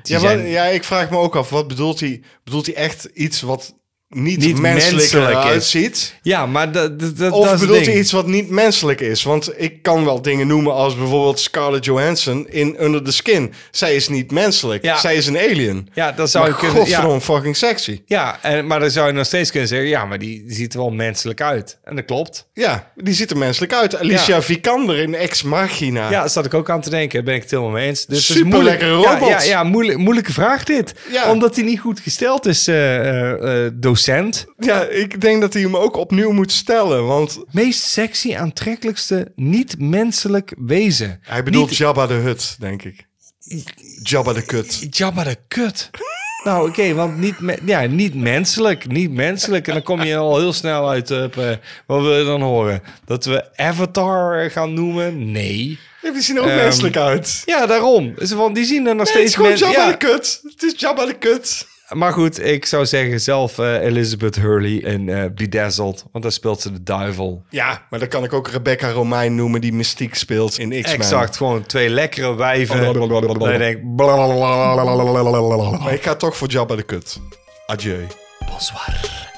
Ja, zijn ja, ik vraag me ook af, wat bedoelt hij? Bedoelt hij echt iets wat niet, Niet menselijk, menselijk is. eruit ziet? ja maar dat, dat, dat, Of dat bedoelt hij iets wat niet menselijk is? Want ik kan wel dingen noemen als bijvoorbeeld Scarlett Johansson in Under the Skin. Zij is niet menselijk. Ja. Zij is een alien. Ja, dat zou maar je kunnen... Ja, fucking sexy. ja en, maar dan zou je nog steeds kunnen zeggen... Ja, maar die, die ziet er wel menselijk uit. En dat klopt. Ja, die ziet er menselijk uit. Alicia Ja. Vikander in Ex Machina. Ja, daar zat ik ook aan te denken. Daar ben ik het helemaal mee eens. Dus Super moeilijk- lekkere robot. Ja, ja, moeilijk, moeilijke vraag dit. Ja. Omdat hij niet goed gesteld is, eh, eh, eh, Ja, ik denk dat hij hem ook opnieuw moet stellen. Want Meest sexy, aantrekkelijkste, niet-menselijk wezen. hij bedoelt Niet- Jabba de Hut, denk ik. Jabba de Kut. Jabba de kut. Nou, oké, want niet, me- ja, niet menselijk, niet menselijk. En dan kom je al heel snel uit op, eh, wat wil je dan horen? Dat we Avatar gaan noemen? Nee. Ja, die zien er ook Ehm, menselijk uit. Ja, daarom. Dus, want die zien er nog Nee, het is steeds gewoon Jabba ja. de Kut. Het is Jabba de Kut. Maar goed, ik zou zeggen zelf eh, Elizabeth Hurley in eh Bedazzled. Want daar speelt ze de duivel. Ja, maar dan kan ik ook Rebecca Romein noemen die mystiek speelt in X-Men. Exact, gewoon twee lekkere wijven. Dat je denkt... Maar ik ga toch voor Jabba de Kut. Adieu. Bonsoir.